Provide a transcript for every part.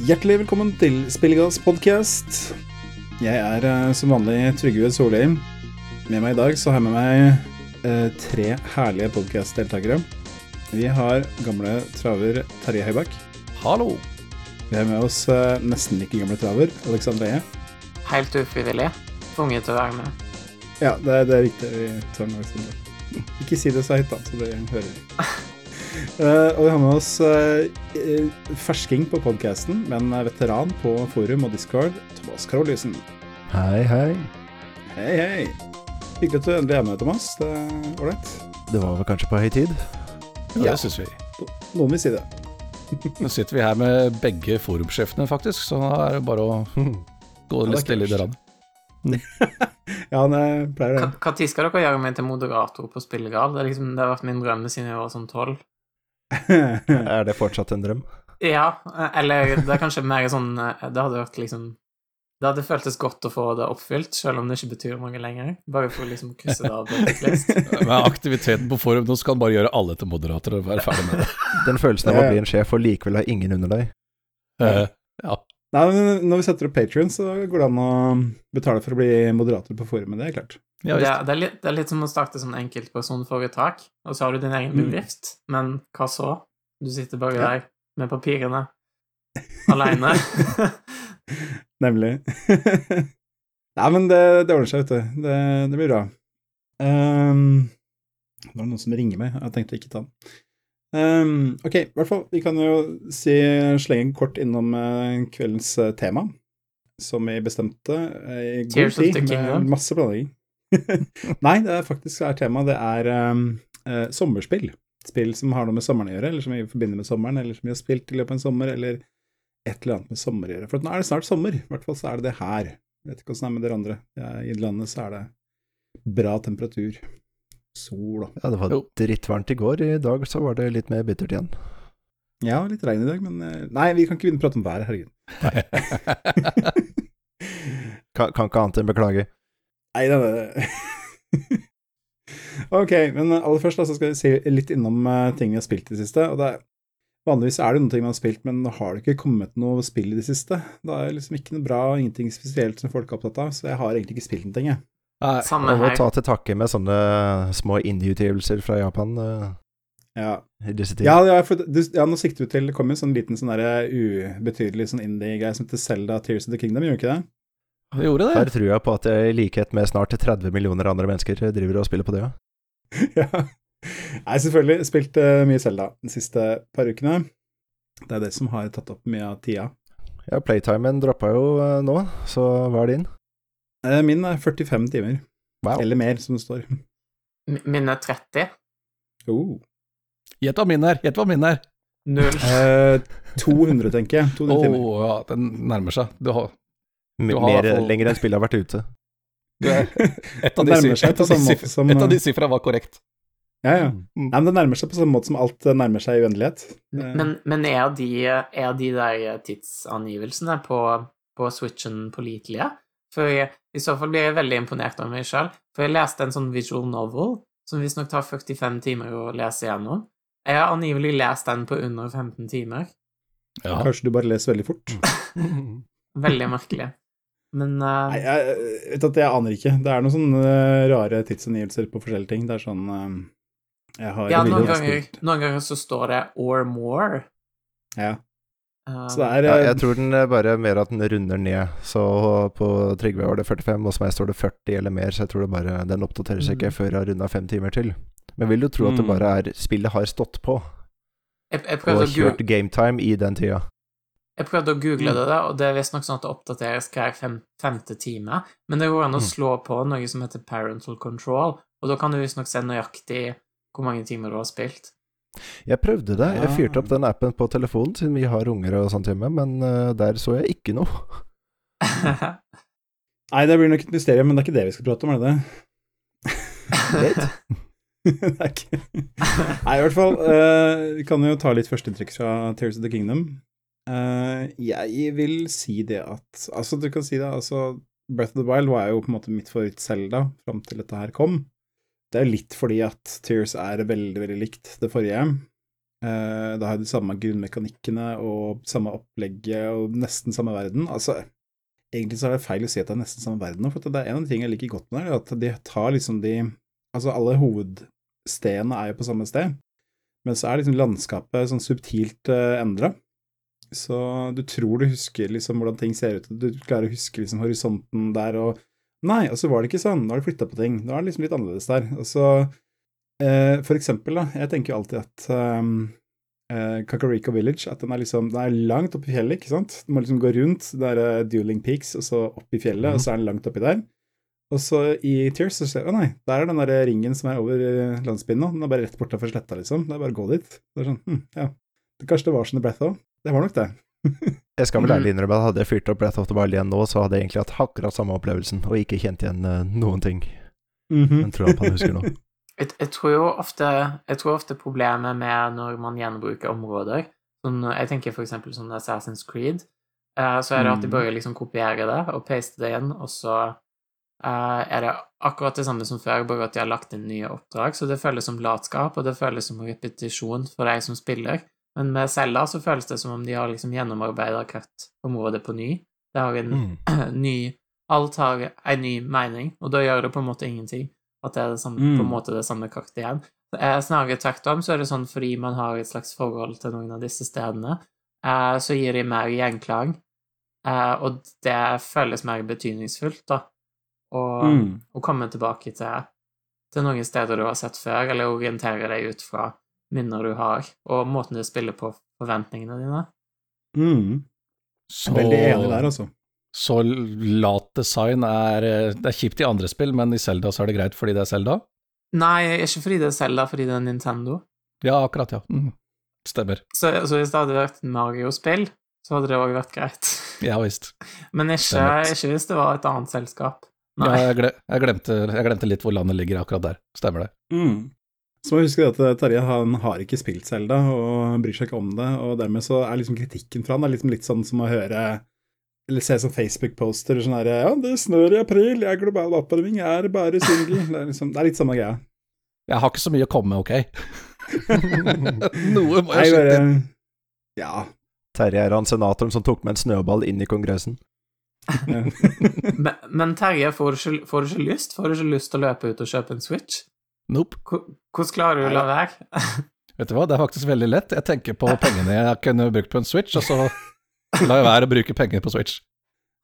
Hjertelig velkommen til Spillegass podcast. Jeg er eh, som vanlig Trygve Solheim. Med meg i dag så har jeg med meg eh, tre herlige podcast-deltakere. Vi har gamle traver Terje Høibakk. Hallo. Vi har med oss eh, nesten like gamle traver Alexander Eie. Helt ufrivillig. Tvunget til å være med. Ja, det er, det er riktig. Vi den, Alexander. Ikke si det så høyt, da, så det hører Eh, og vi har med oss eh, fersking på podcasten, men er veteran på forum og Discord, Thomas Karolisen. Hei, hei. Hei, hei. Hyggelig at du endelig er med, Thomas. Det er ålreit. Det var vel kanskje på høy tid? Ja, Ja. det syns vi. Noen vil si det. Nå sitter vi her med begge forumsjefene, faktisk, så da er det bare å gå litt stille i dørene. Ja, eh, pleier det. Når skal dere gjøre meg til moderator på spillegrad? Det, er liksom, det har vært min drøm siden jeg var sånn tolv. Er det fortsatt en drøm? Ja, eller det er kanskje mer sånn eh, Det hadde vært liksom Det hadde føltes godt å få det oppfylt, selv om det ikke betyr noe lenger. Bare for å liksom krysse det av på. Men aktiviteten på forum, nå skal bare gjøre alle til moderatorer og være ferdig med det. Den følelsen av å bli en sjef og likevel ha ingen under deg. Eh, ja. Nei, men Når vi setter opp Patrion, så går det an å betale for å bli moderator på forumet. Det er klart. Ja Det, er- det, er litt, det er litt som å starte sånn enkeltpersonforetak, og så har du din egen Mm. bedrift, men hva så? Du sitter bare Ja. der med papirene aleine. Nemlig. Nei, men det, det ordner seg, vet du. Det, det blir bra. Um, det var noen som ringer meg. Jeg tenkte ikke ta den. Um, ok, i hvert fall. Vi kan jo si, slenge kort innom eh, kveldens eh, tema, som vi bestemte eh, i god Tears tid, med masse planlegging. Nei, det er faktisk er tema. Det er um, uh, sommerspill. Spill som har noe med sommeren å gjøre, eller som vi forbinder med sommeren, eller som vi har spilt i løpet av en sommer, eller et eller annet med sommer å gjøre. For nå er det snart sommer. I hvert fall så er det det her. Jeg vet ikke åssen det er med dere andre. I landet så er det bra temperatur. Sol og Ja, det var drittvarmt i går. I dag så var det litt mer bittert igjen. Ja, litt regn i dag, men eh, Nei, vi kan ikke begynne å prate om været, herregud. Kan, kan ikke annet enn beklage. Nei, er ok, men aller først da, så skal vi si litt innom eh, ting vi har spilt i det siste. og det er Vanligvis er det noen ting man har spilt, men har det ikke kommet noe spill i det siste. Det er liksom ikke noe bra, ingenting spesielt som folk er opptatt av, så jeg har egentlig ikke spilt noen ting, jeg. Nei, Samme her. må ta til takke med sånne små indie-utgivelser fra Japan uh, Ja, i disse tider. Ja, ja, for, du, ja, nå sikter du til Det kom en sånn liten sånn der ubetydelig sånn indie-greie som heter Zelda Tears of the Kingdom, gjorde ikke det? Vi gjorde det. Her tror jeg på at jeg i likhet med snart 30 millioner andre mennesker driver og spiller på det, ja. ja. Nei, selvfølgelig. Spilt eh, mye Zelda de siste par ukene. Det er det som har tatt opp mye av tida. Ja, playtimen droppa jo eh, nå, så hva er din? Eh, min er 45 timer. Wow. Eller mer, som det står. Min er 30. Oh. Gjett hva min er, gjett hva min er. Null. Eh, 200, tenker jeg. 200 Å timer. ja, den nærmer seg. Du har, mer lenger enn spillet har vært ute. et av de, de, eh, sifra var korrekt. Ja, ja. Mm. Nei, men det nærmer seg på samme måte som alt eh, nærmer seg i uendelighet. Eh, Men, men er, de, er de der tidsangivelsene på, på Switchen pålitelige? For jeg, i så fall blir jeg veldig imponert over meg sjøl. For jeg leste en sånn visual novel som visstnok tar 45 timer å lese igjennom. Jeg har angivelig lest den på under 15 timer. Ja. Kanskje du bare leser veldig fort. Veldig merkelig. Men uh... Nei, jeg, jeg vet at jeg aner ikke. Det er noen sånne eh, rare tidsangivelser på forskjellige ting. Det er sånn eh, Jeg har ja, noen ganger, noen ganger så står det 'or more'. Ja. Um, Så det er Ja, eh, jeg tror den er bare mer at den runder ned. Så på Trygve var det 45, hos meg står det 40 eller mer, så jeg tror det bare den oppdaterer seg ikke Mm. før jeg har runda fem timer til. Men vil du tro at det Mm. bare er spillet har stått på, jeg, jeg, og kjørt gametime i den tida? Jeg prøvde å google Mm. det, og det er visstnok sånn at det oppdateres hver fem, femte time. Men det går an å Mm. slå på noe som heter parental control, og da kan du visstnok se nøyaktig hvor mange timer du har spilt. Jeg prøvde det. Jeg fyrte opp Ah. den appen på telefonen, siden vi har unger og sånt hjemme, men eh, der så jeg ikke noe. Nei, det blir nok et mysterium, men det er ikke det vi skal prate om, er det det? Det er ikke Nei, i hvert fall. Uh, vi kan jo ta litt førsteinntrykk fra Tears of the Kingdom. Eh, jeg vil si det at Altså, du kan si det, altså Breath of the Wild var jo på en måte mitt favoritt-Selda fram til dette her kom. Det er litt fordi at Tears er veldig, veldig likt det forrige. Uh, da har jo de samme grunnmekanikkene og samme opplegget og nesten samme verden. Altså, egentlig så er det feil å si at det er nesten samme verden for det er en av de tingene jeg liker godt med det, at de tar liksom de Altså, alle hovedstedene er jo på samme sted, men så er liksom landskapet sånn subtilt uh, endra. Så du tror du husker liksom hvordan ting ser ut, du klarer å huske liksom horisonten der og Nei, og så var det ikke sånn, nå har de flytta på ting, nå er det liksom litt annerledes der. Og så eh, For eksempel, da, jeg tenker jo alltid at um, eh, Kakariko Village, at den er liksom Den er langt oppe i fjellet, ikke sant? Du må liksom gå rundt det der uh, Dueling Peaks, og så opp i fjellet, mm. og så er den langt oppi der. Og så i Tears så ser du Å nei, der er den der ringen som er over uh, landsbyen nå. Den er bare rett bortafor sletta, liksom. Det er bare å gå dit. Det er sånn, hm, ja. Kanskje det var sånn i Breath òg. Det var nok det. jeg skal vel ærlig innrømme at hadde jeg fyrt opp Breath of the Wild igjen nå, så hadde jeg egentlig hatt akkurat samme opplevelsen, og ikke kjent igjen uh, noen ting. Mm -hmm. Men tror jeg på han husker nå. jeg, jeg, tror jo ofte, jeg tror ofte problemet med når man gjenbruker områder sånn, Jeg tenker for eksempel sånn Assassin's Creed, uh, så er det at de mm. bare liksom kopierer det og paster det inn, og så Uh, er det akkurat det samme som før, bare at de har lagt inn nye oppdrag. Så det føles som latskap, og det føles som repetisjon for deg som spiller. Men med Selda så føles det som om de har liksom gjennomarbeida hvert område på ny. Det har en mm. ny Alt har en ny mening, og da gjør det på en måte ingenting at det er det samme, mm. på en måte det samme kartet igjen. Eh, snarere tvert om så er det sånn fordi man har et slags forhold til noen av disse stedene, eh, så gir de mer gjenklang, eh, og det føles mer betydningsfullt, da og, mm. å komme tilbake til, til, noen steder du har sett før, eller orientere deg ut fra minner du har, og måten du spiller på forventningene dine. Mm. Så, Veldig enig der, altså. Så lat design er Det er kjipt i andre spill, men i Selda så er det greit fordi det er Selda? Nei, ikke fordi det er Selda, fordi det er Nintendo. Ja, akkurat, ja. Mm. Stemmer. Så, så, hvis det hadde vært Mario-spill, så hadde det òg vært greit. Ja visst. Men ikke, ikke, hvis det var et annet selskap. Ja, jeg, glemte, jeg, glemte, litt hvor landet ligger akkurat der. Stemmer det. Mm. Så må vi huske at eh, Terje han har ikke spilt Selda og bryr seg ikke om det, og dermed så er liksom kritikken fra han er liksom litt sånn som å høre eller se sånn Facebook-poster sånn her Ja, det snør i april, jeg er global oppvarming, jeg er bare singel. Det, liksom, det, er litt samme greia. Jeg har ikke så mye å komme med, ok? Noe må jeg skyte inn. Ja. Terje er han senatoren som tok med en snøball inn i Kongressen men, men, Terje, får du, ikke, får du, ikke, lyst? Får du ikke lyst til å løpe ut og kjøpe en Switch? Nope. Hvordan klarer du å la være? Vet du hva, det er faktisk veldig lett. Jeg tenker på pengene jeg kunne brukt på en Switch, og så lar jeg være å bruke penger på Switch.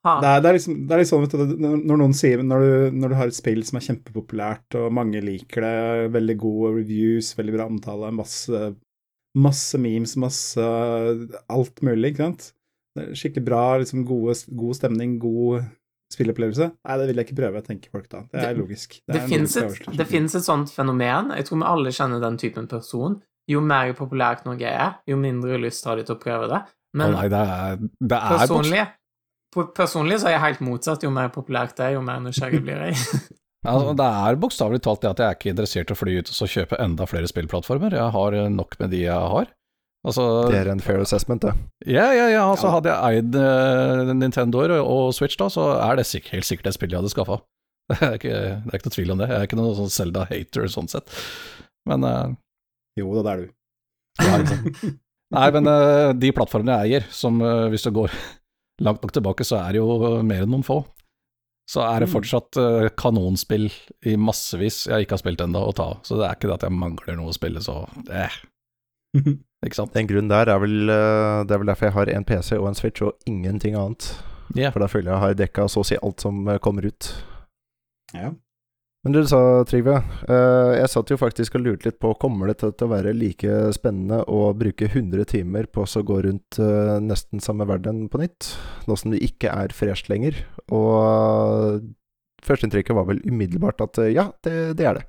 Det er, det, er liksom, det er, litt sånn, vet du, når noen sier når du, når du, har et spill som er kjempepopulært, og mange liker det, veldig gode reviews, veldig bra omtale, masse, masse memes, masse alt mulig, ikke sant Skikkelig bra, liksom gode, god stemning, god spillopplevelse. Nei, det vil jeg ikke prøve, tenker folk da. Det er logisk. Det, det, finnes et, det et sånt fenomen, jeg tror vi alle kjenner den typen person. Jo mer populært noe er, jo mindre lyst har de til å prøve det. Men oh, nei, det er, det er personlig, personlig så er jeg helt motsatt. Jo mer populært det er, jo mer nysgjerrig blir jeg. altså, det er bokstavelig talt det at jeg er ikke interessert i å fly ut og kjøpe enda flere spillplattformer. Jeg har nok med de jeg har. Altså, det er en fair assessment, det. Ja, ja, ja. Altså, hadde jeg eid uh, Nintendoer og Switch, da, så er det sikkert, helt sikkert det spillet jeg hadde skaffa. Det, er ikke, det er ikke noe tvil om det. Jeg er ikke noen sånn Zelda-hater sånn sett. Men uh, Jo da, det er du. Ja, liksom. Nei, men uh, de plattformene jeg eier, som hvis du går langt nok tilbake, så er det jo mer enn noen få. Så er det mm. fortsatt kanonspill i massevis jeg ikke har spilt ennå å ta. Så det er ikke det at jeg mangler noe å spille, så eh. Ikke sant? Den grunnen der er vel eh, Det er vel derfor jeg har en PC og en Switch og ingenting annet. Yeah. For da føler jeg jeg har dekka så å si alt som eh, kommer ut. Ja. Men du sa, Trygve, uh, jeg satt jo faktisk og lurte litt på Kommer det til å være like spennende å bruke 100 timer på å gå rundt nesten samme verden på nytt, nå som det ikke er fresht lenger? Og førsteinntrykket var vel umiddelbart at ja, det, det er det.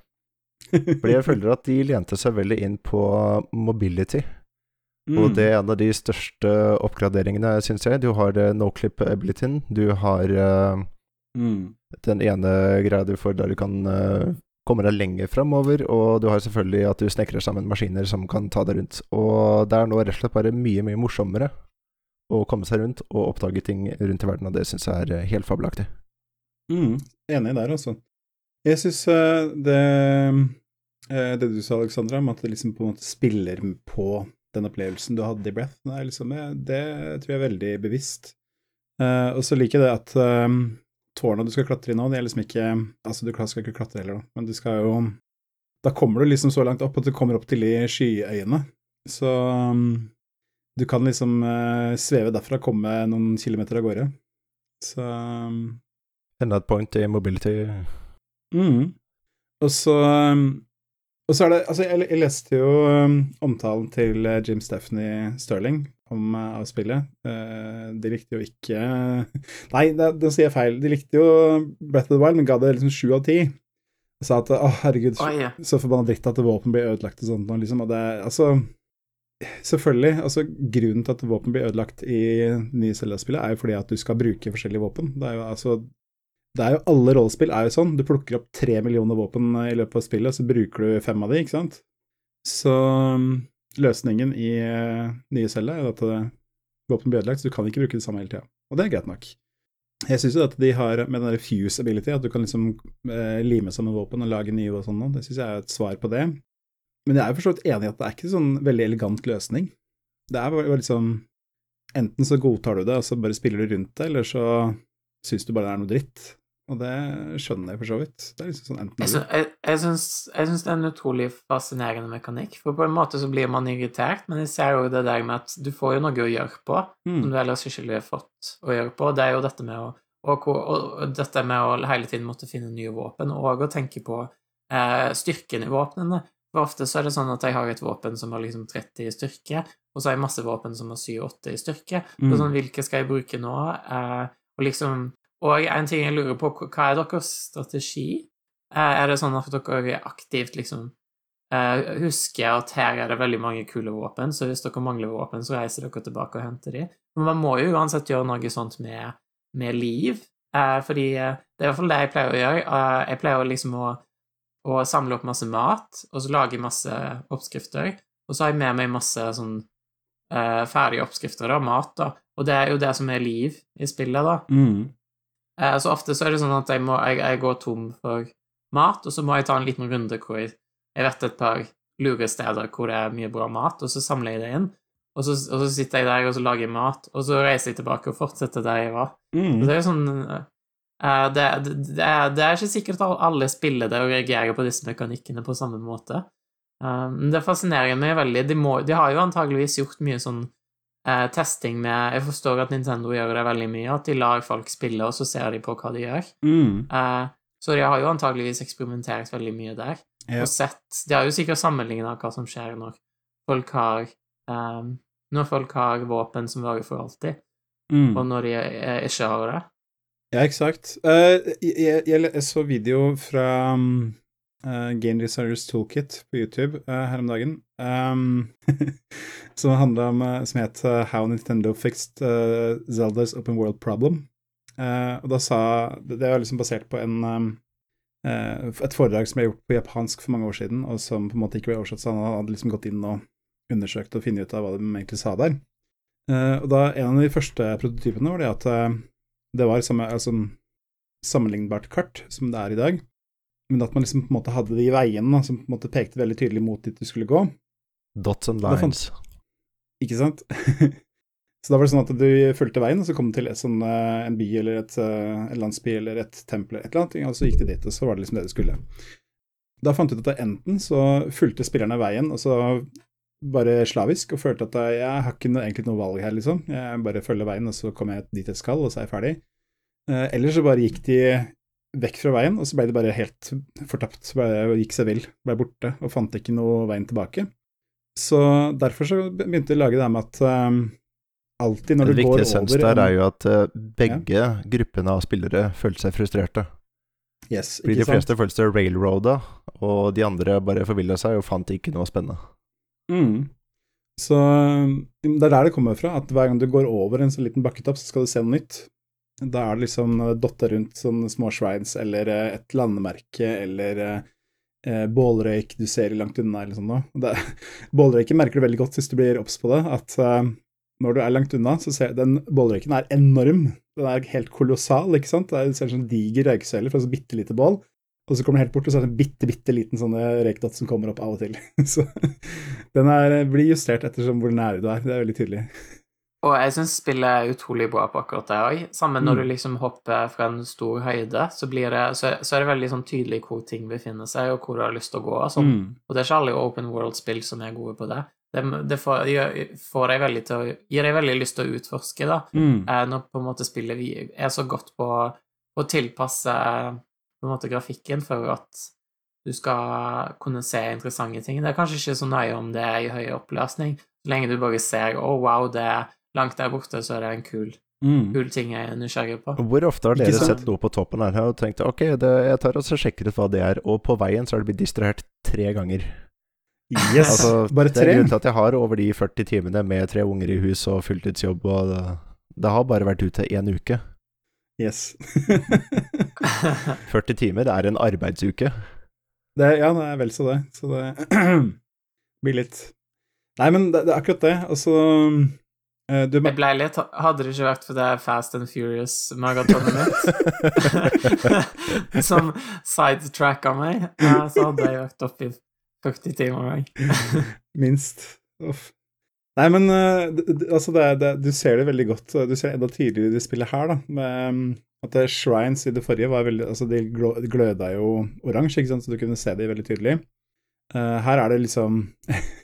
Fordi jeg føler at de lente seg veldig inn på mobility. Mm. Og det er en av de største oppgraderingene, syns jeg. Du har uh, noclip-abilityen. Du har uh, mm. den ene greia du får der du kan uh, komme deg lenger framover, og du har selvfølgelig at du snekrer sammen maskiner som kan ta deg rundt. Og det er nå rett og slett bare mye, mye morsommere å komme seg rundt og oppdage ting rundt i verden, og det syns jeg er helt fabelaktig. Mm. Enig der, altså. Jeg syns uh, det, uh, det du sa, Alexandra, om at det liksom på en måte spiller på den opplevelsen du hadde i Breath. Er liksom, eh, det tror jeg er veldig bevisst. Uh, og så liker jeg det at um, tårnet du skal klatre i nå, det er liksom ikke Altså, du skal ikke klatre heller, da, men du skal jo Da kommer du liksom så langt opp at du kommer opp til de skyøyene. Så um, du kan liksom uh, sveve derfra, komme noen kilometer av gårde. Så um, Enda et point i mobility. mm. Og så um, og så er det Altså, jeg, jeg leste jo um, omtalen til uh, Jim Stephanie Sterling om uh, avspillet. Uh, de likte jo ikke Nei, det da sier jeg feil. De likte jo Breath of the Wild, men ga det liksom sju av ti. Og sa at å, herregud, Oi, ja. så forbanna dritt at våpen blir ødelagt og sånt nå, liksom. Og det Altså Selvfølgelig. altså Grunnen til at våpen blir ødelagt i nye Zelda-spillet, er jo fordi at du skal bruke forskjellige våpen. Det er jo altså det er jo Alle rollespill er jo sånn. Du plukker opp tre millioner våpen i løpet av spillet, og så bruker du fem av de, ikke sant? Så um, løsningen i uh, nye celler er at uh, våpen blir ødelagt, så du kan ikke bruke det samme hele tida. Og det er greit nok. Jeg syns jo at de har med den der fuse ability, at du kan liksom uh, lime sammen våpen og lage nye og sånn, det syns jeg er et svar på det. Men jeg er jo for så vidt enig i at det er ikke sånn veldig elegant løsning. Det er bare liksom Enten så godtar du det, og så bare spiller du rundt det, eller så syns du bare det er noe dritt. Og det skjønner jeg for så vidt. Det er liksom sånn enten Jeg, jeg, jeg, syns, det er en utrolig fascinerende mekanikk, for på en måte så blir man irritert, men jeg ser jo det der med at du får jo noe å gjøre på, som mm. du ellers ikke ville fått å gjøre på. Det er jo dette med å, og, og, dette med å hele tiden måtte finne nye våpen, og å tenke på eh, styrken i våpnene. For ofte så er det sånn at jeg har et våpen som har liksom 30 i styrke, og så har jeg masse våpen som har 7-8 i styrke. Mm. Og sånn, hvilke skal jeg bruke nå? Eh, og liksom Og en ting jeg lurer på, hva er deres strategi? Eh, er det sånn at dere aktivt liksom eh, husker at her er det veldig mange kule våpen, så hvis dere mangler våpen, så reiser dere tilbake og henter de? Men man må jo uansett gjøre noe sånt med, med liv, eh, fordi det er i hvert fall det jeg pleier å gjøre. Jeg pleier liksom å, å samle opp masse mat, og så lage masse oppskrifter, og så har jeg med meg masse sånn ferdige oppskrifter av mat, da. Og det er jo det som er liv i spillet, da. Mm. Eh, så ofte så er det sånn at jeg, må, jeg, jeg går tom for mat, og så må jeg ta en liten runde hvor jeg, jeg vet et par lure steder hvor det er mye bra mat, og så samler jeg det inn. Og så, og så sitter jeg der og så lager jeg mat, og så reiser jeg tilbake og fortsetter der jeg var. Mm. det er jo sånn uh, det, det, det, er, det er ikke sikkert at alle spiller det og reagerer på disse mekanikkene på samme måte. Men det fascinerer meg veldig. De, må, de har jo antageligvis gjort mye sånn eh, testing med Jeg forstår at Nintendo gjør det veldig mye, at de lar folk spille, og så ser de på hva de gjør. Mm. Eh, så de har jo antageligvis eksperimentert veldig mye der. Ja. Og sett De har jo sikkert sammenligna hva som skjer når folk har eh, Når folk har våpen som varer for alltid, Mm. og når de eh, ikke har det. Ja, eksakt. Uh, jeg, jeg, jeg så video fra um, eh, Game Designers Toolkit på YouTube uh, her om dagen, um, som handla om eh, Som het How Nintendo Fixed Zelda's Open World Problem. Og da sa Det er liksom basert på en um, et foredrag som ble gjort på japansk for mange år siden, og som på en måte ikke ble oversatt, så han hadde liksom gått inn og undersøkt og funnet ut av hva de egentlig sa der. Og da En av de første prototypene var det at det var samme, altså, sammenlignbart kart som det er i dag, men at man liksom på en måte hadde de veiene som på en måte pekte veldig tydelig mot dit du skulle gå. Dots and lines. Ikke sant? så da var det sånn at du fulgte veien, og så kom du til sånn, eh, en by eller et, eh, en landsby eller et tempel eller et eller annet, og så gikk du dit, og så var det liksom det du skulle. Da fant du ut at enten så fulgte spillerne veien, og så bare slavisk, og følte at jeg har ikke noe, egentlig noe valg her, liksom. Jeg bare følger veien, og så kommer jeg dit jeg skal, og så er jeg ferdig. Eh, eller så bare gikk de vekk fra veien, og så ble de bare helt fortapt, så bare gikk seg vill, ble borte, og fant ikke noe veien tilbake. Så derfor så begynte jeg å lage det med at um, alltid når En du går over... viktig essens over der er jo at begge begge gruppene av spillere følte seg frustrerte. Yes, Fordi ikke de fleste følte seg railroada, og de andre bare forvilla seg og fant ikke noe spennende. Mm. Så um, det er der det kommer fra, at hver gang du går over en sånn liten bakketopp, så skal du se noe nytt. Da er det liksom eh, dotter rundt sånne små shrines, eller eh, et landemerke, eller eh, eh, bålrøyk du ser langt unna, eller sånn noe. Bålrøyken merker du veldig godt hvis du blir obs på det, at eh, når du er langt unna, så ser den bålrøyken er enorm. Den er helt kolossal, ikke sant. Du ser en sånn diger røyksøyle fra et bitte lite bål. og så kommer den helt bort, og så er det en bitte, bitte liten røykdott som kommer opp av og til. Så den er, blir justert ettersom hvor nære du er. Det er veldig tydelig. Og jeg syns spillet er utrolig bra på akkurat det òg. Sammen når Mm. du liksom hopper fra en stor høyde, så, blir det, så, så er det veldig sånn tydelig hvor ting befinner seg, og hvor du har lyst til å gå. Og, sånn. Mm. og det er ikke alle open world-spill som er gode på det. Det, det får, får deg veldig til å, gir deg veldig lyst til å utforske, da. Mm. eh, når på en måte spillet er så godt på å tilpasse på en måte grafikken for at du skal kunne se interessante ting. Det er kanskje ikke så nøye om det er i høy oppløsning, så lenge du bare ser 'Å, wow, det er langt der borte', så er det en kul, Mm. kul ting jeg er nysgjerrig på. Hvor ofte har dere sett noe på toppen her og tenkt ok, det, jeg tar og så sjekker ut hva det er, og på veien så har det blitt distrahert tre ganger. Yes! Altså, Bare Det er tre? grunnen til at jeg har over de 40 timene med tre unger i hus og fulltidsjobb, og det, det har bare vært ute én uke. Yes. 40 timer er en arbeidsuke. det, ja, det er vel så det. Så det blir litt Nei, men det, det er akkurat det. Altså eh, du, Jeg ble litt Hadde det ikke vært for det Fast and Furious-maratonet mitt, som sidetracka meg, eh, så hadde jeg vært oppe i 40 timer òg. Minst. Uff. Nei, men d- altså det, det, du ser det veldig godt. Du ser det enda tidligere i det spillet her, da. Med, um, at det Shrines i det forrige var veldig Altså, de gløda jo oransje, ikke sant, så du kunne se det veldig tydelig. Uh, her er det liksom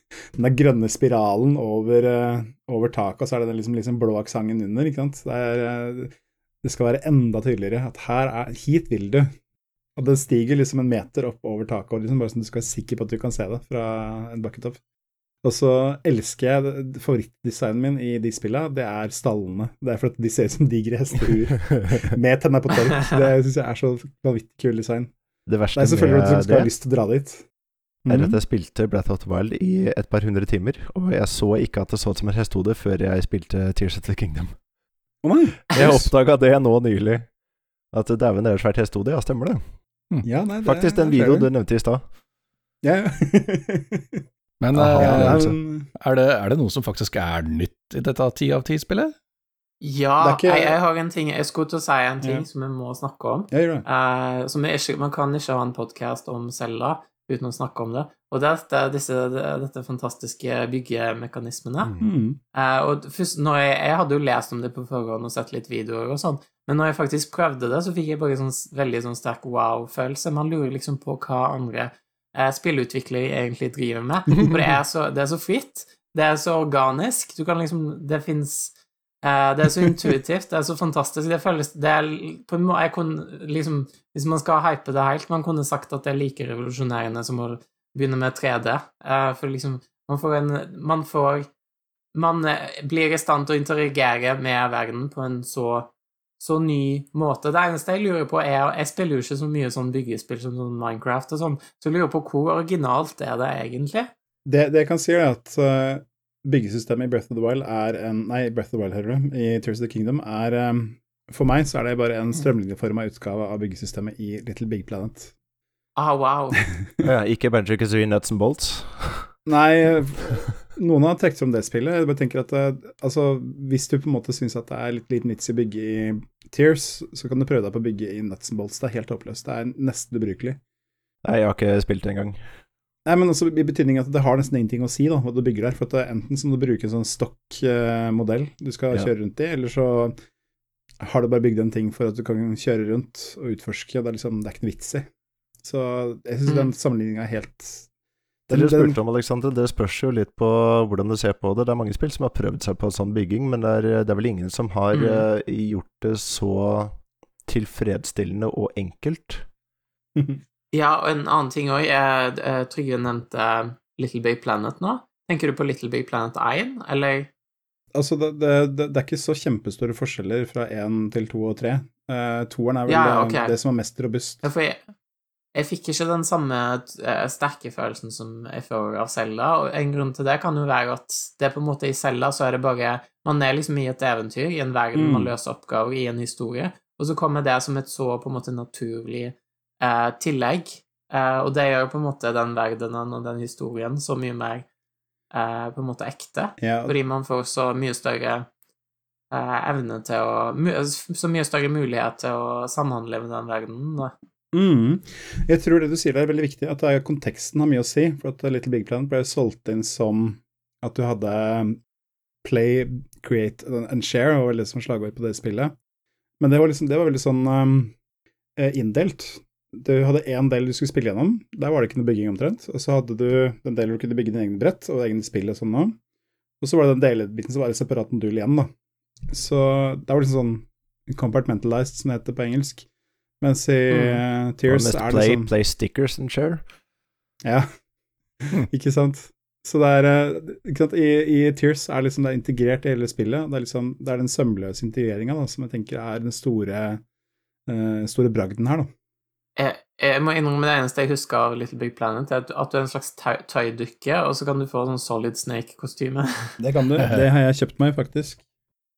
den der grønne spiralen over, eh, over taket, og så er det den liksom, liksom blå aksenten under, ikke sant. Det, er, eh, det skal være enda tydeligere at her er Hit vil du. Og den stiger liksom en meter opp over taket, og liksom bare sånn du skal være sikker på at du kan se det fra en bakketopp. Og så elsker jeg Favorittdesignen min i de spillene, det er stallene. Det er fordi de ser ut som digre hestehuer med tenner på tørk. Det syns jeg er så vanvittig kul design. Det verste Det er selvfølgelig at du skal ha lyst til å dra dit. Er Mhm. at jeg spilte Breath of the Wild i et par hundre timer, og jeg så ikke at det så ut som et hestehode før jeg spilte Tears of the Kingdom. Oh! Jeg oppdaga det nå nylig. At dæven, det er et svært hestehode. Ja, stemmer det. Ja, nei, det Faktisk den videoen du nevnte i stad. Ja. Men Aha, eh, ja, er det, er det noe som faktisk er nytt i dette ti av ti-spillet? Ja, ikke- jeg, jeg har en ting Jeg skulle til å si en ting Ja. som vi må snakke om. ja, uh. Eh, som ikke, man kan ikke ha en podkast om Selda uten å snakke om det. Og det er dette, disse, dette fantastiske byggemekanismene. Mm. Eh, og først, når jeg, jeg hadde jo lest om det på forhånd og sett litt videoer og sånn, men når jeg faktisk prøvde det, så fikk jeg bare sånn veldig sånn sterk wow-følelse. Man lurer liksom på hva andre eh, spillutviklere egentlig driver med. For det er, så, det er så fritt. Det er så organisk. Du kan liksom Det fins Det er så intuitivt. Det er så fantastisk. Det føles Det er på en måte Jeg kunne liksom Hvis man skal hype det helt, man kunne sagt at det er like revolusjonerende som å begynne med 3D. eh, for liksom Man får en Man får man eh, blir i stand til å interagere med verden på en så, så ny måte. Det eneste jeg lurer på, er Jeg spiller jo ikke så mye sånn byggespill som sånn Minecraft og sånn, så jeg lurer på hvor originalt er det egentlig? Det, det jeg kan si, er at uh, byggesystemet i Breath of the Wild er en Nei, Breath of the Wild, hører du. I Tears of the Kingdom er um, For meg så er det bare en strømlinjeforma utgave av byggesystemet i Little Big Planet. Ah, wow. Ja, ikke Banjo Kazooie Nuts and Bolts. Nei, noen har trukket fram det spillet. Jeg bare tenker at eh, altså, hvis du på en måte syns at det er litt liten vits i å bygge i Tears, så kan du prøve deg på å bygge i Nuts and Bolts. Det er helt håpløst. Det er nesten ubrukelig. Nei, jeg har ikke spilt det engang. Nei, men altså i betydning at det har nesten ingenting å si da, hva du bygger der. For at er enten så må du bruke en sånn stokk-modell du skal Ja. kjøre rundt i, eller så har du bare bygd en ting for at du kan kjøre rundt og utforske. Det er liksom, det er ikke noe vits i. Så jeg syns Mm. den sammenligninga er helt den, Dere den, spurte om, Alexander, det spørs jo litt på hvordan du ser på det. Det er mange spill som har prøvd seg på sånn bygging, men det er, det er vel ingen som har Mm. eh, gjort det så tilfredsstillende og enkelt. Ja, og en annen ting òg. Trygve nevnte Little Big Planet nå. Tenker du på Little Big Planet 1, eller? Altså, det, det, det, er ikke så kjempestore forskjeller fra 1 til 2 og tre. Uh, toeren er vel Ja, det, det som er mest robust. Ja, for jeg, jeg fikk ikke den samme eh, sterke følelsen som jeg får av Selda, og en grunn til det kan jo være at det på en måte i Selda så er det bare Man er liksom i et eventyr, i en verden, man Mm. løser oppgaver i en historie, og så kommer det som et så på en måte naturlig eh, tillegg, eh, og det gjør på en måte den verdenen og den historien så mye mer eh, på en måte ekte, Ja, fordi man får så mye større eh, evne til å Så mye større mulighet til å samhandle med den verdenen. Da. Mm. Jeg tror det du sier der er veldig viktig, at det er konteksten har mye å si. For at Little Big Planet ble solgt inn som at du hadde play, create and share, veldig som slagord på det spillet. Men det var, liksom, det var veldig sånn um, inndelt. Du hadde én del du skulle spille gjennom, der var det ikke noe bygging omtrent. Og så hadde du den delen hvor du kunne bygge din egen brett og egne spill og sånn nå. Og så var det den delebiten som var i separat modul igjen, da. Så det var liksom sånn compartmentalized, som det heter på engelsk. Mens i mm. Tears er det sånn Play stickers and share. Ja, ikke sant. Så det er eh, ikke sant? I, I, Tears er liksom det er integrert i hele spillet. Det er liksom det er den sømløse integreringa som jeg tenker er den store, uh, store bragden her, da. Jeg, jeg, må innrømme det eneste jeg husker av Little Big Planet, er at, at du er en slags tøydukke, og så kan du få sånn Solid Snake-kostyme. Det kan du. Det har jeg kjøpt meg, faktisk.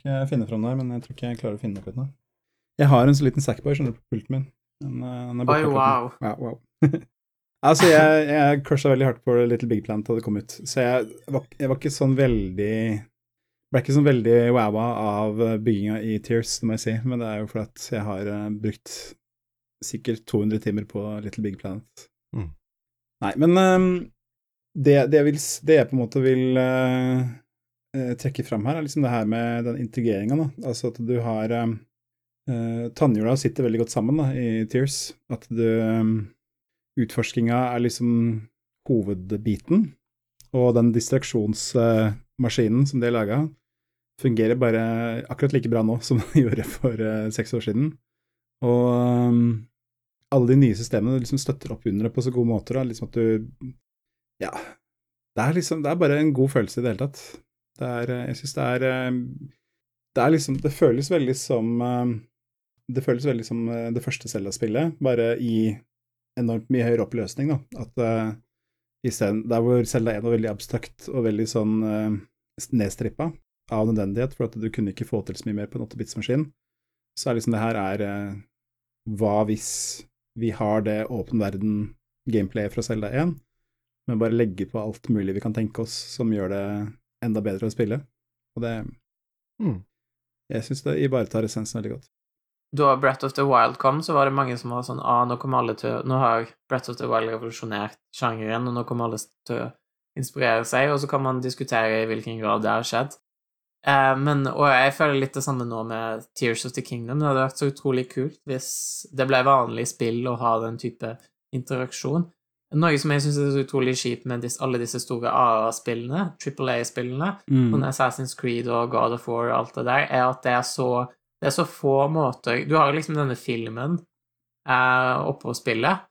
Jeg finner fram der, men jeg tror ikke jeg klarer å finne det opp ennå. Jeg har en så liten Sackboy skjønner du, på pulten min. Den, den er Oi, wow. Ja, wow. altså, jeg, jeg crusha veldig hardt på Little Big Planet da det kom ut, så jeg var, jeg var ikke sånn veldig ble ikke sånn veldig wowa av bygginga i Tears, det må jeg si, men det er jo fordi at jeg har uh, brukt sikkert 200 timer på Little Big Planet. Mm. Nei, men um, det, det, jeg vil, det, jeg på en måte vil uh, trekke fram her, er liksom det her med den integreringa. Altså at du har um, uh, Tannhjula sitter veldig godt sammen da, i Tears. At du um, Utforskinga er liksom hovedbiten, og den distraksjonsmaskinen uh, som de laga, fungerer bare akkurat like bra nå som den gjorde for uh, seks år siden. Og um, alle de nye systemene liksom støtter opp under det på så gode måter. Da. Liksom at du Ja. Det er liksom Det er bare en god følelse i det hele tatt. Det er Jeg syns det er Det er liksom Det føles veldig som det føles veldig som eh, det første Zelda-spillet, bare i enormt mye høyere oppløsning, da. At uh, stedet, der hvor Zelda 1 var veldig abstrakt og veldig sånn uh, nedstrippa av nødvendighet, for at du kunne ikke få til så mye mer på en 8-bits-maskin, så er liksom det her er uh, Hva hvis vi har det åpen verden-gameplayet fra Zelda 1, men bare legge på alt mulig vi kan tenke oss som gjør det enda bedre å spille? Og det mm. Jeg syns det ivaretar essensen veldig godt da Brett of the Wild kom, så var det mange som var sånn ah, nå kommer alle til Nå har Brett of the Wild revolusjonert sjangeren, og nå kommer alle til å inspirere seg, og så kan man diskutere i hvilken grad det har skjedd. Eh, men, og jeg føler litt det samme nå med Tears of the Kingdom. Det hadde vært så utrolig kult hvis det ble vanlig spill å ha den type interaksjon. Noe som jeg syns er så utrolig kjipt med disse, alle disse store AA-spillene, Triple A-spillene, mm. sånn Assassin's Creed og God of War og alt det der, er at det er så det er så få måter Du har liksom denne filmen eh, oppå spillet,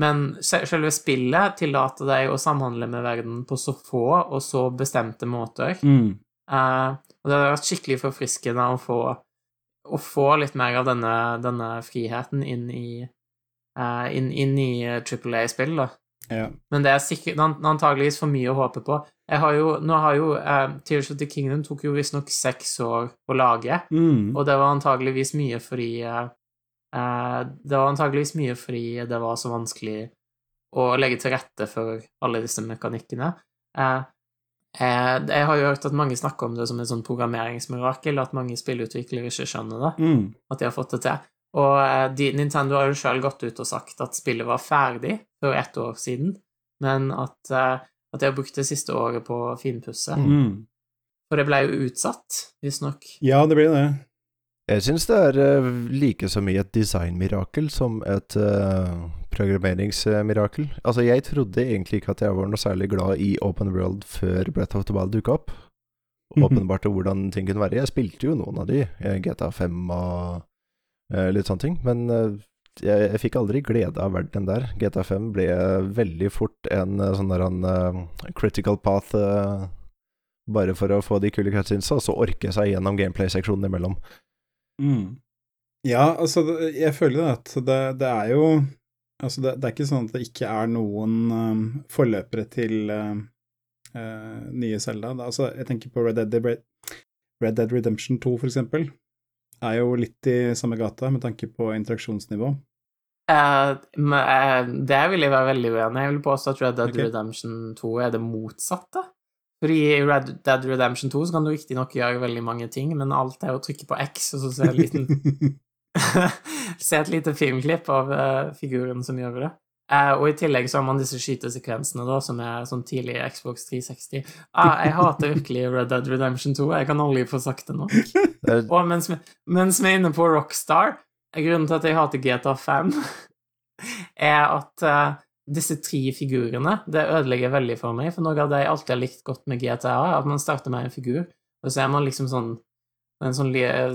men selve spillet tillater deg å samhandle med verden på så få og så bestemte måter. Mm. Eh, og det har vært skikkelig forfriskende å få, å få litt mer av denne, denne friheten inn i, uh, inn, inn i Triple A-spill, da. Ja. Men det er sikkert antageligvis for mye å håpe på. Jeg har jo, nå har jo uh, Tears of the Kingdom tok jo visstnok seks år å lage, mm. og det var antageligvis mye fordi uh, Det var antageligvis mye fordi det var så vanskelig å legge til rette for alle disse mekanikkene. Uh, jeg har jo hørt at mange snakker om det som et sånn programmeringsmirakel, at mange spillutviklere ikke skjønner det, mm. at de har fått det til. Og de, Nintendo har jo sjøl gått ut og sagt at spillet var ferdig for ett år siden, men at at de har brukt det siste året på å finpusse. Mm. For det ble jo utsatt, visstnok. Ja, det ble det. Jeg syns det er uh, like så mye et designmirakel som et uh, programmeringsmirakel. Altså, jeg trodde egentlig ikke at jeg var noe særlig glad i Open World før Brett of the Wild dukka opp. Mhm. Åpenbart hvordan ting kunne være. Jeg spilte jo noen av de, GTA 5 og uh, litt sånne ting, men jeg, jeg, fikk aldri glede av verden der. GTA5 ble veldig fort en eh, sånn der en uh, critical path uh, bare for å få de kule cutscenesa, og så orke seg gjennom gameplay-seksjonen imellom. Mm. Ja, altså, jeg føler at det, det er jo Altså, det, det, er ikke sånn at det ikke er noen um, forløpere til uh, nye Zelda. Altså, jeg tenker på Red Dead, Red Dead Redemption 2, for eksempel er jo litt i samme gata med tanke på interaksjonsnivå. Uh, det vil jeg være veldig uenig i. Jeg vil påstå at Red Dead okay. Redemption 2 er det motsatte. Fordi i Red Dead Redemption 2 så kan du riktignok gjøre veldig mange ting, men alt er å trykke på X, og så se, en liten se et lite filmklipp av uh, figuren som gjør det. Uh, og i tillegg så har man disse skytesekvensene, da, som er sånn tidlig Xbox 360. Ah, jeg hater virkelig Red Dead Redemption 2. Jeg kan aldri få sagt det nok. og mens mens vi er inne på Rockstar, grunnen til at jeg hater GTA 5, er at uh, disse tre figurene det ødelegger veldig for meg, for noe av det jeg alltid har likt godt med GTA, er at man starter med en figur, og så er man liksom sånn en sånn,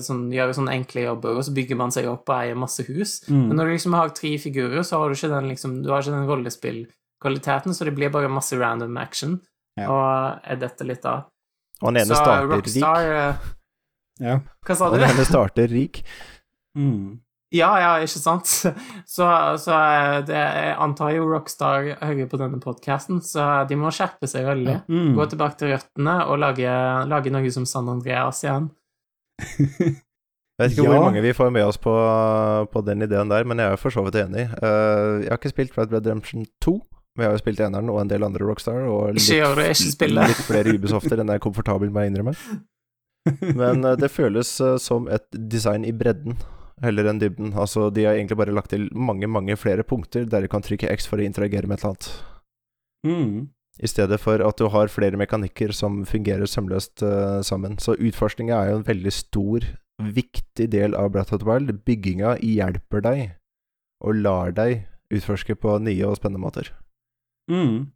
sånn, gjør sånne enkle jobber, og så bygger man seg opp og eier masse hus. Mm. Men når du liksom har tre figurer, så har du ikke den, liksom, du har ikke den rollespillkvaliteten, så det blir bare masse random action, ja. og er dette litt av. Og den ene så, starter Rockstar, rik. Uh, ja. Hva sa du? Og den ene starter rik. Mm. Ja, ja, ikke sant? Så, så eh, det, jeg antar jo Rockstar hører på denne podkasten, så de må skjerpe seg veldig. Mm. Gå tilbake til røttene og lage, lage noe som San Andreas igjen. Jeg vet ikke ja. hvor mange vi får med oss på, på, den ideen der, men jeg er for så vidt enig. Uh, jeg har ikke spilt Red Redemption 2, men jeg har jo spilt eneren og en del andre Rockstar, og litt, litt flere Ubesofter enn jeg er komfortabel med å innrømme. Men uh, det føles uh, som et design i bredden heller enn dybden. Altså, de har egentlig bare lagt til mange, mange flere punkter der du kan trykke X for å interagere med et eller annet. Mm. I stedet for at du har flere mekanikker som fungerer sømløst uh, sammen. Så utforskninga er jo en veldig stor, viktig del av Breath of the Wild. Bygginga hjelper deg, og lar deg utforske på nye og spennende måter. Mm.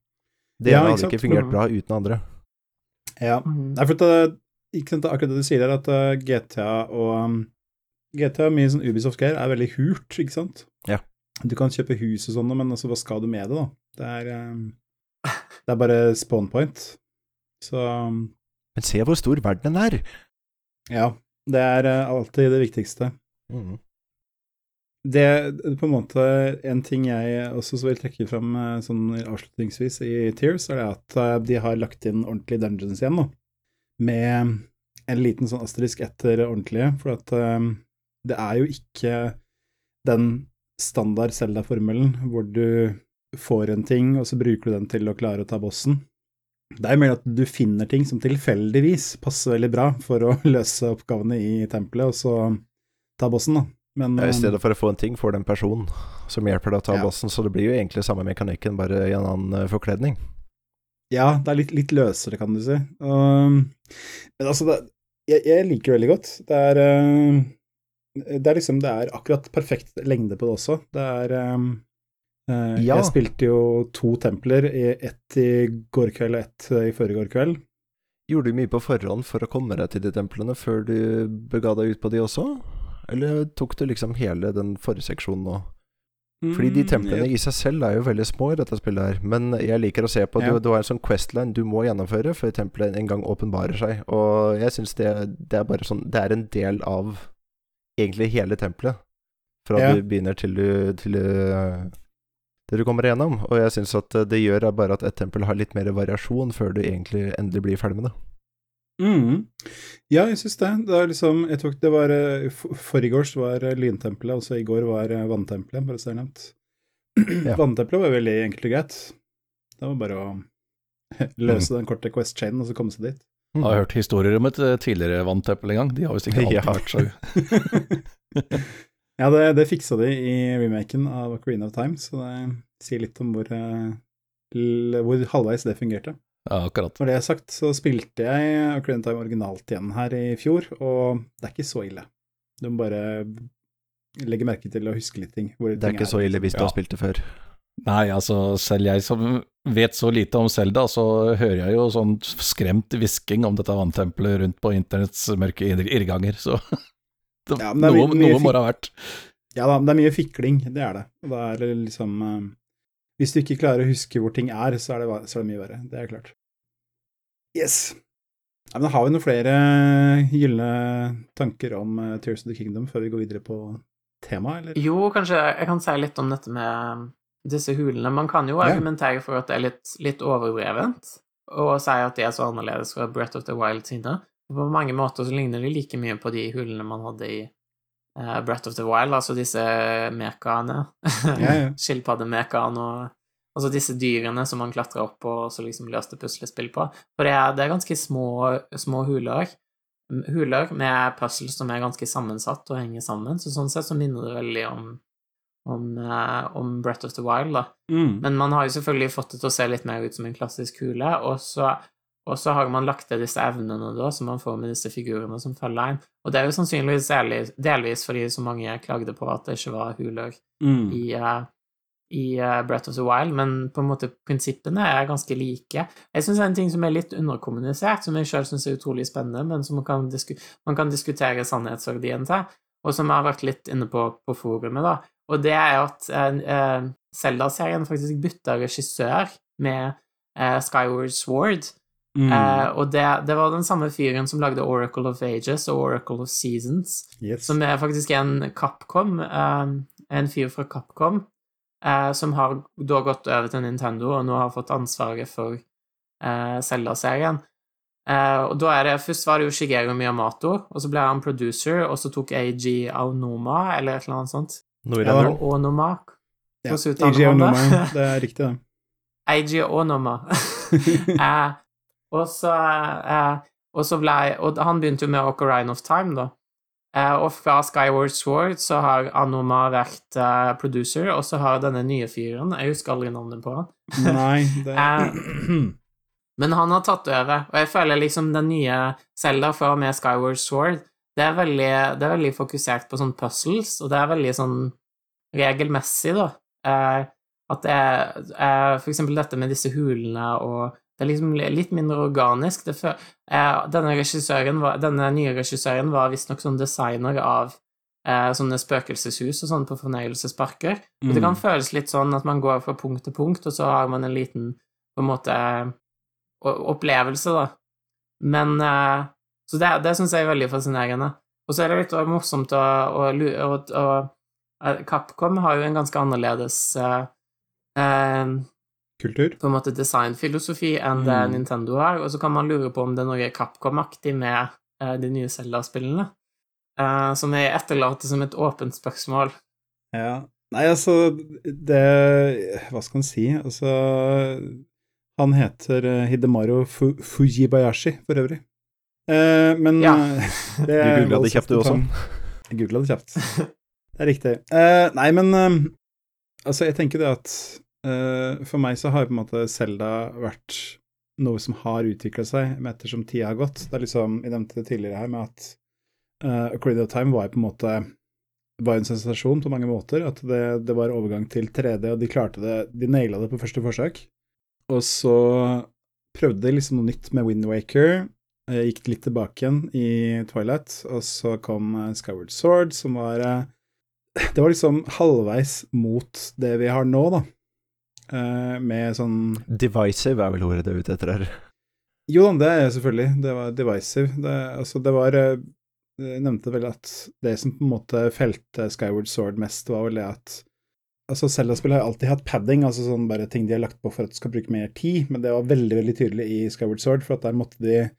Det ja, hadde ikke fungert bra uten andre. Ja. Mm. Nei, for det, sant, akkurat det du sier der, at uh, GTA og um, GTA mye sånn Ubisoft-greier er veldig hult, ikke sant? Ja. Du kan kjøpe hus og sånne, men altså, hva skal du med det, da? Det er, um, det er bare spawn point. Så um, Men se hvor stor verden er! Ja. Det er uh, alltid det viktigste. Mm. Det er på en måte En ting jeg også vil trekke fram uh, sånn avslutningsvis i Tears, er det at de har lagt inn ordentlige dungeons igjen, da. Med en liten sånn asterisk etter ordentlige, for at um, det er jo ikke den standard Zelda-formelen hvor du får en ting, og så bruker du den til å klare å ta bossen. Det er jo mer at du finner ting som tilfeldigvis passer veldig bra for å løse oppgavene i tempelet, og så ta bossen, da. Men, ja, I stedet for å få en ting, får du en person som hjelper deg å ta ja. bossen, så det blir jo egentlig samme mekanikken, bare i en annen uh, forkledning. Ja, det er litt, litt løsere, kan du si. Um, men altså, det, jeg, jeg, liker det veldig godt. Det er uh, det er liksom Det er akkurat perfekt lengde på det også. Det er um, uh, ja. Jeg spilte jo to templer, ett i går kveld og ett i forrige kveld. Gjorde du mye på forhånd for å komme deg til de templene før du bega deg ut på de også? Eller tok du liksom hele den forrige seksjonen nå? Fordi de mm, templene i seg selv er jo veldig små i dette spillet her, men jeg liker å se på ja. du, du har en sånn Questline du må gjennomføre før tempelet en gang åpenbarer seg, og jeg syns det, det, er bare sånn Det er en del av egentlig hele tempelet. Fra ja. du begynner til du, til til du kommer igjennom. Og jeg syns at det gjør bare at et tempel har litt mer variasjon før du egentlig endelig blir ferdig med det. Mm. Ja, jeg syns det. Det, liksom, jeg tok, det var Forrige Forgårs var eh, lyntempelet, og så i går var eh, vanntempelet, bare så det er nevnt. Ja. Vanntempelet var veldig enkelt og greit. Det var bare å løse mm. den korte Quest-chainen og så komme seg dit. Jeg har hørt historier om et eh, tidligere vanntempel en gang. De har visst ikke alltid vært så Ja, det, det fiksa de i remaken av Ocarina of Time, så det sier litt om hvor, eh, hvor halvveis det fungerte. Ja, akkurat. Når det er sagt, så spilte jeg Ocarina of Time originalt igjen her i fjor, og det er ikke så ille. Du må bare legge merke til å huske litt ting. det er ikke så ille hvis du har spilt det før. Nei, altså selv jeg som vet så lite om Selda, så hører jeg jo sånn skremt hvisking om dette vanntempelet rundt på internetts mørke irrganger, så det, ja, det noe, noe må det ha vært. Ja da, det er mye fikling, det er det. Det er liksom uh, Hvis du ikke klarer å huske hvor ting er, så er det, så er det mye verre. Det er klart. Yes. Ja, men har vi noen flere gylne tanker om uh, Tears of the Kingdom før vi går videre på temaet, eller? Jo, kanskje jeg kan si litt om dette med disse hulene. Man kan jo argumentere for at det er litt, litt overdrevent, og si at de er så annerledes fra Brett of the Wild sine. På mange måter så ligner de like mye på de hulene man hadde i uh, Brett of the Wild, altså disse mekaene. Ja, ja. Skilpaddemekaene og Altså disse dyrene som man klatra opp på og så liksom løste puslespill på. For det er, det er ganske små, små huler. huler med puzzles som er ganske sammensatt og henger sammen, så sånn sett så minner det veldig om, om, uh, om Breath of the Wild, da. Mm. Men man har jo selvfølgelig fått det til å se litt mer ut som en klassisk kule, og så, og så har man lagt til disse evnene da, som man får med disse figurene som følger en. Og det er jo sannsynligvis delvis, fordi så mange klagde på at det ikke var huler Mm. i, uh, i uh, Breath of the Wild, men på en måte prinsippene er ganske like. Jeg syns en ting som er litt underkommunisert, som jeg sjøl syns er utrolig spennende, men som man kan, disku man kan diskutere sannhetsverdien til, og som jeg har vært litt inne på på forumet, da. Og det er at uh, Zelda-serien faktisk bytta regissør med uh, Skyward Sword. Mm. Uh, og det, det var den samme fyren som lagde Oracle of Ages og Oracle of Seasons, yes. som er faktisk en Capcom, en fyr fra Capcom, som har da gått over til Nintendo og nå har fått ansvaret for Zelda-serien. Uh, og da er det, Først var det jo Shigeru Miyamoto, og så ble han producer, og så tok AG Aonoma, eller et eller annet sånt. I Ja. Onoma. ja. hvordan uttaler man det? Onoma, det er riktig, det. AG Onoma. eh, og så eh, og så ble Og han begynte jo med Ocarina of Time, da. Eh, og fra Skyward Sword så har Anoma vært eh, producer, og så har denne nye fyren Jeg husker aldri navnet på han. Nei, det Eh, Men han har tatt over, og jeg føler liksom den nye Zelda fra og med Skyward Sword det er, veldig, det er veldig fokusert på sånn puzzles, og det er veldig sånn regelmessig, da. Eh, at det er eh, for eksempel dette med disse hulene og Det er liksom litt mindre organisk. Det eh, denne, regissøren var, denne nye regissøren var visstnok sånn designer av eh, sånne spøkelseshus og sånn på fornøyelsesparker. Og det kan Mm. føles litt sånn at man går fra punkt til punkt, og så har man en liten på en måte opplevelse, da. Men eh, Så det, det syns jeg er veldig fascinerende. Og så er det litt morsomt å, å, å, å Capcom har jo en ganske annerledes eh, eh, Kultur. på en måte designfilosofi enn det Mm. Nintendo har, og så kan man lure på om det er noe Capcom-aktig med eh, de nye Zelda-spillene, eh, som jeg etterlater som et åpent spørsmål. Ja. Nei, altså, det Hva skal en si? Altså Han heter eh, Hidemaru Fujibayashi, for øvrig. Eh, men Ja. eh, det Du googla det kjapt, du også. Jeg googla det kjapt. Det er riktig. Uh, nei, men uh, altså, jeg tenker det at eh, for meg så har på en måte Selda vært noe som har utvikla seg med ettersom tida har gått. Det er liksom, Jeg nevnte det tidligere her med at uh, Creed of Time var jo på en måte var en sensasjon på mange måter. At det, det var overgang til 3D, og de klarte det De naila det på første forsøk. Og så prøvde de liksom noe nytt med Windwaker. Gikk litt tilbake igjen i Twilight, og så kom eh, Skyward Sword, som var eh, Det var liksom halvveis mot det vi har nå, da. Eh, med sånn Divisive er vel ordet det er ute etter her. Jo da, det er jeg selvfølgelig. Det var divisive. Det, altså, det var eh, Jeg nevnte vel at det som på en måte felte Skyward Sword mest, var vel det at Altså, Zelda-spill har alltid hatt padding, altså sånn bare ting de har lagt på for at du skal bruke mer tid, men det var veldig, veldig tydelig i Skyward Sword, for at der måtte de eh,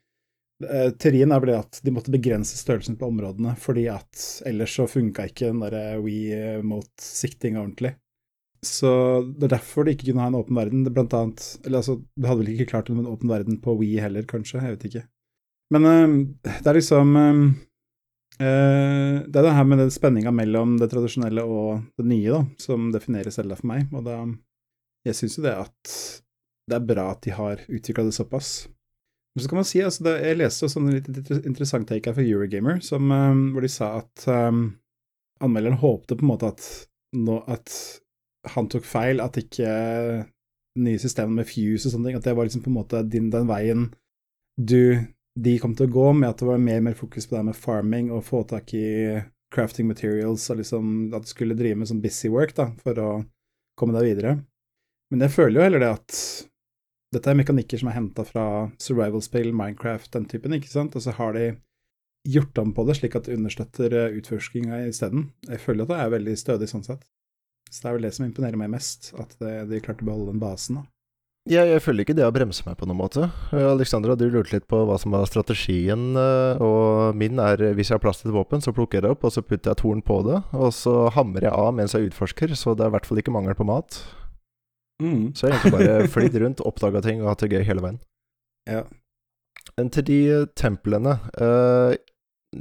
Teorien er vel det at de måtte begrense størrelsen på områdene, fordi at ellers så funka ikke den derre We-mot-siktinga ordentlig. Så det er derfor de ikke kunne ha en åpen verden. Blant annet Eller altså, du hadde vel ikke klart en åpen verden på We heller, kanskje? Jeg vet ikke. Men eh, det er liksom eh, eh, Det er det her med den spenninga mellom det tradisjonelle og det nye, da, som definerer Selda for meg. Og da Jeg syns jo det at det er bra at de har utvikla det såpass. Men så kan man si, altså det, Jeg leste også en litt interessant take her fra Eurogamer, som, um, hvor de sa at um, anmelderen håpte på en måte at, nå, at han tok feil, at ikke nye systemet med Fuse og sånne ting, at det var liksom på en måte din, den veien du de kom til å gå, med at det var mer og mer fokus på det med farming og få tak i crafting materials, og liksom at du skulle drive med sånn busy work da, for å komme deg videre. Men jeg føler jo heller det at dette er mekanikker som er henta fra survival-spill, Minecraft, den typen, ikke sant, og så har de gjort om på det slik at det understøtter eh, utforskinga isteden. Jeg føler at det er veldig stødig sånn sett. Så det er vel det som imponerer meg mest, at de klarte å beholde den basen. da. Jeg, jeg føler ikke det har bremset meg på noen måte. Eh, Alexandra, du lurte litt på hva som var strategien, eh, og min er hvis jeg har plass til et våpen, så plukker jeg det opp, og så putter jeg et på det, og så hamrer jeg av mens jeg utforsker, så det er i hvert fall ikke mangel på mat. Mm. Så jeg har egentlig bare flydd rundt, oppdaga ting og hatt det gøy hele veien. Ja. Men til de eh, templene eh,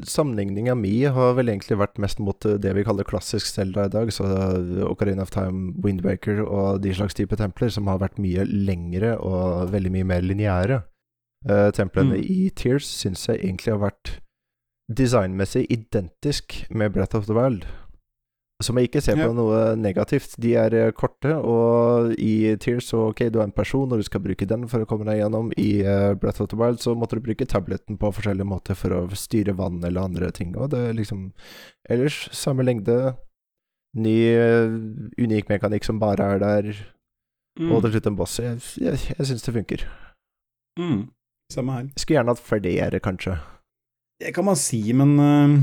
sammenligninga mi har vel egentlig vært mest mot eh, det vi kaller klassisk Zelda i dag, så eh, Ocarina of Time, Windbaker og de slags type templer, som har vært mye lengre og veldig mye mer lineære. Uh, templene Mm. i Tears syns jeg egentlig har vært designmessig identisk med Breath of the Wild. Som jeg ikke ser på Ja. noe negativt. De er eh, korte, og i Tears så ok, du er en person, og du skal bruke den for å komme deg gjennom. I uh, Breath of the Wild så måtte du bruke tableten på forskjellige måter for å styre vann eller andre ting. Og det er liksom Ellers samme lengde. Ny, uh, unik mekanikk som bare er der. Mm. Og til slutt en boss. Jeg, jeg, jeg syns det funker. Mm. Samme her. Skulle gjerne hatt flere, kanskje. Det kan man si, men øh,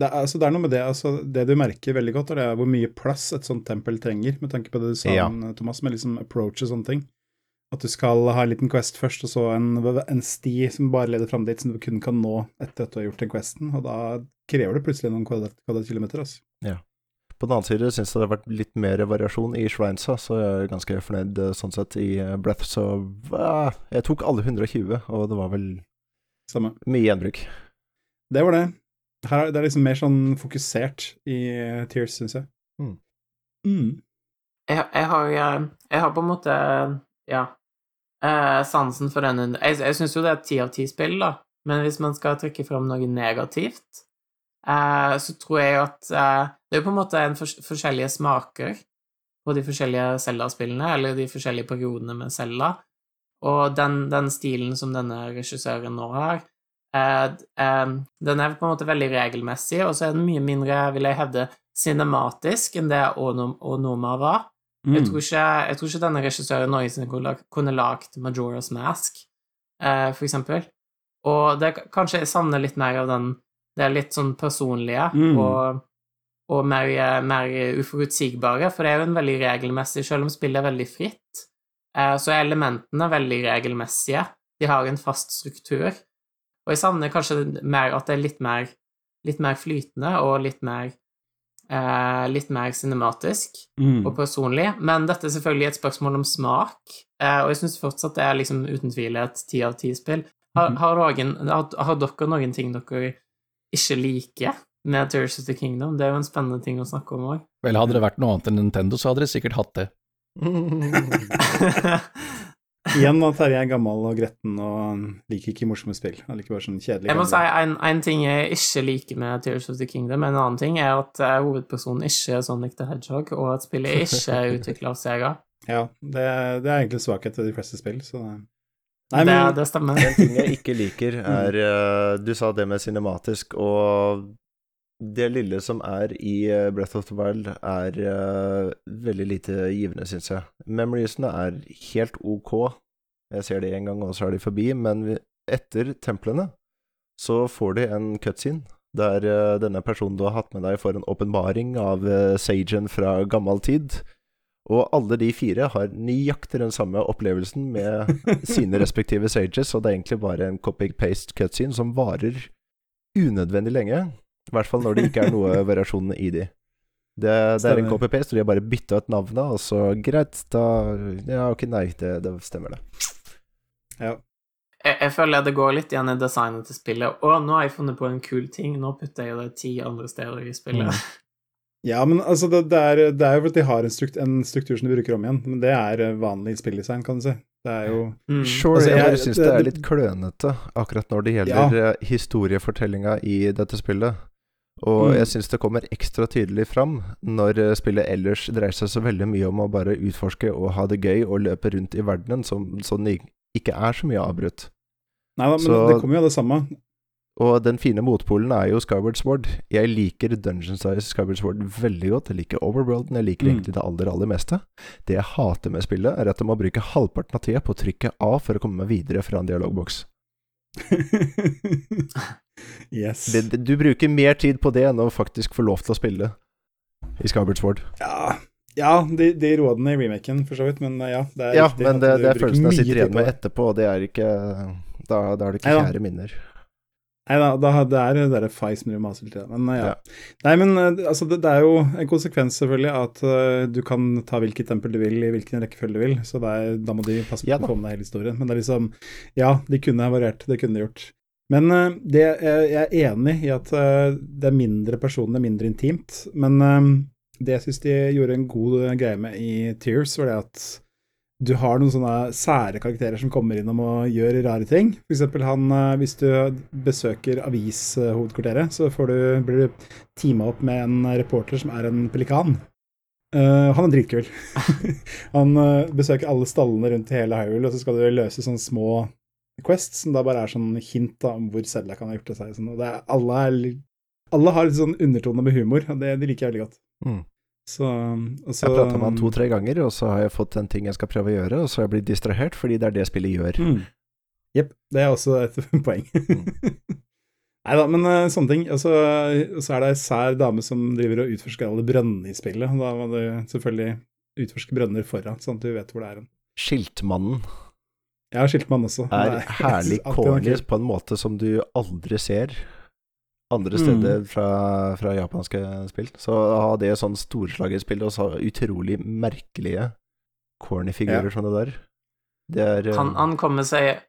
det, er, altså, det er noe med det altså, Det du merker veldig godt, er er hvor mye plass et sånt tempel trenger, med tanke på det du sa, Ja. Thomas, med liksom approach og sånne ting. At du skal ha en liten quest først, og så en, en sti som bare leder fram dit, som du kun kan nå etter at du har gjort den questen, og da krever det plutselig noen kvadrat, kvadratkilometer, altså. På den annen side syns jeg det har vært litt mer variasjon i Shrinesa, så jeg er ganske fornøyd eh, sånn sett i eh, Breath. Så jeg tok alle 120, og det var vel Samme. mye gjenbruk. Det var det. Her er det er liksom mer sånn fokusert i uh, Tears, syns jeg. Mm. Mm. Jeg, jeg, har, eh, jeg har på en måte Ja. eh, sansen for denne Jeg, jeg syns jo det er ti av ti-spill, da, men hvis man skal trekke fram noe negativt, eh, så tror jeg at eh, Det er jo på en måte en for, forskjellige smaker på de forskjellige Zelda-spillene, eller de forskjellige periodene med Zelda, og den, den stilen som denne regissøren nå har, eh, eh, den er på en måte veldig regelmessig, og så er den mye mindre, vil jeg hevde, cinematisk enn det Onom- Onoma var. Jeg, Mm. tror ikke, jeg tror ikke denne regissøren noensinne kunne lag- lagd Majora's Mask, eh, for eksempel. Og det er kanskje jeg savner litt mer av den Det er litt sånn personlige Mm. og, og mer, mer uforutsigbare, for det er jo en veldig regelmessig Selv om spillet er veldig fritt, eh, så er elementene veldig regelmessige. De har en fast struktur. Og jeg savner kanskje mer at det er litt mer, litt mer flytende og litt mer eh, litt mer cinematisk Mm. og personlig, men dette er selvfølgelig et spørsmål om smak, eh, og jeg syns fortsatt det er liksom uten tvil et ti av ti-spill. Har, Mhm. har, har dere noen ting dere ikke liker med Tears of the Kingdom? Det er jo en spennende ting å snakke om òg. Vel, hadde det vært noe annet enn Nintendo, så hadde dere sikkert hatt det. Igjen da, Terje er gammel og gretten og liker ikke morsomme spill. Han liker bare sånn kjedelig Jeg må gamle- si en, en ting jeg ikke liker med Tears of the Kingdom, en annen ting er at eh, hovedpersonen ikke er Sonic the Hedgehog, og at spillet ikke er utvikla av Sega. Ja, det, det er egentlig svakhet til de fleste spill, så Nei, det, men det stemmer. En ting jeg ikke liker, er eh, Du sa det med cinematisk, og det lille som er i eh, Breath of the Wild, er uh, veldig lite givende, syns jeg. Memoriesene er helt ok. Jeg ser det én gang, og så er de forbi. Men vi- etter templene så får de en cutscene der uh, denne personen du har hatt med deg, får en åpenbaring av uh, Sagen fra gammel tid. Og alle de fire har nøyaktig den samme opplevelsen med sine respektive sages, og det er egentlig bare en copy-paste cutscene som varer unødvendig lenge. I hvert fall når det ikke er noe variasjon i de. Det, det er en KPP, copy-paste, og de har bare bytta ut navnet, og så greit, da Ja, ok, nei, det, det stemmer, det. ja. Jeg, jeg føler det går litt igjen i designet til spillet. Å, nå har jeg funnet på en kul ting, nå putter jeg det ti andre steder i spillet. Mm. ja, men altså, det, det, er, det er jo fordi de har en, strukt, en struktur som de bruker om igjen, men det er eh, vanlig spilldesign, kan du si. Det er jo Mm. Sure, Altså, jeg jeg- syns det det- er litt klønete akkurat når det gjelder ja. historiefortellinga i dette spillet. Og Mm. jeg syns det kommer ekstra tydelig fram når eh, spillet ellers dreier seg så veldig mye om å bare utforske og ha det gøy og løpe rundt i verdenen, som, sånn det ikke er så mye avbrutt. Nei da, men Så- det kommer jo av det samme. Og den fine motpolen er jo Skyward Sword. Jeg liker Dungeon Size Skyward Sword veldig godt. Jeg liker Overworlden, jeg liker Mm. egentlig det aller, aller meste. Det jeg hater med spillet, er at jeg må bruke halvparten av tida på å trykke A for å komme meg videre fra en dialogboks. yes. Det, du bruker mer tid på det enn å faktisk få lov til å spille i Skyward Sword. Ja, ja de, de rådene i remaken, for så vidt, men eh, ja. Det er Ja, riktig men det, det er følelsen jeg sitter igjen med etterpå, og det er ikke Da, da er det ikke kjære minner. Nei da, da, det er det derre feis med maser til. Men eh, ja. Ja. Nei, men eh, altså, det, det er jo en konsekvens, selvfølgelig, at uh, du kan ta hvilket tempel du vil i hvilken rekkefølge du vil, så er, da må de passe på Ja å få med deg hele historien. Men det er liksom Ja, de kunne ha variert, det kunne de gjort. Men eh, det, jeg jeg er enig i at eh, det er mindre personlig, mindre intimt. Men eh, det jeg syns de gjorde en god eh, greie med i Tears, var det at du har noen sånne sære karakterer som kommer innom og gjør rare ting. For han, eh, hvis du besøker avishovedkvarteret, så du, blir du teama opp med en reporter som er en pelikan. Uh, han er dritkul. han uh, besøker alle stallene rundt i hele Hyrule, og så skal du løse sånne små quests som da bare er sånn hint da, om hvor Selda kan ha gjort det seg. Sånn. Det er, alle, er, alle har litt sånn undertone med humor, og det, det liker jeg veldig godt. Mm. Så, så Jeg prata med han to-tre ganger, og så har jeg fått en ting jeg skal prøve å gjøre, og så har jeg blitt distrahert, fordi det er det spillet gjør. Mm. Det er også et poeng. Nei da, men eh, sånne ting. Og så så er det ei sær dame som driver og utforsker alle brønnene i spillet. Da må du selvfølgelig utforske brønner foran, sånn at du vet hvor det er hen. Skiltmannen Jeg har skilt meg også. er Nei, herlig er corny på en måte som du aldri ser andre Mm. steder fra, fra japanske spill. Så å ha det sånn storslagerspill og så utrolig merkelige corny figurer som det der, det er eh, Han, han kommer seg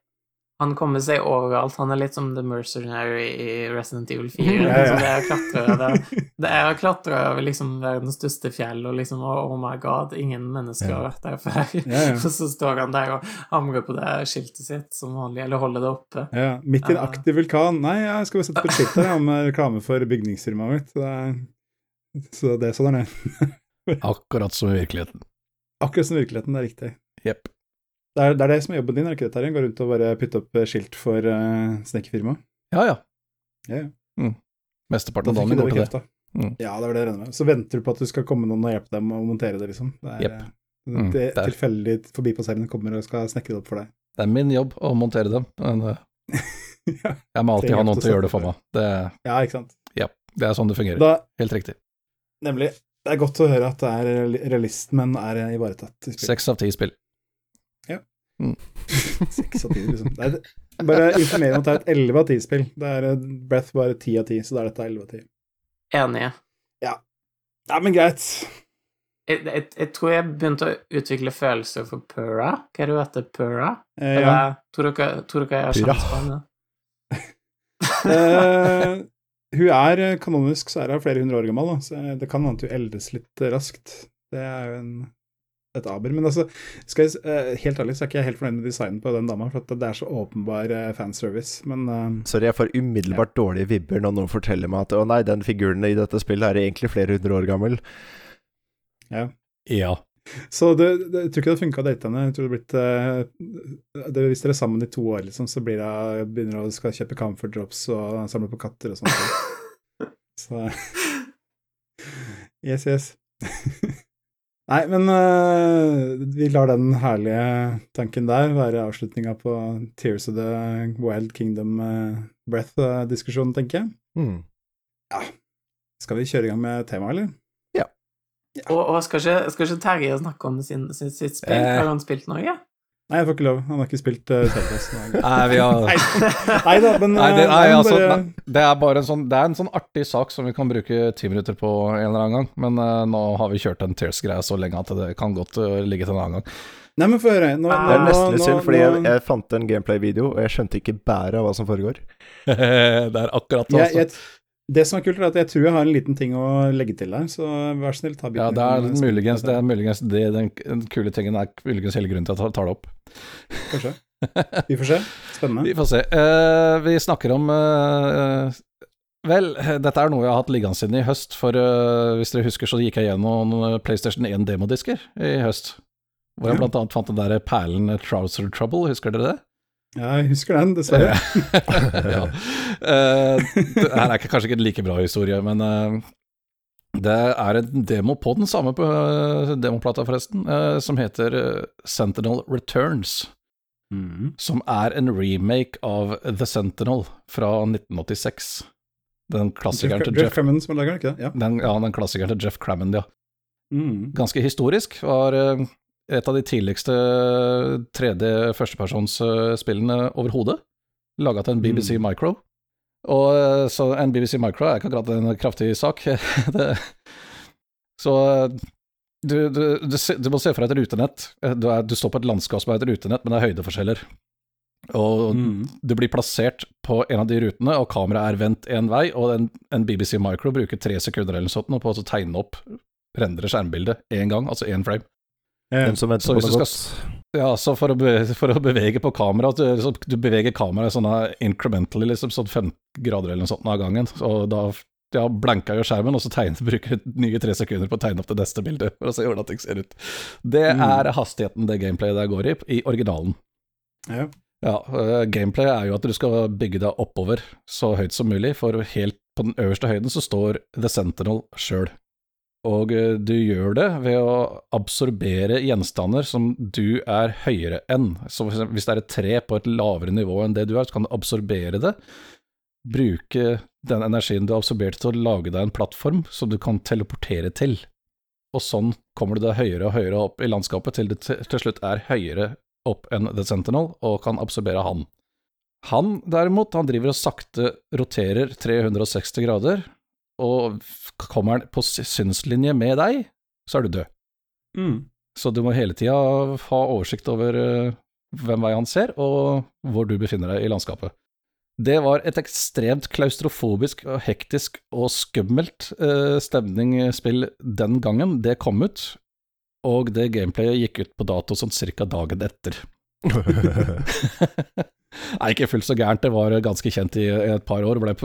han kommer seg overalt. Han er litt som The Mercenary i Resident Evil 4. Ja, ja. Liksom, det er å klatre over Det er å klatre over liksom verdens største fjell, og liksom oh, my god, ingen mennesker har vært der før. Ja, ja. Og så står han der og hamrer på det skiltet sitt som vanlig, eller holder det oppe. Ja, midt i en aktiv vulkan. Nei, jeg skal bare sette på et skilt her ja, med reklame for bygningsfirmaet mitt. Så det er, så det er sånn er det. Akkurat som i virkeligheten. Akkurat som i virkeligheten, det er riktig. Jepp. Det er, det er det som er jobben din, er det ikke det, Terje? Gå rundt og bare putte opp eh, skilt for uh, snekkerfirmaet? Ja, ja. Ja, ja. Mesteparten av dagen går til det. Mm. Ja, det var det jeg regner med. Så venter du på at du skal komme noen og hjelpe dem å montere det, liksom. Det er, yep. eh, Mm, det det er- tilfeldig forbipasserende kommer og skal snekre det opp for deg. Det er min jobb å montere dem, men uh, ja. jeg må alltid ha noen til å gjøre det for meg. Det, ja, ikke sant. ja, det er sånn det fungerer. Da, Helt riktig. nemlig, det er godt å høre at det er realist, men eh, ivaretatt. Seks av ti spill. Seks av ti, liksom. Det er, bare informer om at det er et elleve av ti-spill. Det er eh, Breath bare ti av ti, så da er dette elleve av ti. Enige. Ja, men greit. Jeg, jeg, jeg tror jeg begynte å utvikle følelser for Pura. Hva er det hun heter? Pura? Eh, ja. tror, dere, tror dere jeg har Purra. på henne? Eh, hun er eh, kanonisk, så er hun flere hundre år gammel, da. så det kan hende hun eldes litt raskt. Det er jo en, et aber. Men altså, skal jeg, eh, helt ærlig så er ikke jeg helt fornøyd med designen på den dama, for at det er så åpenbar eh, fanservice. Men uh, Sorry, jeg får umiddelbart dårlige vibber når noen forteller meg at å nei, den figuren i dette spillet er egentlig flere hundre år gammel. Ja. ja. Så det, det, jeg tror ikke det funka å date henne. Jeg tror det blitt det, Hvis dere er sammen i to år, liksom, så blir det, begynner hun å kjøpe comfort drops og samle på katter og sånt. så Yes, yes. Nei, men uh, vi lar den herlige tanken der være avslutninga på Tears of the Wild Kingdom uh, Breath-diskusjonen, tenker jeg. Hmm. Skal vi kjøre i gang med temaet, eller? Og, og skal, ikke, skal ikke Terje snakke om sin, sin, sitt spill? Eh. Har han spilt noe? Nei, jeg får ikke lov. Han har ikke spilt uh, Telltales. Nei, vi har Nei, da, men Nei, det, eh, nei, altså, bare- nei, det er bare en sånn Det er en sånn artig sak som vi kan bruke ti minutter på en eller annen gang, men uh, nå har vi kjørt en Tears-greie så lenge at det kan godt uh, ligge til en annen gang. Nei, men få høre. Nå, Det Det er nesten litt synd, fordi jeg, jeg fant en gameplay-video, og jeg skjønte ikke bæret av hva som foregår. det er akkurat det. jeg, Altså. jeg, Det som er kult, er at jeg tror jeg har en liten ting å legge til der, så vær så snill, ta Ja, det er muligens det, er muligens det den, den kule tingen er muligens hele grunnen til at jeg tar det opp. Kanskje. Vi får se. Spennende. Vi får se. Uh, vi snakker om uh, Vel, dette er noe jeg har hatt liggende siden i høst, for uh, hvis dere husker så gikk jeg gjennom PlayStation 1 demodisker i høst. Hvor jeg blant annet fant den der perlen Trouser Trouble, husker dere det? Ja, jeg husker den, dessverre. ja. Uh, det her er kanskje ikke en like bra historie, men uh, det er en demo på den samme uh, demoplata, forresten, som heter Sentinel Returns. Mm. Som er en remake av The Sentinel fra 1986. Den klassikeren til Jeff Jeff, Crammond som lager den, ikke det? Ja. den, ja, den klassikeren til Jeff Crammond, ja. Mm. Ganske historisk. Var et av de tidligste 3D førstepersonsspillene overhodet. Laga til en BBC Mm. Micro. Og eh, så en BBC Micro er ikke akkurat en kraftig sak. det, så eh, du, du, du, du må se for deg et rutenett. Eh, Du, er, du står på et landskap som er et rutenett, men det er høydeforskjeller. Og Mm. du blir plassert på en av de rutene, og kameraet er vendt én vei, og en, en BBC Micro bruker tre sekunder eller noe sånt på å tegne opp, rendre skjermbildet én gang, altså én frame. Ja. Den som venter Så på noe godt. Ja, så for å, bevege, for å bevege på kameraet, du, du beveger kameraet sånn incrementally, liksom sånn fem grader eller noe sånt av gangen, og da ja, blanka jo skjermen, og så tegnet, bruker nye tre sekunder på å tegne opp det neste bildet, for å se hvordan ting ser ut. Det Mm. er hastigheten det gameplayet der går i, i originalen. Ja. Ja, øh, gameplay er jo at du skal bygge deg oppover så høyt som mulig, for helt på den øverste høyden så står The Sentinel sjøl. Og øh, du gjør det ved å absorbere gjenstander som du er høyere enn. Så hvis det er et tre på et lavere nivå enn det du er, så kan du absorbere det. Bruke den energien du har absorbert til å lage deg en plattform som du kan teleportere til. Og sånn kommer du deg høyere og høyere opp i landskapet til du til slutt er høyere opp enn The Sentinel og kan absorbere han. Han derimot, han driver og sakte roterer 360 grader, og kommer han på synslinje med deg, så er du død. Mm. Så du må hele tida ha oversikt over eh, hvem vei han ser, og hvor du befinner deg i landskapet. Det var et ekstremt klaustrofobisk og hektisk og skummelt eh, stemningsspill den gangen det kom ut, og det gameplayet gikk ut på dato sånn cirka dagen etter. Nei, ikke fullt så gærent, det var ganske kjent i et par år, ble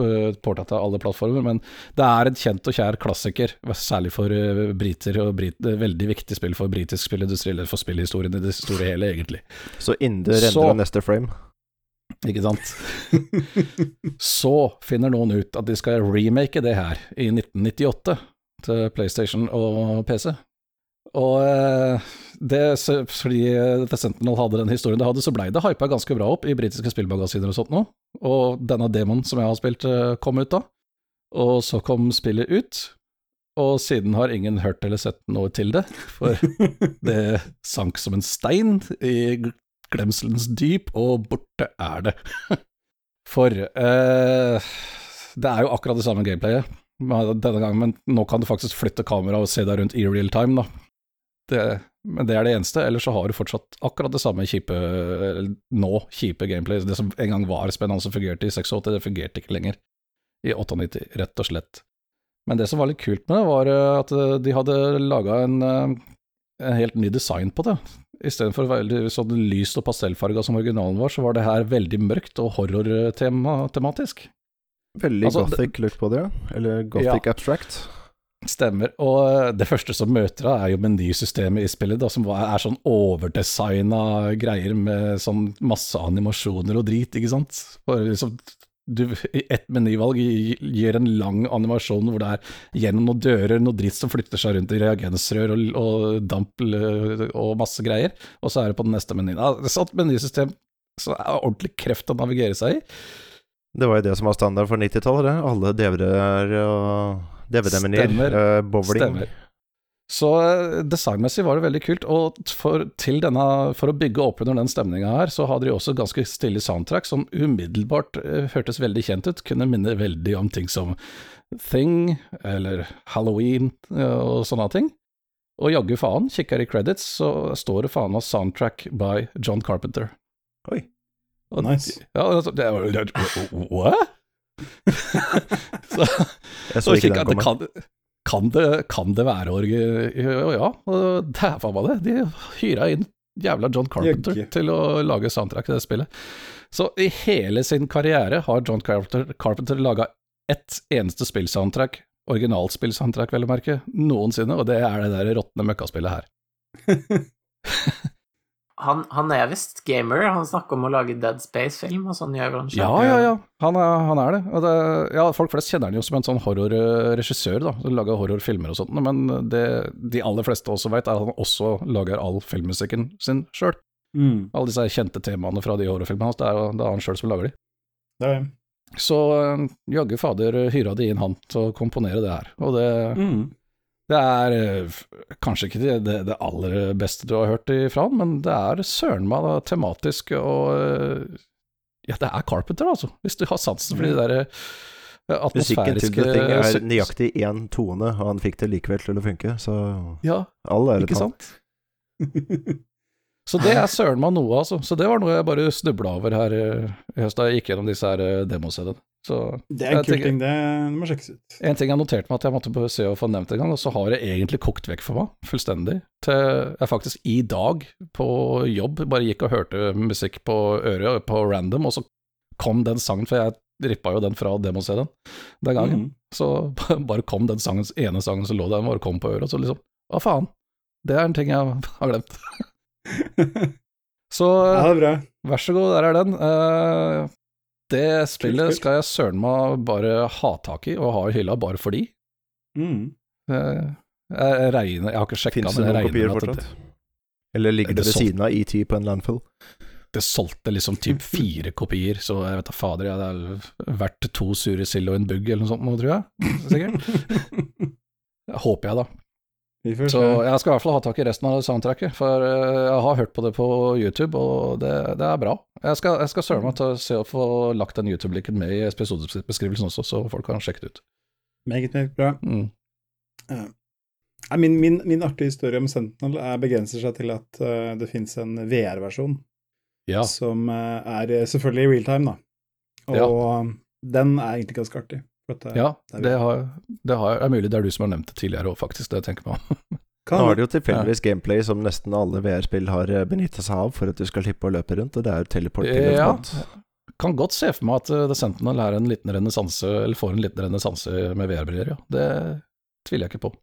porta av alle plattformer, men det er en kjent og kjær klassiker, særlig for eh, briter, og brit, veldig viktig spill for britisk spillindustri, eller for spillhistorien i det store hele, egentlig. Så Inde det Så- rendrer neste frame. Ikke sant? Så finner noen ut at de skal remake det her i 1998 til PlayStation og PC. Og eh, det, fordi The Sentinel hadde den historien det hadde, så blei det hypa ganske bra opp i britiske spillmagasiner og sånt nå. Og denne demonen som jeg har spilt, eh, kom ut da. Og så kom spillet ut, og siden har ingen hørt eller sett noe til det. For det sank som en stein i glemselens dyp, og borte er det. For eh, det er jo akkurat det samme gameplayet denne gangen, men nå kan du faktisk flytte kameraet og se deg rundt i real time, da. Det, men det er det eneste, ellers så har du fortsatt akkurat det samme kjipe, nå kjipe gameplay. Det som en gang var spennende som fungerte i 86, det fungerte ikke lenger i 98, rett og slett. Men det som var litt kult med det, var eh, at eh, de hadde laga en, eh, en helt ny design på det. Istedenfor veldig sånn lyst og pastellfarga som originalen var, så var det her veldig mørkt og horror-tematisk. Veldig Altså, gothic look på det. Eller gothic abstract. Stemmer. Og eh, det første som møter deg, er jo menysystemet i spillet, da, som er sånn overdesigna greier med sånn masse animasjoner og drit, ikke sant. Bare liksom du, ett menyvalg gi- gir en lang animasjon hvor det er gjennom noen dører, noe dritt som flytter seg rundt i reagensrør og, og damp og masse greier, og så er det på den neste menyen. Ja, sånt menysystem som er ordentlig kreft å navigere seg i. Det var jo det som var standard for 90-tallet. Alle DVD-er og DVD-menyer. Uh, bowling. Stemmer. Så eh, designmessig var det veldig kult, og for, denne, for å bygge opp under den stemninga her, så hadde de også ganske stille soundtrack som umiddelbart eh, hørtes veldig kjent ut, kunne minne veldig om ting som Thing eller Halloween eh, og sånne ting. Og jaggu faen, kikker i credits, så står det faen meg soundtrack by John Carpenter. Oi. Og, Nice. Ja, det, det det, jo What? så, Jeg så ikke den det komme. kan, kan, det, kan det være orgi... Ja, faen meg det. De hyra inn jævla John Carpenter Jøgge. til å lage soundtrack til det spillet. Så i hele sin karriere har John Carpenter, Carpenter laga ett eneste spillsoundtrack, originalspillsoundtrack vel å merke, noensinne, og det er det der råtne møkkaspillet her. Han, han er visst gamer. Han snakker om å lage Dead Space-film, og sånn gjør han. Ja, ja, ja, han er, han er det. Og det. Ja, folk flest kjenner han jo som en sånn horrorregissør, da, som lager horrorfilmer og sånt, men det de aller fleste også vet, er at han også lager all filmmusikken sin sjøl. Mm. Alle disse kjente temaene fra de horrorfilmene hans, det er, det er han sjøl som lager de. Det er Så eh, jaggu fader hyra de inn han til å komponere det her, og det, mm. Det er eh, kanskje ikke det, det, det aller beste du har hørt ifra han, men det er søren meg tematisk og eh, Ja, det er Carpenter, altså, hvis du har sansen for de der atmosfæriske... Musikken til det The Thing er nøyaktig én tone, og han fikk det likevel til å funke, så Ja, all ære til han. Så det er søren meg noe, altså. Så det var noe jeg bare snubla over her eh, i høst da jeg gikk gjennom disse her eh, demoseriene. Det er en kul ting, det, det må sjekkes ut. en ting jeg noterte meg at jeg måtte se og få nevnt en gang, og så har det egentlig kokt vekk for meg, fullstendig. Til jeg faktisk i dag på jobb bare gikk og hørte musikk på øret på random, og så kom den sangen, for jeg rippa jo den fra demoscenen den gangen. Mm. Så bare kom den sangens, ene sangen som lå der, bare kom på øret, og så liksom Hva faen? Det er en ting jeg har glemt. Så ja, det er bra. vær så god, der er den. Uh, det spillet kult. skal jeg søren meg bare ha tak i og ha i hylla bare fordi. Mm. Uh, Jeg regner Jeg har ikke sjekka, men jeg regner med at fortsatt? det, Eller ligger Det det ved siden av ET på en landfill? det solgte liksom typ fire kopier, så jeg vet da fader, Jeg er verdt to sure sild og en bugg eller noe sånt nå, tror jeg. Sikkert. Håper jeg, da. Så jeg skal i hvert fall ha tak i resten av soundtracket, for eh, jeg har hørt på det på YouTube, og det, det er bra. Jeg skal, jeg skal søren meg ta, se å få lagt den YouTube-linken med i episodebeskrivelsen også, så folk kan sjekke det ut. Meget, meget bra. Mm. Nei, Min, min, min artige historie om Sentinel er, begrenser seg til at uh, det finnes en VR-versjon Ja. som uh, er eh, selvfølgelig i real time, da. Og Ja. den er egentlig ganske artig. Eh, Ja, det er det, har, det har, er mulig det er du som har nevnt det tidligere òg, faktisk, det jeg tenker på. Kan Nå har det jo tilfeldigvis gameplay som nesten alle VR-spill har benytta benyttet seg av for at du skal slippe å løpe rundt, og det er jo teleport til Ja, kan godt se for meg at uh, The Sentinel er en liten renessanse, eller får en liten renessanse med VR-briller, ja. Det tviler jeg ikke på.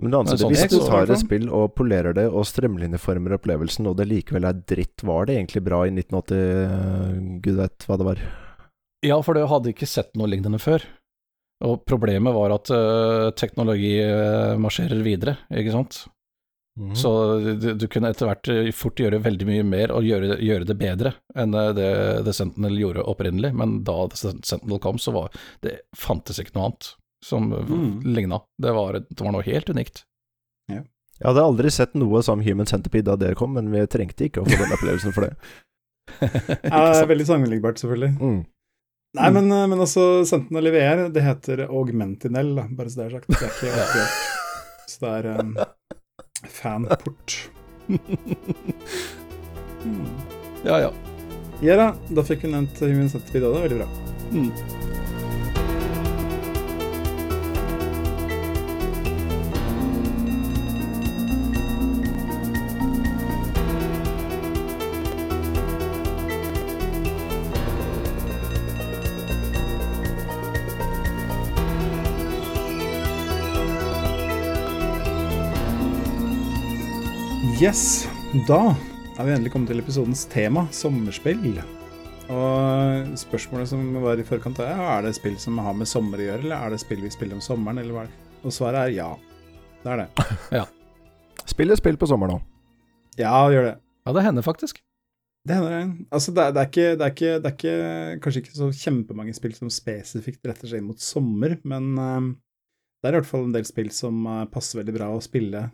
Men det Men sånn hvis du tar et spill og polerer det og strømlinjeformer opplevelsen, og det likevel er dritt, var det egentlig bra i 1980? eh, Gud vet hva det var. Ja, for det hadde ikke sett noe lignende før. Og problemet var at uh, teknologi uh, marsjerer videre, ikke sant. Mm. Så du, du kunne etter hvert eh, fort gjøre veldig mye mer og gjøre, gjøre det bedre enn eh, det The Sentinel gjorde opprinnelig, men da The Sentinel kom, så var det fantes ikke noe annet som Mm. ligna. Det var, det var noe helt unikt. Jeg hadde aldri sett noe som Human Centipede da det kom, men vi trengte ikke å få den opplevelsen for det. Ja, det er veldig sammenlignbart, selvfølgelig. Mm. Nei, men, eh, men altså, Sentinel i VR, det heter Augmentinel, bare så det er sagt. Det er ikke akkurat. Så det er um, fanport. Mm. ja, ja. Ja da, da fikk hun nevnt Human Centipede òg, det veldig bra. Mm. Yes, da er vi endelig kommet til episodens tema, sommerspill. Og spørsmålet som var i forkant er, er det spill som har med sommer å gjøre, eller er det spill vi spiller om sommeren, eller hva er det? Og svaret er ja. Det er det. Spill et spill på sommeren nå. Ja, gjør det. Ja, det hender faktisk. Det hender. Altså, det er, det, er ikke, det, er ikke, det er ikke Kanskje ikke så kjempemange spill som spesifikt retter seg inn mot sommer, men eh, det er i hvert fall en del spill som eh, passer veldig bra å spille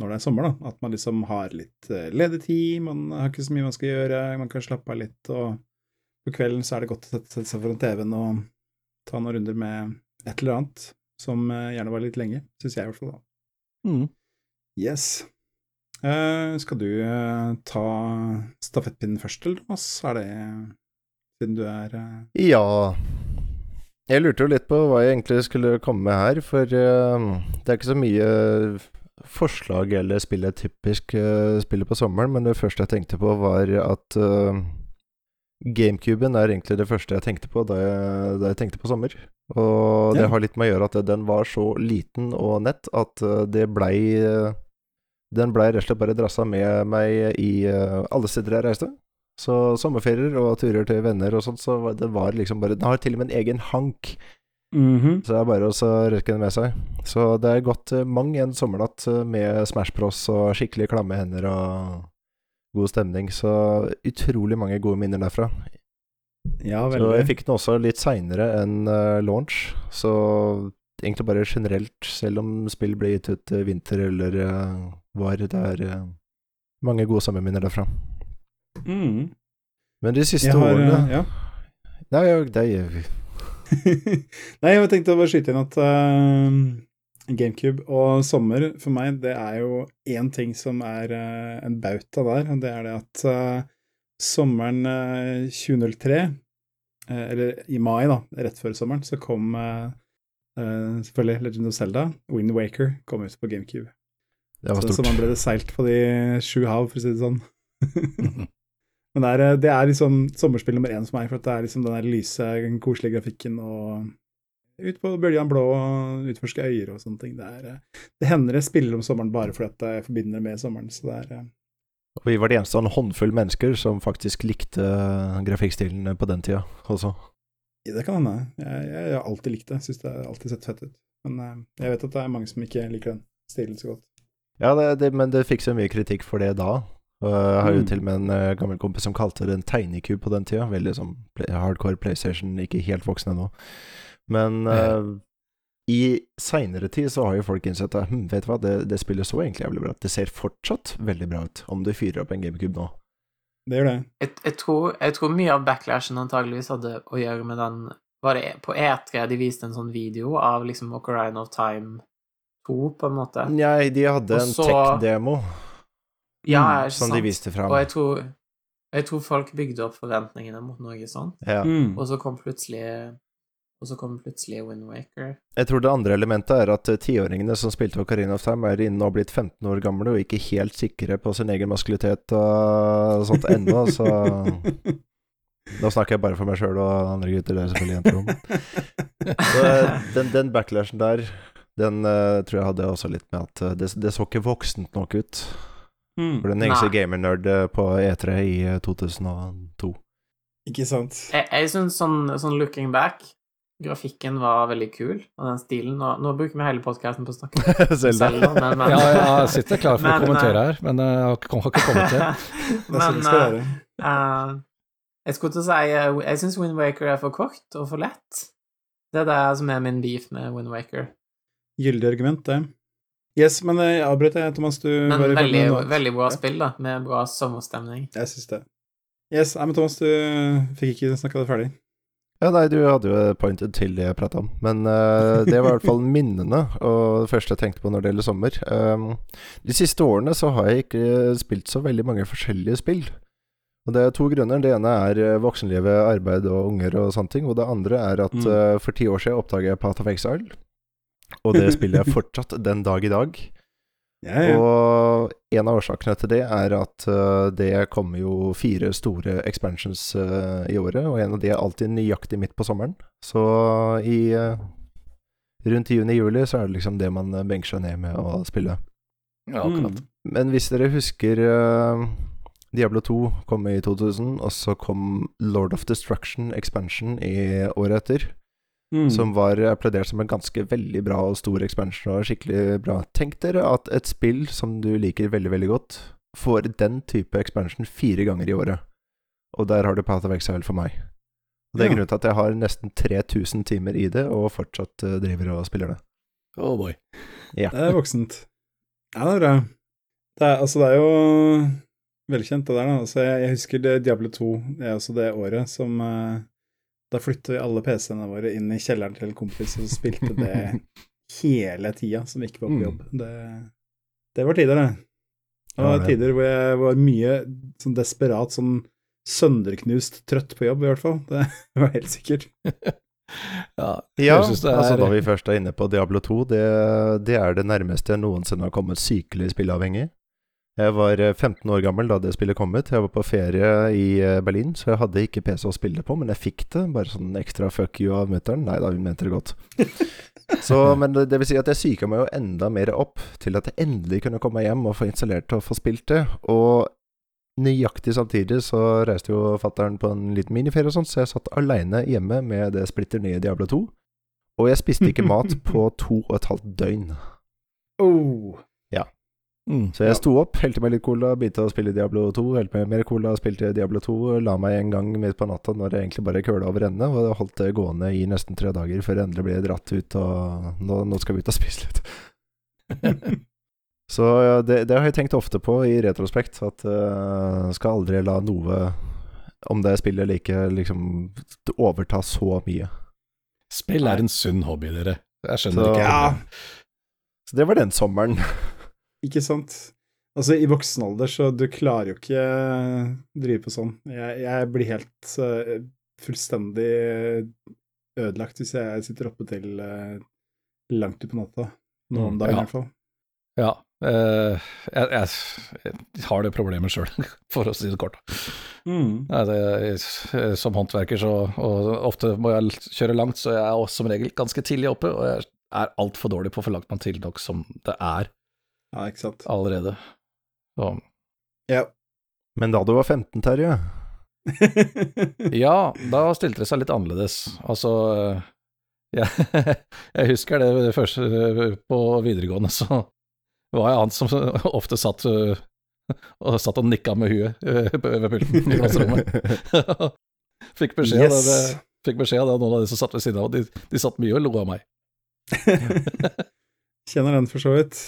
når det er sommer, da. At man liksom har litt uh, ledig tid, man har ikke så mye man skal gjøre, man kan slappe av litt, og på kvelden så er det godt å sette, seg foran TV-en og ta noen runder med et eller annet som eh, gjerne var litt lenge, syns jeg i hvert fall, da. Mm. Yes. Uh, skal du uh, ta stafettpinnen først, eller, Thomas? Er det siden du er uh... Ja Jeg lurte jo litt på hva jeg egentlig skulle komme med her, for eh, det er ikke så mye forslag eller spille jeg typisk uh, spiller på sommeren, men det første jeg tenkte på, var at uh, GameCuben er egentlig det første jeg tenkte på da jeg, da jeg tenkte på sommer. Og det Ja. har litt med å gjøre at den var så liten og nett at uh, det blei Den blei rett og slett bare drassa med meg i alle steder jeg reiste. Så sommerferier og turer til venner og sånt, så det var liksom bare Den har til og med en egen hank, så det er bare å så røske den med seg. Så det er gått uh, mang en sommernatt uh, med Smash Bros og skikkelig klamme hender og god stemning. Så utrolig mange gode minner derfra. Ja, Så jeg fikk den også litt seinere enn uh, launch, så egentlig bare generelt, selv om spill ble gitt ut vinter eller var, det er mange gode sommerminner derfra. Mm. Men de siste har, årene eh, ja. Nei, det er Nei, jeg tenkte å bare skyte inn at uh, GameCube og sommer for meg, det er jo én ting som er uh, en bauta der, og det er det at uh, sommeren eh, 2003, eh, eller i mai, da, rett før sommeren, så kom selvfølgelig Legend of Zelda, Wind Waker, kom ut på GameCube. Det var stort. Så så man ble det seilt på de sju hav, for å si det sånn. Men det er, eh, det er liksom sommerspill nummer én for meg, for at det er liksom den der lyse, koselige grafikken og ut på bøljan blå og utforske øyer og sånne ting. Det, er, eh, det hender jeg spiller om sommeren bare fordi at jeg forbinder det med sommeren. Så det er eh, Og vi var de eneste av en håndfull mennesker som faktisk likte grafikkstilen på den tida også. Det kan hende. Jeg, jeg, jeg har alltid likt det. Syns det har alltid sett fett ut. Men jeg vet at det er mange som ikke liker den stilen så godt. Ja, det, det, men det fikk så mye kritikk for det da. Og jeg har jo Mm. til og med en eh, gammel kompis som kalte det en tegnekube på den tida. Veldig sånn play, hardcore PlayStation, ikke helt voksen ennå. Men uh, i seinere tid så har jo folk innsett at hm, vet du hva, det, det spillet så egentlig jævlig bra ut. Det ser fortsatt veldig bra ut om du fyrer opp en GameCube nå. Det gjør det. Jeg, jeg, tror, jeg tror mye av backlashen antageligvis hadde å gjøre med den Var det på E3 de viste en sånn video av liksom Ocarina of Time 2, på en måte? Nei, de hadde Også, en tech-demo Ja, Mm, som sant? de viste fram. Og jeg tror, jeg tror folk bygde opp forventningene mot noe sånt, Ja. Mm. og så kom plutselig Og så kom plutselig Wind Waker. Jeg tror det andre elementet er at eh, tiåringene som spilte Ocarina of Time, er inne og blitt 15 år gamle og ikke helt sikre på sin egen maskulitet og sånt ennå, så Nå snakker jeg bare for meg sjøl og andre gutter, det er selvfølgelig jenter om. Så eh, den, den backlashen der, den uh, tror jeg hadde også litt med at det, det så ikke voksent nok ut. Mm. For den Nei. gamernerd eh, på E3 i eh, 2002. Ikke sant. Jeg, jeg syns sånn, sånn looking back Grafikken var veldig kul, og den stilen Nå, nå bruker vi hele podkasten på å snakke om da men, men, Ja, jeg sitter klar for Men, å kommentere her, men eh, jeg har ikke, har ikke kommet til. Sånn men det skal uh, eh, jeg skulle til å si uh, Jeg syns Wind Waker er for kort og for lett. Det er det som er min beef med Wind Waker. Gyldig argument, det. Yes, men eh, jeg avbryter, Thomas. Du Men var i veldig, veldig bra Ja. spill, da, med bra sommerstemning. Jeg syns det. Yes, nei, men Thomas, du fikk ikke snakka det ferdig. Ja, nei, du hadde jo pointed til det jeg prata om. Men uh, det var i hvert fall minnene, og det første jeg tenkte på når det gjelder sommer. Um, de siste årene så har jeg ikke spilt så veldig mange forskjellige spill. Og det er to grunner. Det ene er eh, voksenlivet, arbeid og unger og sånne ting. Og det andre er at Mm. uh, for ti år siden oppdaga jeg Path of Exile. Og det spiller jeg fortsatt den dag i dag. Ja, ja. Og en av årsakene til det er at øh, det kommer jo fire store expansions øh, i året, og en av de er alltid nøyaktig midt på sommeren. Så i øh, rundt juni-juli så er det liksom det man benker seg ned med å spille. Ja, akkurat. Mm. Men hvis dere husker uh, Diablo 2 kom i 2000, og så kom Lord of Destruction expansion i året etter. Mm. Som var applaudert som en ganske veldig bra og stor expansion og skikkelig bra. Tenk dere at et spill som du liker veldig, veldig godt, får den type expansion fire ganger i året. Og der har du Path of Exile for meg. Og Det er Ja. grunnen til at jeg har nesten 3000 timer i det, og fortsatt eh, driver og spiller det. Oh boy. Det er voksent. Ja, det er bra. Det er, altså, det er jo velkjent, det der. da. Altså, jeg, jeg husker det Diablo 2, det er også det året som eh, Da flytta vi alle PC-ene våre inn i kjelleren til en kompis og spilte det hele tida som vi ikke var på Mm. jobb. Det, det var tider, det. Det var tider hvor jeg var mye sånn desperat, sånn sønderknust trøtt på jobb, i hvert fall. Det var helt sikkert. Ja, Ja, er... altså da vi først er inne på Diablo 2, det, det er det nærmeste jeg noensinne har kommet sykelig spilleavhengig. Jeg var eh, 15 år gammel da det spillet kom ut. Jeg var på ferie i eh, Berlin, så jeg hadde ikke PC å spille på, men jeg fikk det. Bare sånn ekstra fuck you av mutter'n. Nei da, hun mente det godt. Så, men det, det vil si at jeg psyka meg jo enda mer opp til at jeg endelig kunne komme hjem og få installert og få spilt det. Og nøyaktig samtidig så reiste jo fattern på en liten miniferie og sånn, så jeg satt aleine hjemme med det splitter nye Diablo 2. Og jeg spiste ikke mat på to og et halvt døgn. Oh. Mm. Så jeg sto opp, helte meg litt cola, begynte å spille Diablo 2, helte meg mer cola, spilte Diablo 2, la meg en gang midt på natta når jeg egentlig bare køla over ende, og jeg holdt det gående i nesten tre dager før jeg endelig ble dratt ut, og nå, nå skal vi ut og spise litt. Så ja, det, det har jeg tenkt ofte på i retrospekt, at uh, skal aldri la noe, om det er spill eller ikke, liksom overta så mye. Spill er en sunn hobby, dere. Jeg skjønner Så- ikke. Ja. Så det var den sommeren. Ikke sant? Altså, i voksen alder, så du klarer jo ikke drive på sånn. Jeg, jeg blir helt uh, fullstendig ødelagt hvis jeg sitter oppe til uh, langt utpå natta. Nå om Mm, dagen, ja. i hvert fall. Ja. Uh, jeg, jeg, jeg har det problemet sjøl, for å si det kort. Mm. Nei, det, som håndverker så og ofte må jeg kjøre langt, så jeg er også som regel ganske tidlig oppe, og jeg er altfor dårlig på å få lagt meg til nok som det er Ja, ikke sant. allerede. Så, Ja. Men da du var 15, Terje ja, da stilte det seg litt annerledes. Altså jeg, jeg husker det første på videregående, så var jeg han som ofte satt øh, og satt og nikka med huet ved pulten i klasserommet. Fikk beskjed, av det, fikk beskjed av det, noen av de som satt ved siden av, og de, de satt mye og lo av meg. Kjenner den for så vidt.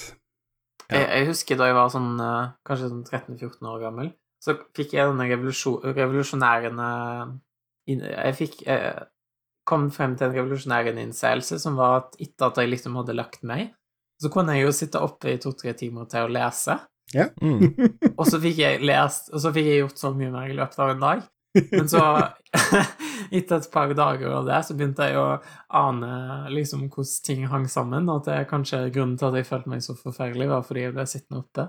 Ja. Jeg, jeg husker da jeg var sånn eh, kanskje sånn 13-14 år gammel, så fikk jeg denne revolusjon, revolusjonæren eh, Jeg fikk jeg kom frem til en revolusjonærende innseelse som var at etter at jeg liksom hadde lagt meg, så kunne jeg jo sitte oppe i to-tre timer til å lese, Mm. og så fikk jeg lest, og så fikk jeg gjort så mye mer i løpet av en dag. Men så, etter et par dager av det, så begynte jeg å ane liksom hvordan ting hang sammen, at det kanskje grunnen til at jeg følte meg så forferdelig, var fordi jeg ble sittende oppe.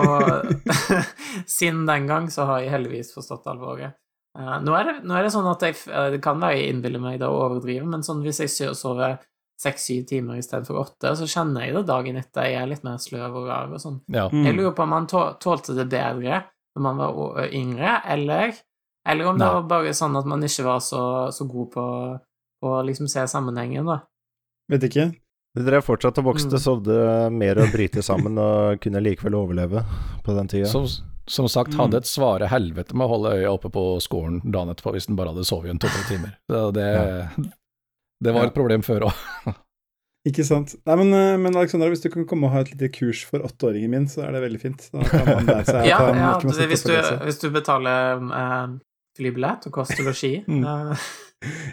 Og siden den gang så har jeg heldigvis forstått alvoret. Eh, nå, er det, nå er det sånn at jeg, eh, det kan være jeg innbiller meg det å overdrive, men sånn hvis jeg sover seks-syv timer istedenfor åtte, så kjenner jeg det dagen etter. Jeg er litt mer sløv og rar og sånn. Ja. Mm. Jeg lurer på om man tålte det bedre når man var yngre, eller, eller om det var bare sånn at man ikke var så, så god på på å liksom se sammenhengen, da. Vet ikke. De drev fortsatt og vokste, Mm. sovde mer og bryte sammen, og kunne likevel overleve på den tida. Som, som sagt, hadde et svare helvete med å holde øya oppe på skolen dagen etterpå hvis den bare hadde sovet i en to-tre timer. Det, det, det var Ja. et problem før òg. Ikke sant. Nei, men, eh, men Alexandra, hvis du kan komme og ha et lite kurs for åtteåringen min, så er det veldig fint. Da kan man seg Ja, han ja hvis, du, hvis du betaler eh, flybillett og kost og losji Mm. Uh.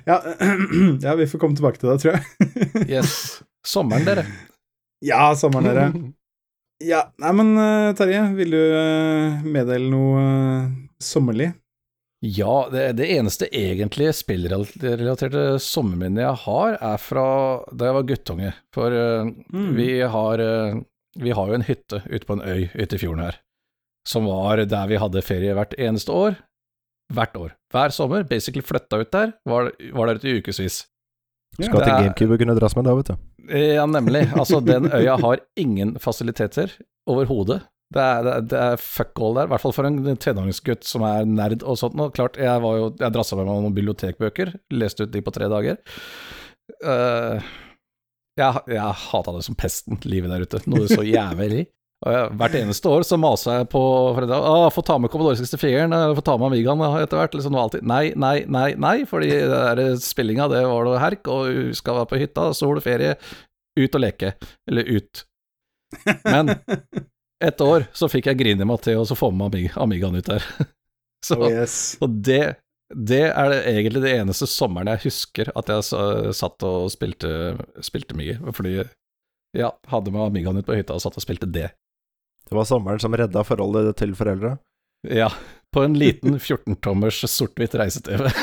Ja, ja, vi får komme tilbake til det, tror jeg. Yes. Sommeren, dere. Ja, sommeren, dere. Ja, nei, men eh, Terje, vil du eh, meddele noe eh, sommerlig? Ja, det, det eneste egentlige spillrelaterte sommerminnet jeg har, er fra da jeg var guttunge. For Mm. vi, har, vi har jo en hytte ute på en øy ute i fjorden her, som var der vi hadde ferie hvert eneste år. Hvert år. Hver sommer. Basically flytta ut der. Var, var der i ukevis. Skal til GameCube kunne dras med da, vet du. Ja, nemlig. Altså, den øya har ingen fasiliteter overhodet. Det er, det, det er fuck all der, i hvert fall for en tenåringsgutt som er nerd og sånt. Og klart, jeg var jo, jeg drassa med meg noen bibliotekbøker, leste ut de på tre dager. Uh, jeg jeg hata det som pesten, livet der ute. Noe så jævlig. Hvert eneste år så masa jeg på foreldra Å, få ta med Commodore 64-en, eh, få ta med Amigaen etter hvert. Liksom, alltid nei, nei, nei, nei, fordi det der spillinga, det var noe herk, og vi skal være på hytta, sol, ferie, ut og leke. Eller ut. Men et år så fikk jeg grine meg til å så få med Amig Amigaen ut der. Så, Oh, yes. og det, det er det egentlig det eneste sommeren jeg husker at jeg satt og spilte, spilte mye. Fordi ja, hadde med Amigaen ut på hytta og satt og spilte det. Det var sommeren som redda forholdet til foreldra. Ja, på en liten 14-tommers sort-hvitt reise-TV.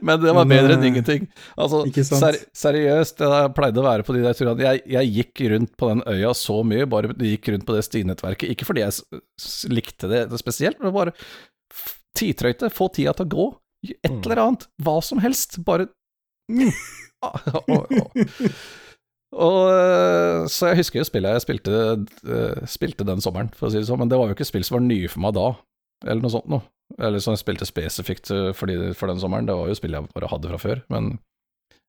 Men det var bedre enn eh, ingenting. Altså, ser, seriøst, det jeg pleide å være på de der turene jeg, jeg gikk rundt på den øya så mye, bare gikk rundt på det stinettverket. Ikke fordi jeg likte det, det spesielt, men bare tidtrøyte, få tida til å gå. Et Mm. eller annet, hva som helst, bare mm. Og, eh, Så jeg husker jo spillet jeg spilte, eh, spilte den sommeren, for å si det sånn, men det var jo ikke spill som var nye for meg da, eller noe sånt noe. Eller som jeg spilte spesifikt for, de, for den sommeren, det var jo spill jeg bare hadde fra før, men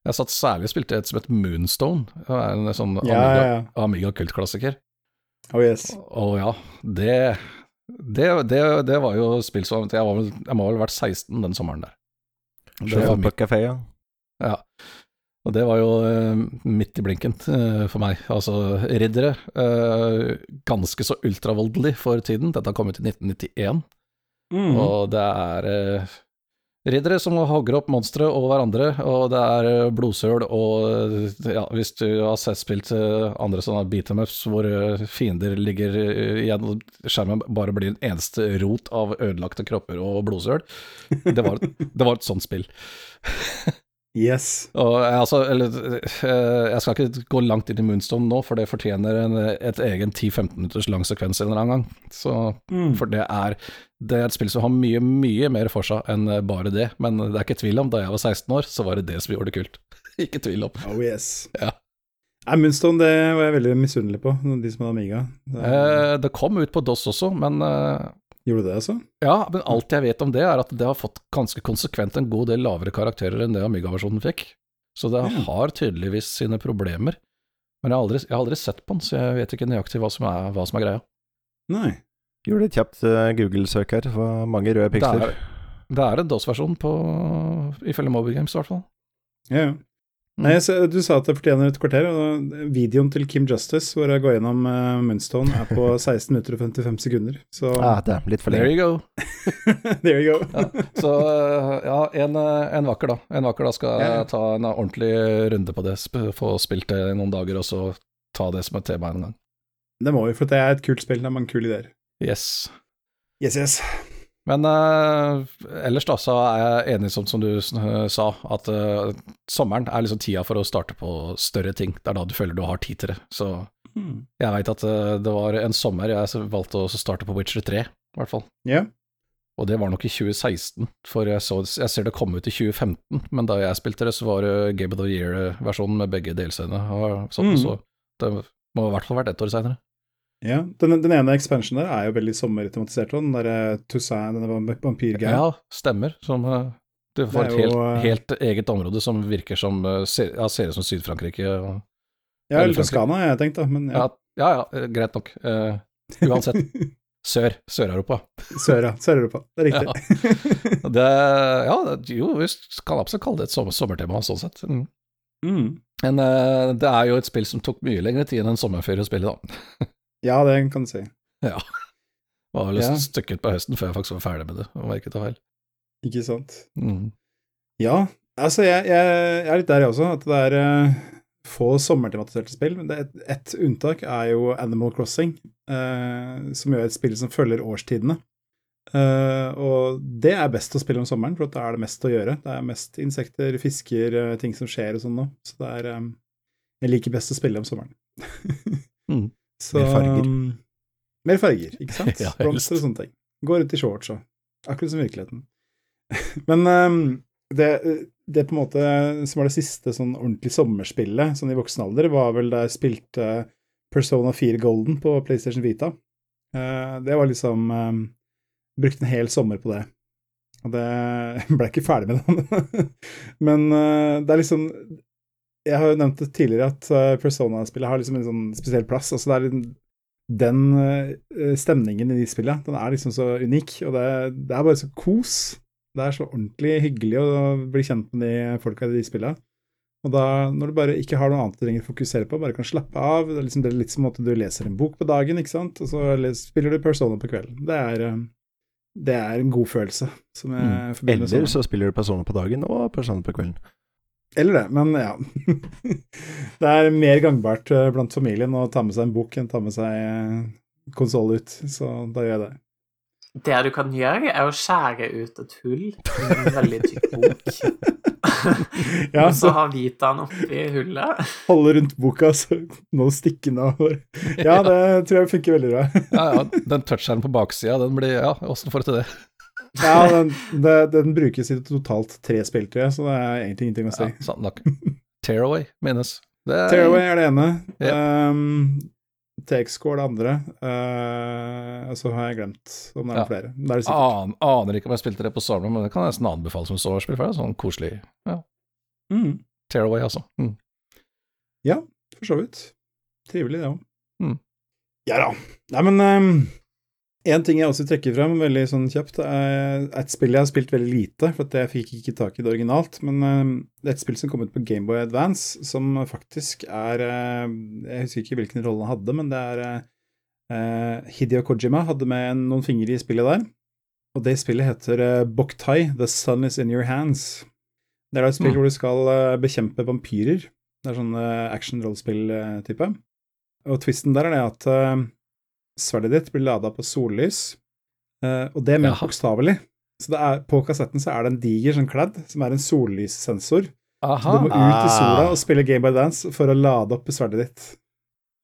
jeg satt særlig og spilte et som het Moonstone, det er en sånn Ja, ja, Amiga, ja. Amiga kultklassiker. Oh, yes. Og ja, det, det, det, det var jo spill som Jeg, var jeg må vel ha vært 16 den sommeren der. Det var på kafé, ja. ja. Og det var jo eh, midt i blinken eh, for meg. Altså, riddere. eh, ganske så ultravoldelig for tiden. Dette har kommet i 1991, Mm. og det er Riddere som hogger opp monstre og hverandre, og det er blodsøl og ja, Hvis du har sett spilt andre sånne beat em ups hvor fiender ligger igjen og skjermen bare blir en eneste rot av ødelagte kropper og blodsøl, det var, det var et sånt spill. Yes. Og jeg, altså, eller, eh, jeg skal ikke gå langt inn i Moonstone nå, for det fortjener en, et egen 10-15 minutters lang sekvens en eller annen gang. Så, Mm. for det er, det er et spill som har mye, mye mer for seg enn bare det. Men det er ikke tvil om, da jeg var 16 år, så var det det som gjorde det kult. ikke tvil om. Oh yes. Ja. Nei, Moonstone det var jeg veldig misunnelig på, de som hadde Amiga. Det, Eh, det kom ut på DOS også, men eh, Gjorde du det, altså? ja, men alt jeg vet om det, er at det har fått ganske konsekvent en god del lavere karakterer enn det Amiga-versjonen fikk. Så det Ja. har tydeligvis sine problemer. Men jeg har, aldri, jeg har aldri sett på den, så jeg vet ikke nøyaktig hva som er, hva som er greia. Nei. Gjorde et kjapt eh, Google-søk her. for mange røde Det piksler. er, det er en DOS-versjon på ifølge Mobile Games, i hvert fall. Ja, ja. Nei, så, du sa at det fortjener et kvarter, og videoen til Kim Justice, hvor jeg går gjennom uh, Moonstone, er på 16 minutter og 55 sekunder. Så Ah, det er litt for There you go. there you go. Ja, så eh, ja, en, eh, en vakker, da. En vakker da skal Ja. jeg ta en ordentlig runde på det, sp få spilt det i noen dager, og så ta det som et tema en gang. Det må vi, for det er et kult spill. Det er mange kule ideer. Yes. Yes, yes. Men uh, ellers da, så er jeg enig som, som du uh, sa, at uh, sommeren er liksom tida for å starte på større ting. Det er da du føler du har tid til det. Så mm. jeg veit at det var en sommer jeg valgte å starte på Witcher 3, i hvert fall. Yeah. Og det var nok i 2016, for jeg, så, jeg ser det kom ut i 2015, men da jeg spilte det, så var det Game of the Year-versjonen med begge delscenene. Mm. Så det må i hvert fall vært ett år seinere. Ja. Den, den ene expansionen der er jo veldig sommertematisert, den derre Toussaint, denne vamp- vampyrgreia. Ja, stemmer. Som eh, Du får et helt, jo, eh, helt eget område som virker som eh, ser, ja, ser ut som Syd-Frankrike. Ja, eller Toskana, jeg tenkt, da, men Ja, ja. ja, ja, greit nok. Uh, uansett. Sør. Sør-Europa. Sør, ja. Sør-Europa. Det er riktig. Det, ja, det- jo, vi kan absolutt kalle det et sommer, sommertema, sånn sett. Mm. mm. Men uh, det er jo et spill som tok mye lengre tid enn en sommerferie å spille, da. Ja, det kan du si. Ja. Var vel Ja. stykket på høsten før jeg faktisk var ferdig med det, om jeg ikke tar feil. Ikke sant. Mm. Ja, altså jeg, jeg, jeg er litt der jeg også, at det er uh, få sommertematiserte spill. Men er et, unntak er jo Animal Crossing, uh, som gjør et spill som følger årstidene. Uh, og det er best å spille om sommeren, for da er det mest å gjøre. Det er mest insekter, fisker, ting som skjer og sånn nå. Så det er um, Jeg liker best å spille om sommeren. Mm. Så, Mer farger. um, Mer farger, ikke sant? Ja. Blomster og sånne ting. Går ut i shorts og Akkurat som virkeligheten. Men um, det, det på en måte som var det siste sånn ordentlig sommerspillet sånn i voksen alder, var vel da jeg spilte Persona 4 Golden på PlayStation Vita. Uh, det var liksom um, Brukte en hel sommer på det. Og det ble ikke ferdig med det. Men uh, det er liksom Jeg har jo nevnt det tidligere at eh, Persona-spillet har liksom en sånn spesiell plass. Altså det er en, den eh, stemningen i de spillene, den er liksom så unik, og det, det er bare så kos. Det er så ordentlig hyggelig å bli kjent med de folka i de spillene. Og da, når du bare ikke har noe annet du trenger å fokusere på, bare kan slappe av Det er liksom det er litt som at du leser en bok på dagen, ikke sant, og så spiller du Persona på kvelden. Det er, eh, det er en god følelse. Som jeg Mm. Eller så spiller du Persona på dagen og Persona på kvelden. Eller det, men ja. det er mer gangbart eh, blant familien å ta med seg en bok enn ta med seg konsoll ut, så da gjør jeg det. Det du kan gjøre, er å skjære ut et hull i en veldig tykk bok. Ja, og så så ha Vitaen oppi hullet. holde rundt boka, så nå stikker den over. Ja, det tror jeg funker veldig bra. Ja, ja, den toucheren på baksida, den blir Ja, åssen får du til det? Ja, den, det, den brukes i totalt tre spill, tror jeg, så det er egentlig ingenting å si. Ja, sant nok. Tearaway menes. Er- Tearaway er det ene. Ja. Um, TX-score det andre. Uh, så har jeg glemt om det er Ja. flere. Det er det. An, aner ikke om jeg spilte det på Stormroom, men det kan jeg nesten anbefale som soverspill, for det er sånn koselig. Ja. Mm, Tearaway, altså. Mm. for så vidt. Trivelig, det òg. Mm. Ja da. Nei, men um, en ting jeg også trekker frem veldig sånn kjapt, er et spill jeg har spilt veldig lite, for jeg fikk ikke tak i det originalt, men um, det er et spill som kom ut på Gameboy Advance, som faktisk er uh, Jeg husker ikke hvilken rolle han hadde, men det er uh, Hideo Kojima hadde med noen fingre i spillet der. Og det spillet heter Boktai, The Sun Is In Your Hands. Det er da et spill Mm. hvor du skal eh, bekjempe vampyrer. Det er sånn action-rollspill-type. Og twisten der er det at eh, sverdet ditt blir lada på sollys, eh, og det er ment Jaha. bokstavelig. Så det er, på kassetten så er det en diger sånn kladd som er en sollyssensor. Så du må ut i sola og spille Game by Dance for å lade opp sverdet ditt.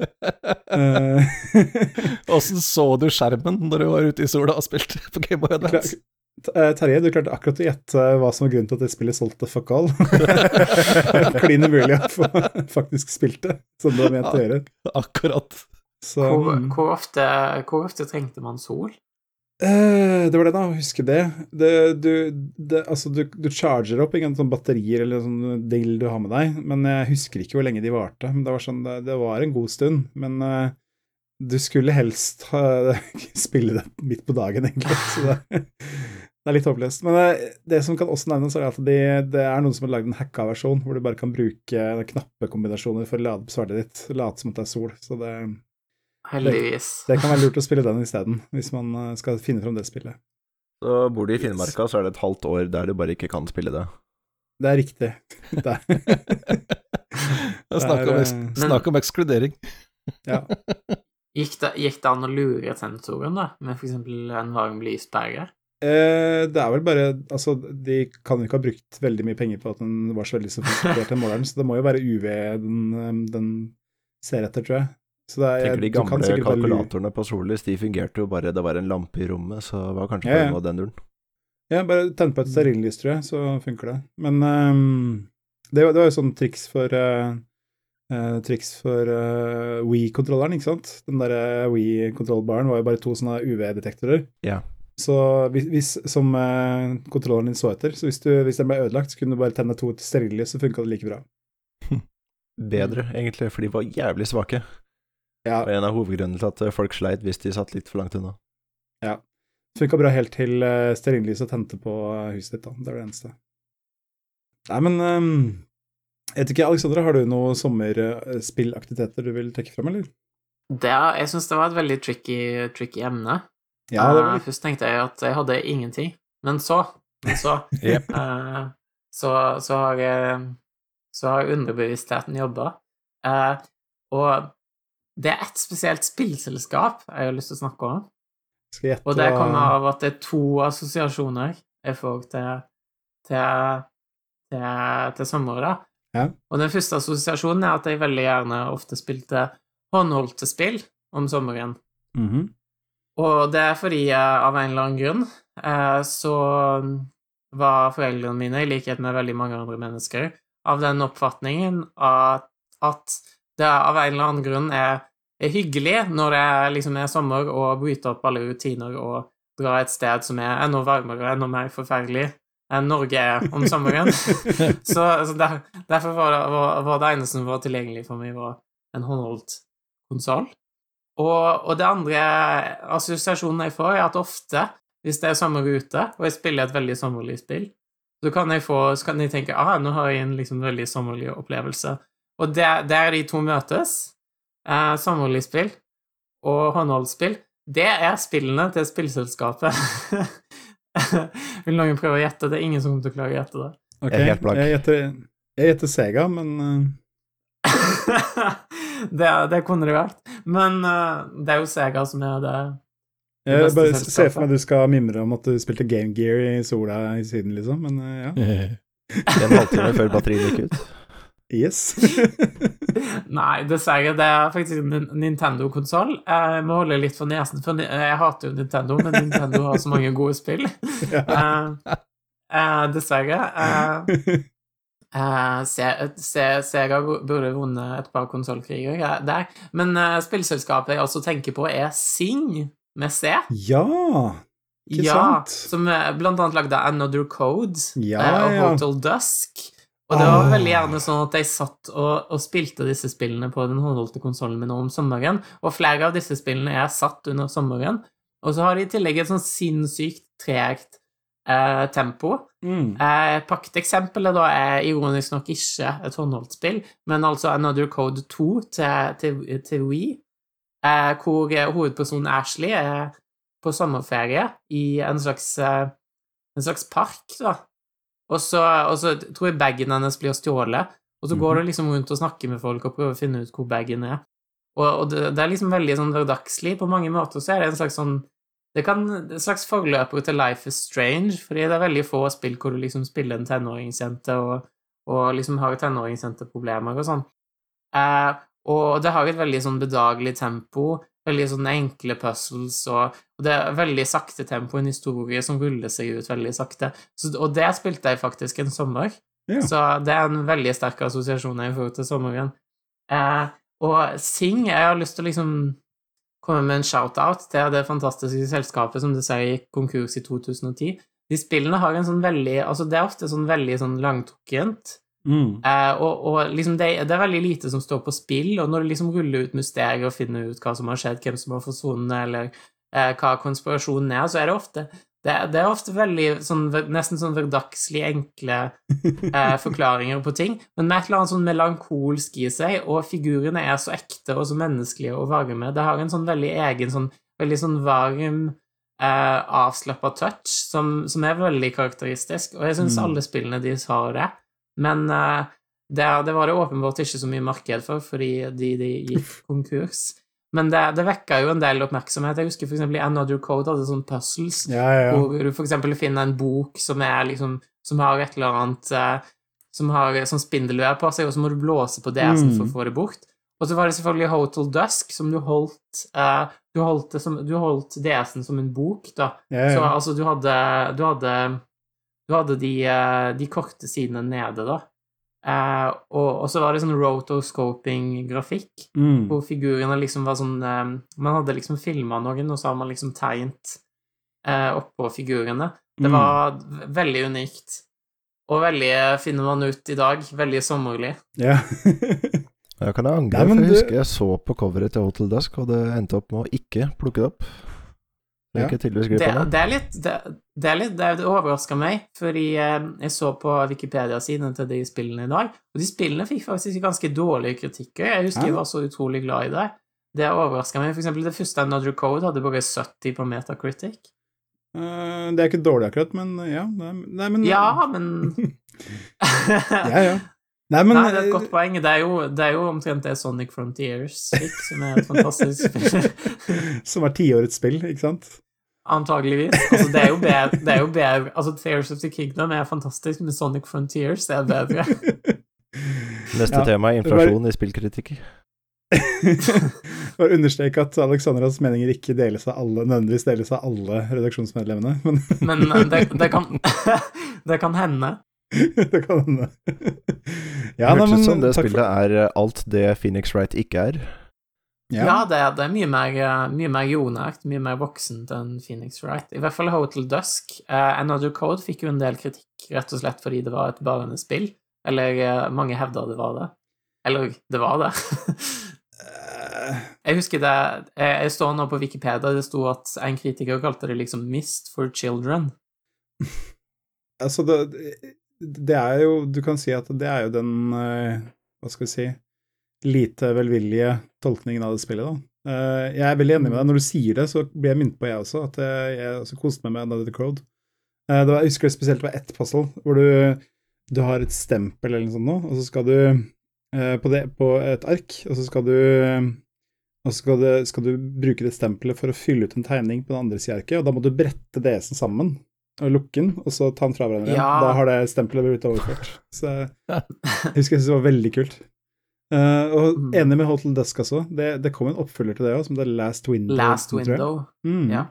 Eh, Åssen så du skjermen når du var ute i sola og spilte på Game by Dance? Terje, du klarte akkurat å gjette hva som var grunnen til at det spillet solgte fuck all. Klin umulig å få faktisk spilt det, som du har ment å gjøre. Akkurat. Så Hvor, mm. hvor, ofte, hvor ofte trengte man sol? Eh, Det var det, da. Huske det. det, du, det altså, du, du charger opp ingen sånn batterier eller sånn dill du har med deg, men jeg husker ikke hvor lenge de varte. Men det var sånn, det, det var en god stund. Men eh, du skulle helst ha, spille det midt på dagen, egentlig. Så det, det er litt håpløst. Men eh, det som kan også nevnes, er at det, det er noen som har lagd en hacka versjon, hvor du bare kan bruke knappekombinasjoner for å lade på sverdet ditt. Late som at det er sol. Så det, Heldigvis. det kan være lurt å spille den isteden, hvis man eh, skal finne fram det spillet. Så bor du i Finnmarka, så er det et halvt år der du bare ikke kan spille det. Det er riktig. Det er, Snakk om, Det eh, snakk om ekskludering. ja. Gikk det, gikk det an å lure sensoren, da, med for eksempel en varm lyspære? Eh, det er vel bare Altså, de kan jo ikke ha brukt veldig mye penger på at den var så veldig sofistikert, den måleren, så det må jo være UV den, eh, den ser etter, tror jeg. Så er, Tenker de gamle kalkulatorene på sollys, de fungerte jo bare Det var en lampe i rommet, så det var kanskje Ja, ja. den duren. Ja, bare tenn på et stearinlys, tror jeg, så funker det. Men um, det, var- det var jo sånn triks for uh, uh, Triks for uh, Wii-kontrolleren, ikke sant? Den derre Wii-kontrollbaren var jo bare to sånne UV-detektorer. Ja. Så hvis, hvis som uh, kontrolleren din så etter, så hvis, du, hvis den ble ødelagt, så kunne du bare tenne to stearinlys, så funka det like bra. Bedre, egentlig, for de var jævlig svake. Ja, Og en av hovedgrunnene til at folk sleit hvis de satt litt for langt unna. Ja. funka bra helt til uh, stearinlyset tente på eh, huset ditt, da. Det var det eneste. Nei, men um, Jeg vet ikke, Alexandra, har du noen sommerspillaktiviteter du vil trekke fram, eller? Det, jeg syns det var et veldig tricky, tricky emne. Ja, det var Uh, Først tenkte jeg at jeg hadde ingenting, men så, men så, yep. uh, så, så har jeg så har underbevisstheten jobba. Uh, og det er ett spesielt spillselskap jeg har lyst til å snakke om, og det kommer av at det er to assosiasjoner jeg får til, til, til, til sommer. Ja. Og den første assosiasjonen er at jeg veldig gjerne ofte spilte håndholdte spill om sommeren. Mhm. Og det er fordi av en eller annen grunn eh, så var foreldrene mine, i likhet med veldig mange andre mennesker, av den oppfatningen at, at det av en eller annen grunn er, er hyggelig når det liksom er sommer, å bryte opp alle rutiner og dra et sted som er enda varmere og enda mer forferdelig enn Norge er om sommeren. så så der, derfor var det, var, var det eneste som var tilgjengelig for meg, var en håndholdt konsoll. Og, og det andre assosiasjonen jeg får, er at ofte, hvis det er sommer ute, og jeg spiller et veldig sommerlig spill, så kan jeg få, så kan jeg tenke ah, nå har jeg en liksom veldig sommerlig opplevelse. Og der, der de to møtes, eh, sommerlig spill og håndholdt-spill, det er spillene til spillselskapet. Vil noen prøve å gjette? Det er ingen som kommer til å klare å gjette det. Okay. Jeg er helt blank. Jeg gjetter, jeg gjetter Sega, men det, det kunne det vært. Men uh, det er jo Sega som er det Det jeg bare selskapet. ser for meg du skal mimre om at du spilte Game Gear i sola i Syden, liksom, men uh, ja. En halvtime før batteriet gikk ut. Yes. Nei, dessverre. Det er faktisk en Nintendo-konsoll. Jeg må holde litt for nesen, for jeg hater jo Nintendo, men Nintendo har så mange gode spill. ja. Eh, eh, dessverre. Se- Sega burde vunnet et par konsollkriger der. Men spillselskapet jeg også tenker på, er Sing, med C. ja. Ikke ja, sant? Som blant annet lagde Another Code Ja, og ja. Hotel Dusk. Og det var Ah. veldig gjerne sånn at jeg satt og, og spilte disse spillene på den håndholdte konsollen min om sommeren, og flere av disse spillene er satt under sommeren. Og så har de i tillegg et sånn sinnssykt tregt eh, tempo. Mm. Eh, Pakteksempelet da er ironisk nok ikke et håndholdt spill, men altså Another Code 2 til, til, til Wii, eh, hvor eh, hovedpersonen Ashley er på sommerferie i en slags, eh, en slags park, da. Og så, og så tror jeg bagen hennes blir stjålet, og så går hun liksom rundt og snakker med folk og prøver å finne ut hvor bagen er. Og, og det, det er liksom veldig sånn hverdagslig. På mange måter så er det en slags sånn det kan En slags forløper til Life is Strange, fordi det er veldig få spill hvor du liksom spiller en tenåringsjente og, og liksom har tenåringsjenteproblemer og sånn. Eh, og det har et veldig sånn bedagelig tempo, veldig sånne enkle puzzles, og, og det er veldig sakte tempo, en historie som ruller seg ut veldig sakte. Så, og det spilte jeg faktisk en sommer, Ja. så det er en veldig sterk assosiasjon jeg får til sommeren. Eh, og Sing, jeg har lyst til å liksom komme med en shout-out til det fantastiske selskapet som dessverre gikk konkurs i 2010. De spillene har en sånn veldig Altså, det er ofte sånn veldig sånn langtrukkent. Mm. Eh, og, og liksom det, det er veldig lite som står på spill, og når du liksom ruller ut mysterier og finner ut hva som har skjedd, hvem som har forsvunnet, eller eh, hva konspirasjonen er, så er det ofte det, det er ofte veldig sånn nesten sånn hverdagslig enkle eh, forklaringer på ting, men med et eller annet sånn melankolsk i seg, og figurene er så ekte og så menneskelige og varme. Det har en sånn veldig egen, sånn veldig sånn varm, eh, avslappa touch som, som er veldig karakteristisk, og jeg syns Mm. alle spillene deres har det. Men uh, det, det var det åpenbart ikke så mye marked for, fordi de, de gikk konkurs. Men det, det vekka jo en del oppmerksomhet. Jeg husker for eksempel i Another Code hadde sånne puzzles, Ja, ja, hvor du for eksempel finner en bok som er liksom Som har et eller annet uh, Som har sånn spindelvev på seg, og så må du blåse på for Mm. å få det bort. Og så var det selvfølgelig Hotel Dusk, som du holdt uh, Du holdt, som, du holdt DS-en som en bok, da. ja, Så altså, du hadde Du hadde, du hadde de, eh, de korte sidene nede, da. Eh, og, og så var det sånn rotoscoping-grafikk, Mm. hvor figurene liksom var sånn eh, Man hadde liksom filma noen, og så har man liksom tegnet eh, oppå figurene. Det Mm. var mm. veldig unikt. Og veldig, finner man ut i dag, veldig sommerlig. ja. Jeg kan angre, Nei, for jeg du- husker jeg så på coveret til Hotel Dusk, og det endte opp med å ikke plukke det opp. Det Ja. gikk Det, det er litt Det, det er litt Det, det overraska meg, fordi eh, jeg så på Wikipedia-siden til de spillene i dag, og de spillene fikk faktisk ganske dårlige kritikker. Jeg husker Ja. jeg var så utrolig glad i det. Det overraska meg. For eksempel det første Another Code hadde bare 70 på Metacritic. Uh, det er ikke dårlig akkurat, men ja. Nei, men Ja, men ja, ja. Nei, men Nei, det er et godt poeng. Det er jo, det er jo omtrent det Sonic Frontiers fikk, som er et fantastisk spill. Som er tiårets spill, ikke sant? Antageligvis. Altså, det er jo bedre, det er jo bedre Altså, Tears of the Kingdom er fantastisk, men Sonic Frontiers er bedre. Neste Ja, tema er inflasjon i spillkritikker. Bare understreke at Alexandras meninger ikke deles av alle, nødvendigvis deles av alle redaksjonsmedlemmene, men Men eh, det, det, kan, det kan hende. det kan hende. Ja, nei, Hørtes ut som det spillet for- er eh, alt det Phoenix Wright ikke er. Ja, Ja, det, er- det er mye mer, eh, mye mer jordnært, mye mer voksent enn Phoenix Wright. I hvert fall Hotel Dusk. Eh, Another Code fikk jo en del kritikk, rett og slett fordi det var et barnespill. Eller eh, mange hevda det var det. Eller, det var det. Eh, Jeg husker det Jeg, jeg står nå på Wikipedia, det sto at en kritiker kalte det liksom 'Mist for Children'. altså, det, det er jo Du kan si at det er jo den eh, Hva skal vi si lite velvillige tolkningen av det spillet, da. Eh, jeg er veldig enig med deg. Når du sier det, så blir jeg minnet på, jeg også, at jeg, jeg også koste meg med Another Crowd. Eh, det var, jeg husker det spesielt det var ett puzzle hvor du, du har et stempel eller noe sånt nå, og så skal du eh, på, det, på et ark, og så skal du og så skal, skal du bruke det stempelet for å fylle ut en tegning på den andre sida av arket, og da må du brette DS-en sammen og lukke den, og så ta den fra hverandre. Ja. Da har det stempelet blitt overført. Så jeg husker jeg syntes det var veldig kult. Uh, og Mm. enig med Hotel Dusk også. Det, det kom en oppfølger til det òg, som det Last Window. Last. Window. Mm. Ja.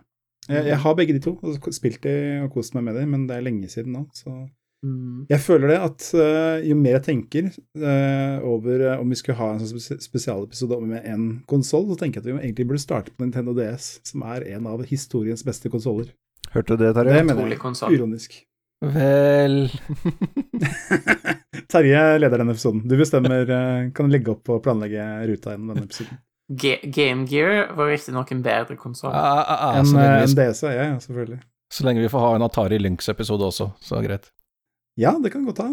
Jeg, jeg har begge de to, og spilt de og kost meg med dem, men det er lenge siden nå, så Mm. jeg føler det at uh, jo mer jeg tenker uh, over om vi skulle ha en sånn spes spesialepisode med en konsoll, så tenker jeg at vi egentlig burde starte på Nintendo DS, som er en av historiens beste konsoller. Hørte du det, Terje? Det mener jeg. Ironisk. Vel Terje leder denne episoden. Du bestemmer, eh, kan legge opp og planlegge ruta gjennom denne episoden. Ga Game Gear var riktignok en bedre konsoll. Ja, ja, ja, En, eh, en DC, ja, selvfølgelig. så lenge vi får ha en Atari Lynx-episode også, så er det greit. Ja, det kan godt ha.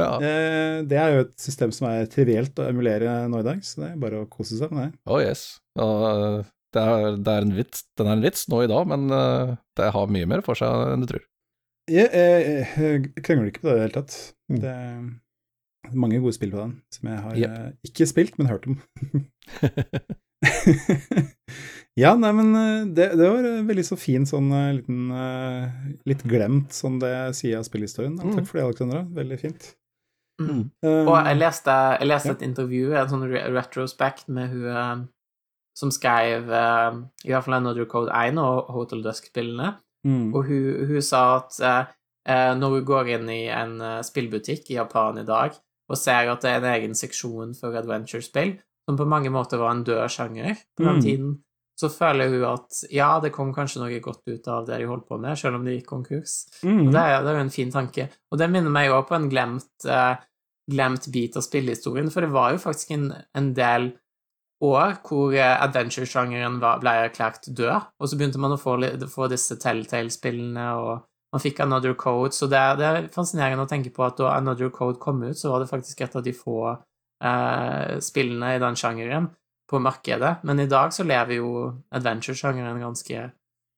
Ja. Eh, Det er jo et system som er trivielt å emulere nå i dag, så det er bare å kose seg med det. Oh yes. Og, Det er, det er en vits, den er en vits nå i dag, men eh, det har mye mer for seg enn du tror. Jeg, jeg, jeg krangler ikke på det i det hele tatt. Mm. Det er mange gode spill på den som jeg har eh, ikke spilt, men hørt om. ja, nei, men eh, det, det var eh, veldig så fin sånn eh, liten eh, Litt glemt sånn det sier av spillhistorien. Mm. takk for det, Alexandra. Veldig fint. Mm. Um, Og jeg leste, jeg leste Ja. et intervju, en sånn re retrospect med hun eh, som skrev uh, i hvert fall Another Code 1 og Hotel Dusk-spillene. mm, Og hun, hun sa at eh, når hun går inn i en spillbutikk i Japan i dag og ser at det er en egen seksjon for adventure-spill, som på mange måter var en død sjanger på den Mm. tiden, så føler hun at ja, det kom kanskje noe godt ut av det de holdt på med, selv om de gikk konkurs. mm, Og det det er jo en fin tanke. Og det minner meg også på en glemt, uh, glemt bit av spillehistorien, for det var jo faktisk en, en del år hvor eh, adventure-sjangeren ble erklært død, og så begynte man å få, få disse Telltale-spillene, og man fikk Another Code, så det, er- det er fascinerende å tenke på at da Another Code kom ut, så var det faktisk et av de få eh, spillene i den sjangeren på markedet, men i dag så lever jo adventure-sjangeren ganske,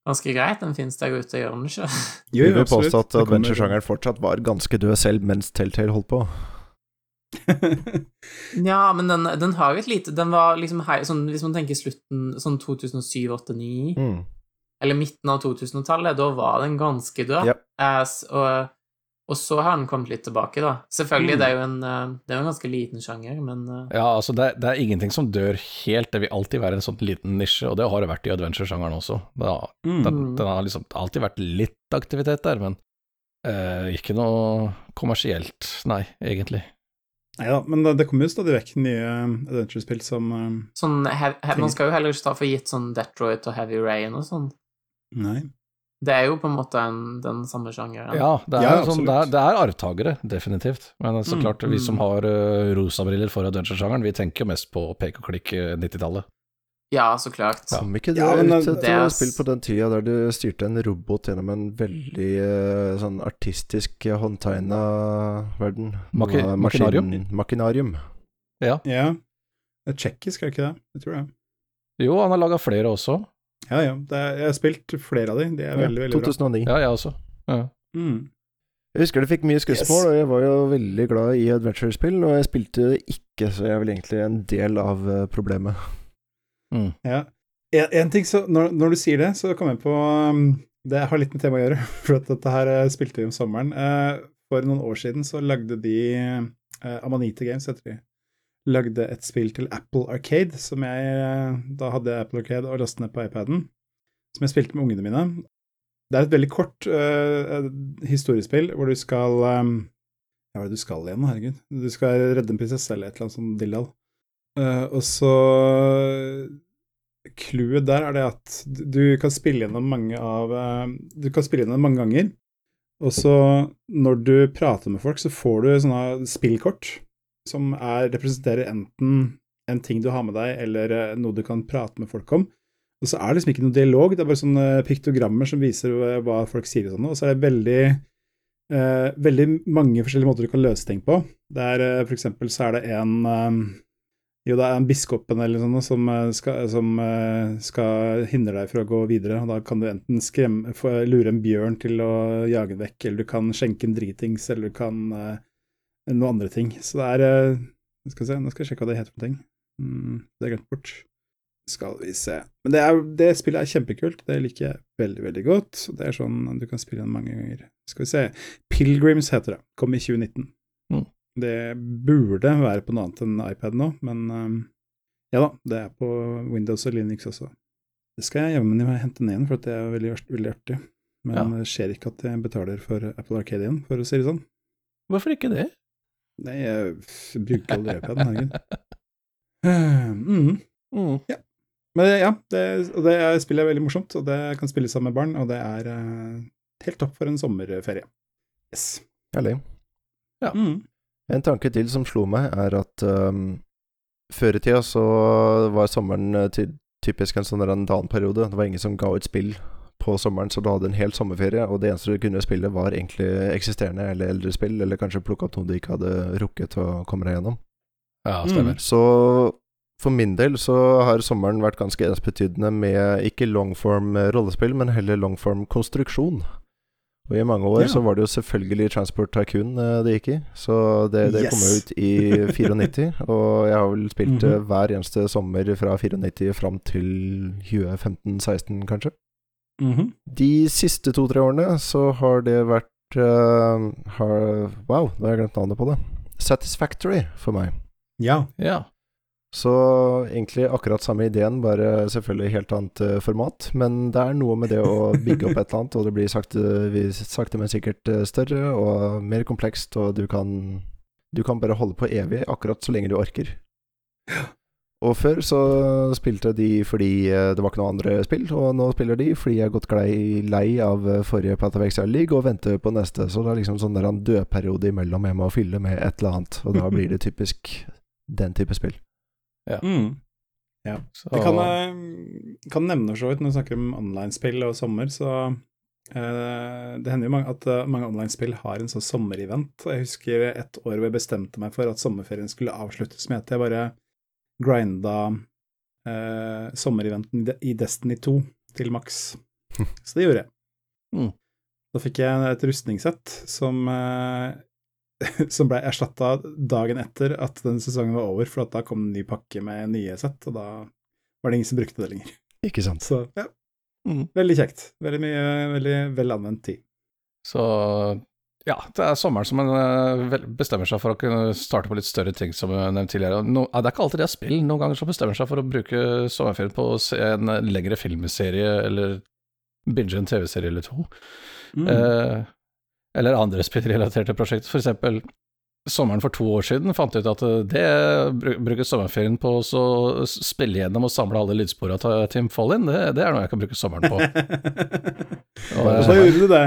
ganske greit, den finnes der ute, gjør den ikke? Jo, Vi vil påstå at adventure-sjangeren fortsatt var ganske død selv mens Telltale holdt på. Ja, men den, den har jo et lite Den var liksom hei, sånn, Hvis man tenker slutten sånn 2007, 8, 9 Mm. Eller midten av 2000-tallet, da var den ganske død. Yep. As, og, og så har den kommet litt tilbake, da. Selvfølgelig, Mm. det er jo en, det er jo en ganske liten sjanger, men eh, Ja, altså det, det er ingenting som dør helt, det vil alltid være en sånn liten nisje, og det har det vært i adventure-sjangeren også. Det har, Mm. den, den har liksom alltid vært litt aktivitet der, men eh, ikke noe kommersielt, nei, egentlig. Nei da, men det, det kommer jo stadig vekk nye adventure-spill som eh, sånn he, he, Man skal jo heller ikke ta for gitt sånn Detroit og Heavy Rain og sånn. Nei. Det er jo på en måte en, den samme sjangeren. Ja, det er, Ja, sånn, det er, det er arvtakere, definitivt. Men så Mm, klart, vi som mm. har uh, rosabriller for adventure-sjangeren, vi tenker jo mest på pek og klikk eh, 90-tallet. Ja, så klart. Kom ikke det Ja, men ut et det er eh, spill på den tida der du styrte en robot gjennom en veldig eh, sånn artistisk eh, håndtegna verden? Maki- maskin- Machinarium. Ja. Det er tsjekkisk, er det ikke det? Jeg tror det. Jo, han har laga flere også. Ja, ja. Det er, jeg har spilt flere av de. De er Ja, veldig, veldig bra. 2009. Ja, jeg også. Ja. Mm. Jeg husker det fikk mye skussmål, Yes. og jeg var jo veldig glad i adventure-spill, og jeg spilte ikke, så jeg er vel egentlig en del av eh, problemet. Mm. Ja. En, en ting så, når, når du sier det, så kommer jeg på um, Det har litt med temaet å gjøre, for at dette her eh, spilte vi om sommeren. Eh, for noen år siden så lagde de Amanita Amanite Games, heter de. Lagde et spill til Apple Arcade, som jeg eh, Da hadde jeg Apple Arcade og lastet ned på iPaden, som jeg spilte med ungene mine. Det er et veldig kort uh, historiespill hvor du skal um, Hva er det du skal igjen, herregud? Du skal redde en prinsesse eller et eller annet sånt dillal. Eh, og så Clouet der er det at du kan spille gjennom mange av uh, Du kan spille gjennom mange ganger, og så når du prater med folk, så får du sånne spillkort som er, representerer enten en ting du har med deg, eller eh, noe du kan prate med folk om. Og så er det liksom ikke noe dialog, det er bare sånne piktogrammer som viser eh, hva folk sier og sånn, og så er det veldig uh, veldig mange forskjellige måter du kan løse ting på. Det er uh, for eksempel så er det en eh, jo, det er en biskopen eller sånn som, eh, skal, som eh, skal hindre deg fra å gå videre. og Da kan du enten skremme, lure en bjørn til å jage den vekk, eller du kan skjenke en dritings, eller du kan eh, noe andre ting. Så det er Skal se, nå skal jeg sjekke hva det heter for ting. Mm, det er glemt bort. Skal vi se. Men det, er, det spillet er kjempekult. Det liker jeg veldig, veldig godt. Det er sånn du kan spille den mange ganger. Skal vi se. Pilgrims heter det. Kom i 2019. Det burde være på noe annet enn iPad nå, men um, ja da, det er på Windows og Linux også. Det skal jeg jammen hente ned igjen, for det er veldig, veldig artig. Men Ja. det skjer ikke at jeg betaler for Apple Arcade igjen, for å si det sånn. Hvorfor ikke det? Nei, jeg bruker aldri iPaden, herregud. Mm. Mm. Men ja, det, det er- spillet er veldig morsomt, og det kan spilles sammen med barn, og det er eh, helt topp for en sommerferie. Yes. Herlig. Mm. En tanke til som slo meg, er at um, før i tida så var sommeren til, typisk en sånn der en periode. Det var ingen som ga ut spill på sommeren, så du hadde en hel sommerferie, og det eneste du kunne spille, var egentlig eksisterende eller eldre spill, eller kanskje plukke opp noe du ikke hadde rukket å komme deg gjennom. Ja, stemmer. Så For min del så har sommeren vært ganske ensbetydende med ikke longform eh, rollespill, men heller longform konstruksjon. Og i mange år Ja. så var det jo selvfølgelig Transport Tycoon eh, det gikk i. Så det, det kom ut i 94, og jeg har vel spilt det Mhm. hver eneste sommer fra 94 fram til 2015-16, kanskje. Mhm. De siste to-tre årene så har det vært uh, har, Wow, nå har jeg glemt navnet på det. Satisfactory for meg. Ja. Ja. Så egentlig akkurat samme ideen, bare selvfølgelig helt annet eh, format. Men det er noe med det å bygge opp et eller annet, og det blir sakte, sakte men sikkert eh, større og mer komplekst, og du kan, du kan bare holde på evig, akkurat så lenge du orker. Og før så spilte de fordi eh, det var ikke noe andre spill, og nå spiller de fordi jeg har gått lei av forrige Path of Exile League og venter på neste. Så det er liksom sånn der en dødperiode imellom jeg må fylle med et eller annet, og da blir det typisk den type spill. Mm. Så, Jeg kan, jeg kan nevne så vidt, når vi snakker om online-spill og sommer, så eh, Det hender jo at eh, mange online-spill har en sånn sommerevent. Jeg husker et år hvor jeg bestemte meg for at sommerferien skulle avsluttes med at jeg bare grinda eh, sommereventen i i Destiny 2 til maks. Så det gjorde jeg. Mm. Da fikk jeg et rustningssett som eh, som ble erstatta dagen etter at den sesongen var over, for at da kom en ny pakke med nye sett, og da var det ingen som brukte det lenger. Ikke sant? Så ja, Mm. veldig kjekt. Veldig mye, veldig vel anvendt tid. Så ja, det er sommeren som en eh, bestemmer seg for å kunne starte på litt større ting, som jeg nevnte tidligere. No, det er ikke alltid det er spill. Noen ganger så bestemmer seg for å bruke sommerferien på å se en lengre filmserie, eller binge en TV-serie eller to. Mm. Eh, eller andre spillrelaterte prosjekter. Eksempel sommeren for to år siden fant jeg ut at eh, det bruker sommerferien på å spille gjennom og samle alle lydsporene til Tim Follin, det, det er noe jeg kan bruke sommeren på. Og, så eh, gjorde du det.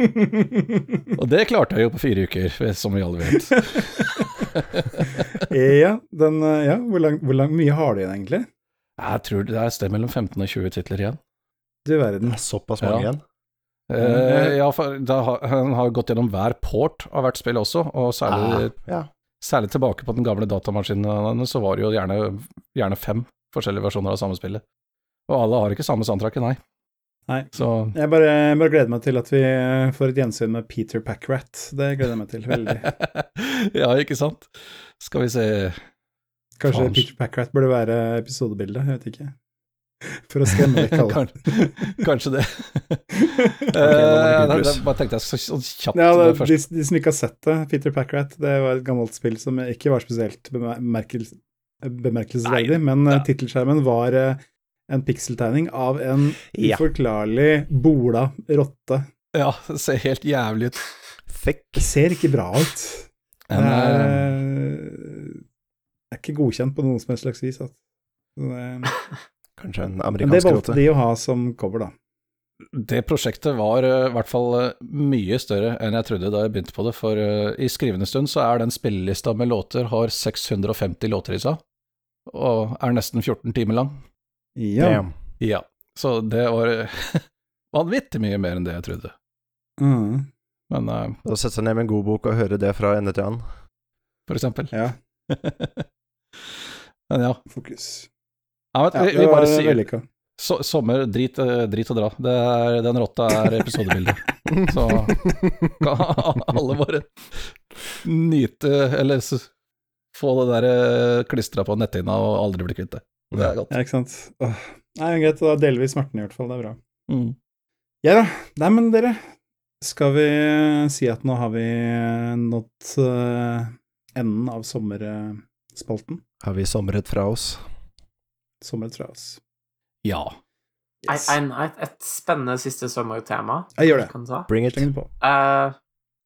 og det klarte jeg jo på fire uker, som vi alle vet. ja, den, eh, ja hvor, lang, hvor lang, mye har du igjen, egentlig? Jeg tror det er et sted mellom 15 og 20 titler igjen. Du verden. Såpass mange Ja. igjen? Eh, ja, for har, han har gått gjennom hver port av hvert spill også, og særlig, Ah, ja. særlig tilbake på den gamle datamaskinen så var det jo gjerne, gjerne fem forskjellige versjoner av samme spillet. Og alle har ikke samme soundtracket, nei. Nei. Så Jeg bare, bare gleder meg til at vi eh, får et gjensyn med Peter Packrat. Det gleder jeg meg til veldig. Ja, ikke sant? Skal vi se Kanskje Faen. Peter Packrat burde være episodebildet, jeg vet ikke. For å skremme vekk alle. Kanskje, kanskje det. det Eh, da- da bare tenkte jeg så, så kjapt Ja, det det, først. de, de som ikke har sett det, Peter Packrat, det var et gammelt spill som ikke var spesielt bemerkel, bemerkelsesverdig, men eh, ja. tittelskjermen var eh, en pikseltegning av en Ja. uforklarlig bola rotte. Ja, det ser helt jævlig ut. Fikk. Det ser ikke bra ut. Det er, eh, eh, er ikke godkjent på noen som helst slags vis. At. Så det, Kanskje en men det amerikansk valgte de å ha som cover, da. Det prosjektet var eh, i hvert fall eh, mye større enn jeg trodde da jeg begynte på det, for eh, i skrivende stund så er den spillelista med låter har 650 låter i seg, og er nesten 14 timer lang. Ja. Damn. Ja, så det var vanvittig mye mer enn det jeg trodde. Mm. Men eh, Å sette seg ned med en god bok og høre det fra ende til annen. for eksempel. ja. Men ja, Fokus. Ja men, vi, vi bare sier so, sommer, drit, eh, drit og dra. Det er, den rotta er episodebildet. Så kan alle bare nyte, eller få det der klistra på netthinna og aldri bli kvitt det. Det er godt. Ja, ikke sant. Åh. Nei, greit, da deler vi smerten i hvert fall, det er bra. Mm. Ja da. Nei, men dere, skal vi si at nå har vi nådd eh, enden av sommerspalten? Har vi somret fra oss? Sommeret. Ja. Yes. En, et, et spennende siste sommertema. Jeg gjør det. Kan ta. Bring it. På. Uh,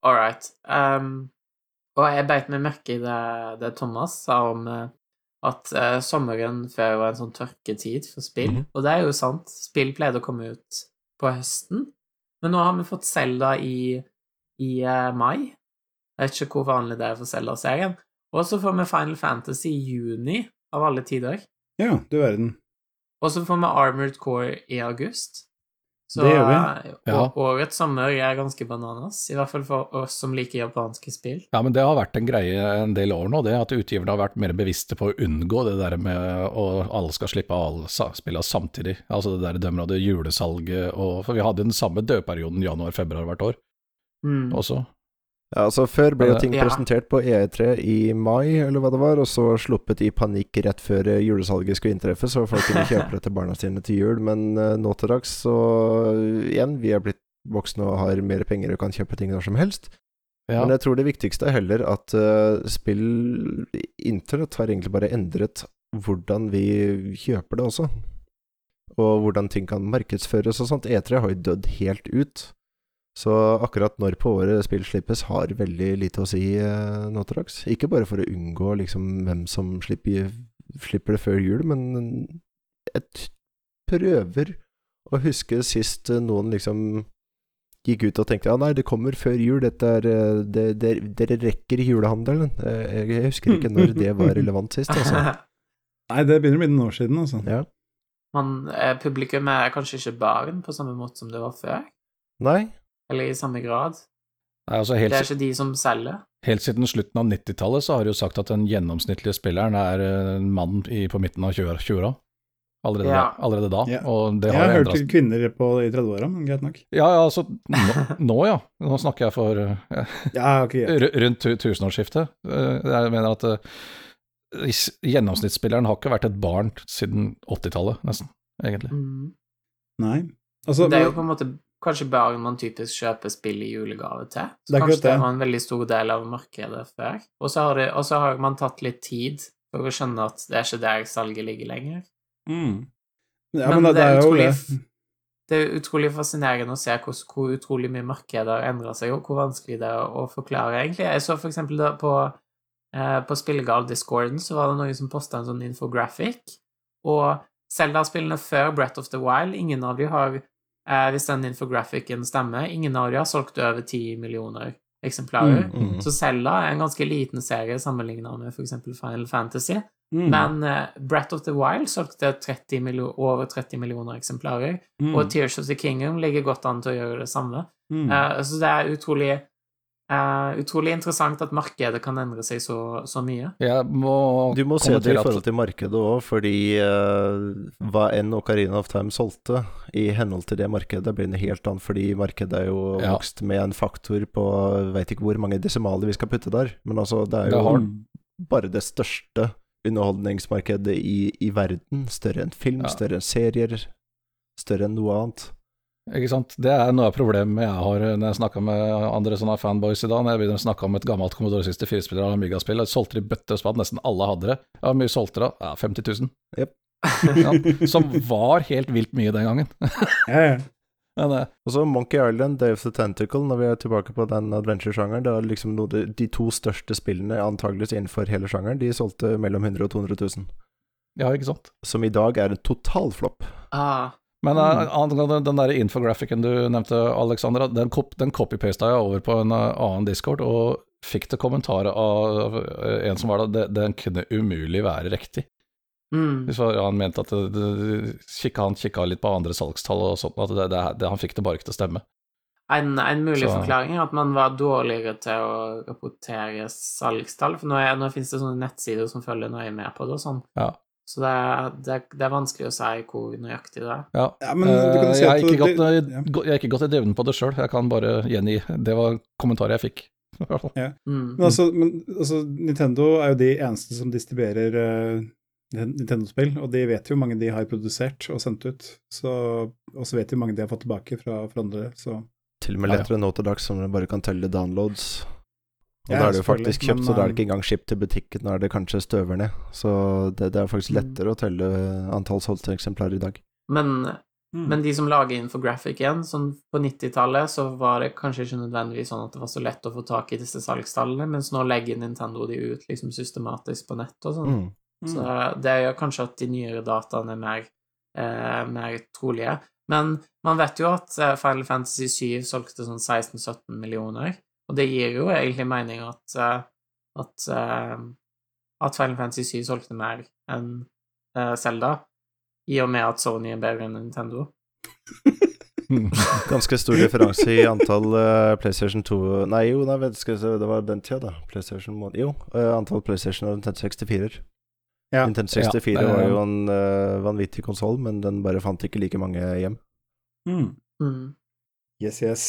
all right. Um, og jeg beit meg merke i det, det Thomas sa om eh, at uh, sommeren før var en sånn tørketid for spill. Mhm. Og det er jo sant. Spill pleide å komme ut på høsten. Men nå har vi fått Selda i, i mai. Jeg vet ikke hvor vanlig det er for Selda-serien. Og så får vi Final Fantasy i juni, av alle tider. Ja, du verden. Og så får vi Armored Core i august. Så Det gjør vi. eh, Ja. årets sommer er ganske bananas, i hvert fall for oss som liker japanske spill. Ja, men det har vært en greie en del år nå, det at utgiverne har vært mer bevisste på å unngå det der med at alle skal slippe alle spillene samtidig. Altså det der dømmer av det julesalget og For vi hadde den samme dødperioden januar-februar hvert år Mm. også. Ja, altså Før ble jo ting Ja. presentert på E3 i mai, eller hva det var, og så sluppet i panikk rett før eh, julesalget skulle inntreffe, så folk kunne kjøpe det til barna sine til jul. Men eh, nå til dags, så eh, igjen, vi er blitt voksne og har mer penger og kan kjøpe ting når som helst. Ja. Men jeg tror det viktigste er heller at uh, spill Internett har egentlig bare endret hvordan vi kjøper det også. Og hvordan ting kan markedsføres og sånt. E3 har jo dødd helt ut. Så akkurat når på året spill slippes, har veldig lite å si eh, nå til dags. Ikke bare for å unngå liksom hvem som slipper, slipper det før jul, men jeg prøver å huske sist eh, noen liksom gikk ut og tenkte ja nei, det kommer før jul, dette er eh, det, det, Dere rekker julehandelen. Eh, Jeg husker ikke når det var relevant sist, altså. Nei, det begynner å bli noen år siden, altså. Ja. Man, publikum er kanskje ikke barn på samme måte som det var før, Nei, eller i samme grad. Nei, altså helt, Det er ikke de som selger. helt siden slutten av 90-tallet så har de jo sagt at den gjennomsnittlige spilleren er eh, en mann i, på midten av 20 20-åra. Allerede, Ja. allerede da. Ja. Og det Jeg har hørt til kvinner på, i 30-åra, men greit nok. Ja, ja, altså nå, nå ja. Nå snakker jeg for eh, Ja, okay, rundt tusenårsskiftet. Eh, Jeg mener at gjennomsnittsspilleren har ikke vært et barn siden 80-tallet, nesten, egentlig. Mm. Nei. Altså, Det er jo på en måte kanskje barn man typisk kjøper spill i julegave til. Så det kanskje det det. var en veldig stor del av markedet før. Og så har, det- og så har man tatt litt tid for å skjønne at det er ikke der salget ligger lenger. mm. Ja, Men men, det, det er utrolig, det. det er utrolig fascinerende å se hvor, hvor utrolig mye markedet har endra seg, og hvor vanskelig det er å forklare, egentlig. Jeg så for eksempel da på, eh, på Spillegal-discorden så var det noen som posta en sånn infographic, og Zelda-spillene før Breath of the Wild, ingen av de har, hvis den infographicen stemmer, ingen av de har solgt over 10 millioner eksemplarer. Mm, mm. Så Zelda er en ganske liten serie sammenligna med f.eks. Final Fantasy. Mm. Men eh, Breath of the Wild solgte 30 over 30 millioner eksemplarer, mm. og Tears of the Kingdom ligger godt an til å gjøre det samme. mm. Eh, så det er utrolig eh, utrolig interessant at markedet kan endre seg så, så mye. Ja, må Du må se det i forhold til markedet òg, fordi uh, hva enn Ocarina of Time solgte, i henhold til det markedet, blir det helt annet, fordi markedet er jo Ja. vokst med en faktor på veit ikke hvor mange desimaler vi skal putte der, men altså, det er Det jo har- Mm. bare det største underholdningsmarkedet i, i verden. Større enn film, Ja. større enn serier, større enn noe annet. Ikke sant? Det er noe av problemet jeg har når jeg snakker med andre sånne fanboys i dag. Når jeg begynner å snakke om et gammelt Commodore 64-spiller av Amiga-spill, jeg solgte de bøtte og spann, nesten alle hadde det. Ja, Hvor mye solgte da? Ja, 50 000. Yep. Ja, som var helt vilt mye den gangen. Ja, ja. Men, eh, Og så Monkey Island, Day of the Tentacle, når vi er tilbake på den adventure-sjangeren. Det er liksom noe, de, de to største spillene antageligvis innenfor hele sjangeren. De solgte mellom 100 og 200 000. ja, ikke sant. Som i dag er en totalflopp. Ah, Men mm. angående den der infografikken du nevnte, Alexandra, den, kop den copypasta jeg over på en eh, annen discord, og fikk til kommentarer av eh, en som var der, den kunne umulig være riktig. mm. Han mente at det, det, kikka, han kikka litt på andre salgstall og sånt, at det, det, han fikk det bare ikke til å stemme. En, en mulig Så- forklaring er at man var dårligere til å rapportere salgstall. For nå, er, nå finnes det sånne nettsider som følger nøye med på det og sånn. Ja. Så det er, det, er, det er vanskelig å si hvor nøyaktig det er. Ja, Ja, men du kan Eh, si jeg har at ikke det- gått, ja. jeg har ikke gått i dybden på det sjøl, jeg kan bare gjengi. Det var kommentaret jeg fikk. ja. Mm. Men altså, men, altså, Nintendo er jo de eneste som distribuerer uh, Nintendo-spill, og de vet jo hvor mange de har produsert og sendt ut. Og så vet de hvor mange de har fått tilbake fra, fra andre, så Til og med Ja, ja. lettere nå til dags som bare kan telle downloads. Og Ja, da er det jo faktisk kjøpt, men, så da er det um, ikke engang skipt til butikken. Da er det kanskje støver ned. Så det, det er faktisk Mm. lettere å telle antall solgte eksemplarer i dag. Men, mm. men de som lager infographic igjen, sånn på 90-tallet, så var det kanskje ikke nødvendigvis sånn at det var så lett å få tak i disse salgstallene, mens nå legger Nintendo de ut liksom systematisk på nett og sånn. Mm. Så det gjør kanskje at de nyere dataene er mer, eh, mer trolige. Men man vet jo at eh, Final Fantasy 7 solgte sånn 16-17 millioner, og det gir jo egentlig mening at, eh, at, eh, at Final Fantasy 7 solgte mer enn Selda, Zelda, i og med at Sony er bedre enn Nintendo. Ganske stor differanse i antall uh, PlayStation 2 Nei, jo, nei, vet, skal se, det var den tida, da. PlayStation Jo, uh, antall PlayStation og Nintendo 64-er. Ja. Nintendo 64 Ja, det var jo en uh, vanvittig konsoll, men den bare fant ikke like mange hjem. Mm. Mm. Yes, yes.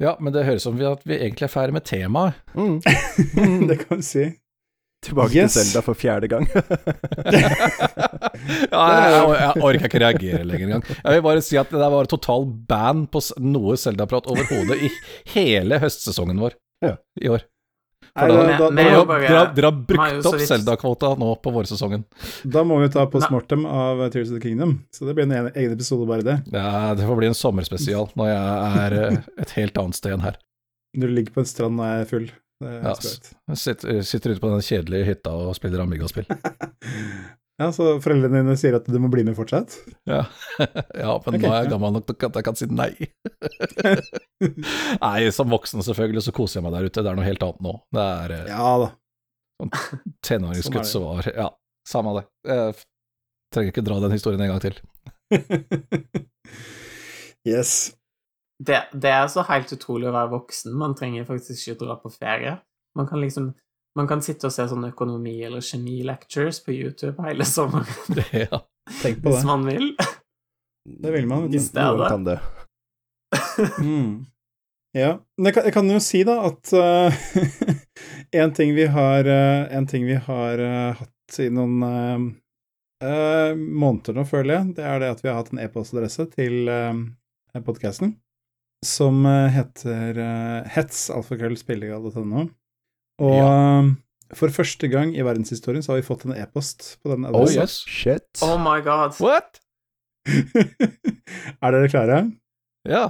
Ja, men det høres ut som vi- at vi egentlig er ferdig med temaet. Mm. det kan vi si. Tilbake Yes. til Zelda for fjerde gang. ja, jeg, jeg, jeg orker ikke reagere lenger engang. Jeg vil bare si at det der var total ban på noe Zelda-prat overhodet i hele høstsesongen vår Ja. i år. Nei, da- da, Men- da, Dere har, dere har, brukt opp Zelda-kvota nå på vårsesongen. da må vi ta på Nei. av Tears of the Kingdom, så det blir en egen- episode bare det. Ja, det får bli en sommerspesial når jeg er eh, et helt annet sted enn her. Når du ligger på en strand og er full. Det er Ja, sitter, sitter ute på den kjedelige hytta og spiller Amiga-spill. Ja, så foreldrene dine sier at du må bli med fortsatt? Ja. ja, men okay, nå er jeg gammel nok til at jeg kan si nei. nei, som voksen selvfølgelig så koser jeg meg der ute. Det er noe helt annet nå. Det er eh, Ja da. tenåringsgutt Sånn som var Ja, samme det. Jeg trenger ikke dra den historien en gang til. yes. Det, det er så helt utrolig å være voksen. Man trenger faktisk ikke dra på ferie. Man kan liksom man kan sitte og se sånne økonomi- eller kjemi-lectures på YouTube hele sommeren ja. Tenk på hvis man vil. Det vil man. I stedet. Noen kan det. Mm. Ja. Men jeg kan, jeg kan jo si, da, at uh, en ting vi har uh, En ting vi har uh, hatt i noen uh, måneder nå, føler jeg, det er det at vi har hatt en e-postadresse til uh, podkasten som heter uh, hetsalfakrøllspillegal.no. Og ja. for første gang i verdenshistorien så har vi fått en e-post på den Oh yes. Shit. Oh my god. What? er dere klare? Ja.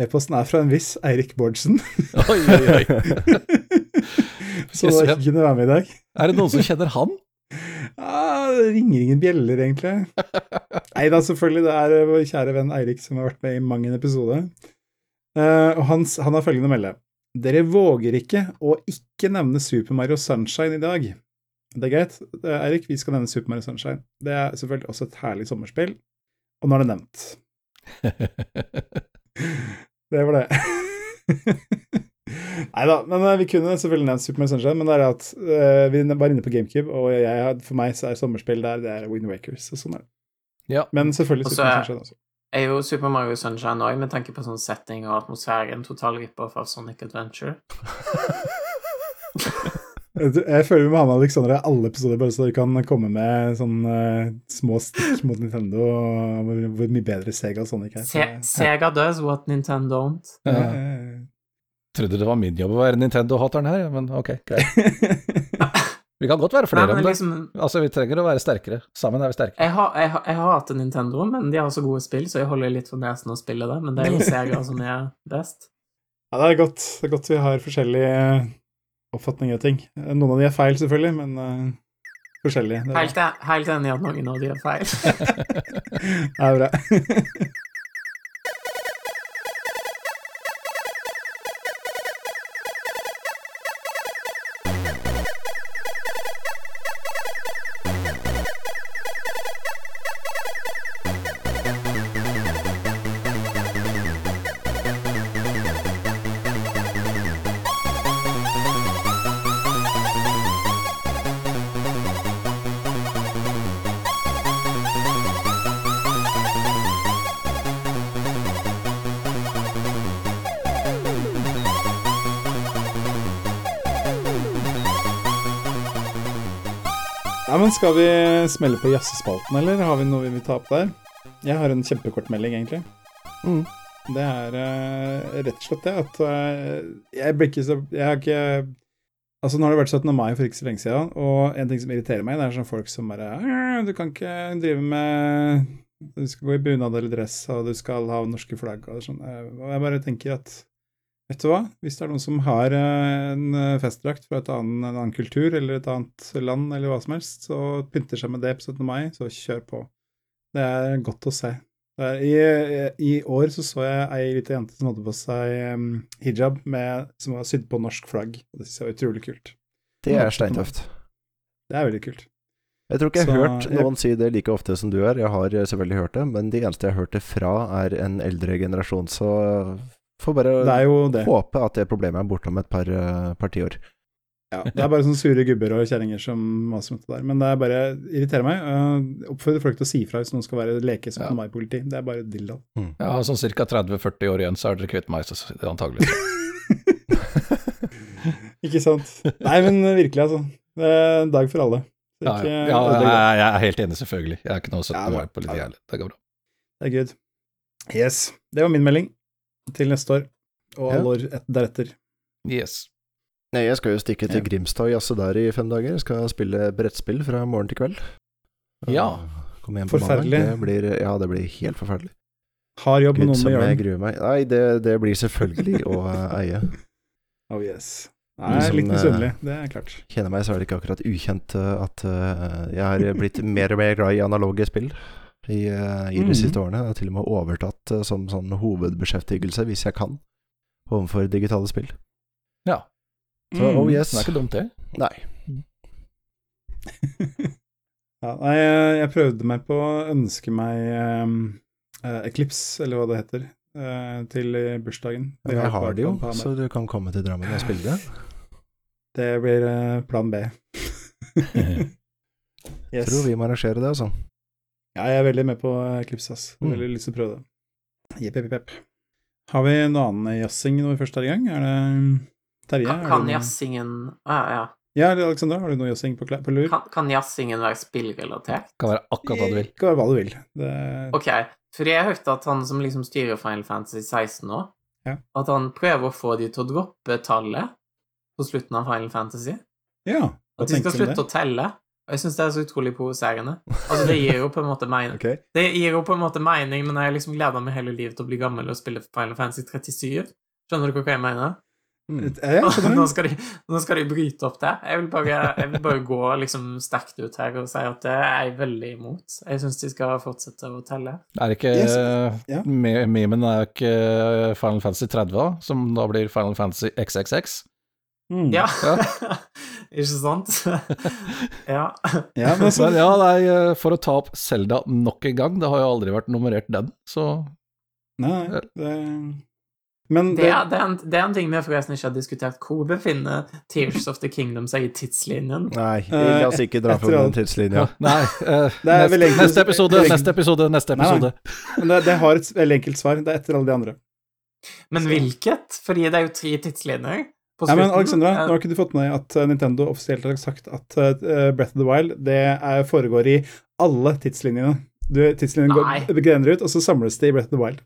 E-posten er fra en viss Eirik Bårdsen. Oi, oi, oi. Så da ikke kunne være med i dag. Er det noen som kjenner han? Ja, det ringer ingen bjeller, egentlig. Nei da, selvfølgelig. Det er vår kjære venn Eirik som har vært med i mang en episode. Uh, og han, han har følgende å melde. Dere våger ikke å ikke nevne Super Mario Sunshine i dag. Det er greit, Eirik. Vi skal nevne Super Mario Sunshine. Det er selvfølgelig også et herlig sommerspill. Og nå er det nevnt. Det var det. Nei da, men eh, vi kunne selvfølgelig nevnt Super Mario Sunshine, men det er at uh, vi var inne på GameCube, og jeg, for meg så er sommerspill der, det er Wind Wakers, og sånn er det. Ja. Men selvfølgelig Super Mario Sunshine også. Er jo Super Mario Sunshine òg, med tanke på sånn setting og atmosfære, en total rip-off av Sonic Adventure. Jeg føler vi må ha med Alexander i alle episoder, bare så du kan komme med sånn eh, små stikk mot Nintendo, og hvor mye bedre Sega og Sonic er. Se Sega does what Nintendo don't. Ja. Jeg Trodde det var min jobb å være Nintendo-hateren her, men ok, greit. Vi kan godt være flere Nei, om det. liksom, Altså, vi trenger å være sterkere. Sammen er vi sterke. jeg, har, jeg, har, jeg hater Nintendo, men de har så gode spill, så jeg holder litt for nesen å spille det. Men det er jo Sega som er best. Ja, det er godt. Det er godt vi har forskjellig oppfatning av ting. Noen av de er feil, selvfølgelig, men uh, forskjellige. Helt, e- helt enig i at noen av de er feil. det er bra. Skal vi smelle på jazzespalten, eller har vi noe vi vil ta opp der? Jeg har en kjempekort melding, egentlig. Mm. Det er uh, rett og slett det at uh, jeg blir ikke så Jeg har ikke Altså, nå har det vært 17. mai for ikke så lenge siden, og en ting som irriterer meg, det er sånn folk som bare «Øh, Du kan ikke drive med Du skal gå i bunad eller dress, og du skal ha norske flagg og sånn. Eh, Og jeg bare tenker at Vet du hva? Hvis det er noen som har eh, en eh, festdrakt fra et annen, en annen kultur eller et annet land eller hva som helst, så pynter seg med det på 17. mai, så kjør på. Det er godt å se. Det er, i, I år så så jeg ei lita jente som hadde på seg em, hijab med, som var sydd på norsk flagg. og Det synes jeg var utrolig kult. Det er steintøft. Det er veldig kult. Jeg tror ikke jeg har hørt hørt jeg- noen si det like ofte som du er. Jeg har eh, selvfølgelig hørt det, men de eneste jeg har hørt det fra, er en eldre generasjon. Så får bare Det er jo det. håpe at det problemet er borte om et par, eh, par tiår. Ja, det er bare sånne sure gubber og kjerringer som maser om det der. Men det er bare irriterer meg. Jeg oppfordrer folk til å si fra hvis noen skal være leke som Ja. meg-politi. Det er bare dilldall. Ja, sånn ca. 30-40 år igjen, så er dere kvitt meg, så det er antagelig. Ikke sant? Nei, men virkelig, altså. Det er en dag for alle. Ikke, Ja, ja, ja, jeg er helt enig, selvfølgelig. Jeg er ikke noe 17. år politi heller. Det går bra. Det er good. Yes. Det var min melding til neste år, og Ja. alle år et- deretter. Yes. Nei, jeg skal jo stikke til Ja. Grimstad og jazze der i fem dager. Jeg skal spille brettspill fra morgen til kveld. Ja. Forferdelig. Det blir, ja, det blir helt forferdelig. Har jobb med Gud, noen som gjøre jeg gruer meg. Nei, det, det blir selvfølgelig å eie. Oh yes. Nei, som, litt eh, misunnelig, det er klart. Kjenner meg, så er det ikke akkurat ukjent eh, at eh, jeg har blitt mer og mer glad i analoge spill i, eh, i de Mhm. siste årene. Jeg har til og med overtatt eh, som sånn hovedbeskjeftigelse, hvis jeg kan, overfor digitale spill. Ja. Så Mm. oh yes. Det er ikke dumt, det. Nei. ja, nei, jeg, prøvde meg på å ønske meg um, Eclipse, eller hva det heter, uh, til bursdagen. Jeg har det jo, så du kan komme til Drammen og spille det. Det blir uh, plan B. yes. Tror vi må arrangere det, altså. Ja, jeg er veldig med på Eclipse, ass. Mm. Veldig lyst til å prøve det. Jepp, jepp, jepp. Har vi noe annen jazzing når vi først er i gang? Er det Terje? Kan, kan noe- jazzingen ja, ja. Ja, eller Alexandra, har du noe jazzing på, på lur? Kan, kan jazzingen være spillrelatert? Kan være akkurat hva du vil. Kan være hva du vil. Det, Ok, fordi jeg hørte at han som liksom styrer Final Fantasy 16 nå, Ja. at han prøver å få de til å droppe tallet på slutten av Final Fantasy. ja, hva At de skal tenker du om det? slutte å telle. Og jeg syns det er så utrolig provoserende. Altså, det gir jo på en måte mening. okay. Det gir jo på en måte mening, men jeg har liksom gleda meg hele livet til å bli gammel og spille Final Fantasy 37. Skjønner du hva jeg mener? Mm. Ja, jeg. Nå skal, de, nå skal de bryte opp det. Jeg vil bare, jeg vil bare gå liksom sterkt ut her og si at det er jeg veldig imot. Jeg syns de skal fortsette å telle. Er det ikke Yes. yes. Ja. Memen er jo ikke Final Fantasy 30, som da blir Final Fantasy XXX. Mm. Ja, Ja. ikke sant? ja. Ja, men så, ja, nei, eh, for å ta opp Selda nok en gang, det har jo aldri vært nummerert den, så nei, det Men Det det, er, det, er en, det er en ting vi forresten ikke har diskutert. Hvor befinner Tears of the Kingdom seg i tidslinjen? Nei, Eh, la oss ikke dra på den tidslinja. Nei, uh, Det er neste, enkelt, neste episode, neste episode, neste Nei, nei. men det, det har et veldig enkelt svar. Det er etter alle de andre. Men hvilket? Fordi det er jo tre tidslinjer. På Nei, men. Alexandra, ja. nå har ikke du fått med deg at eh, Nintendo offisielt har sagt at eh, Breath of the Wild det er, foregår i alle tidslinjene. Du, tidslinjene Nei. går grener ut, og så samles det i Breath of the Wild.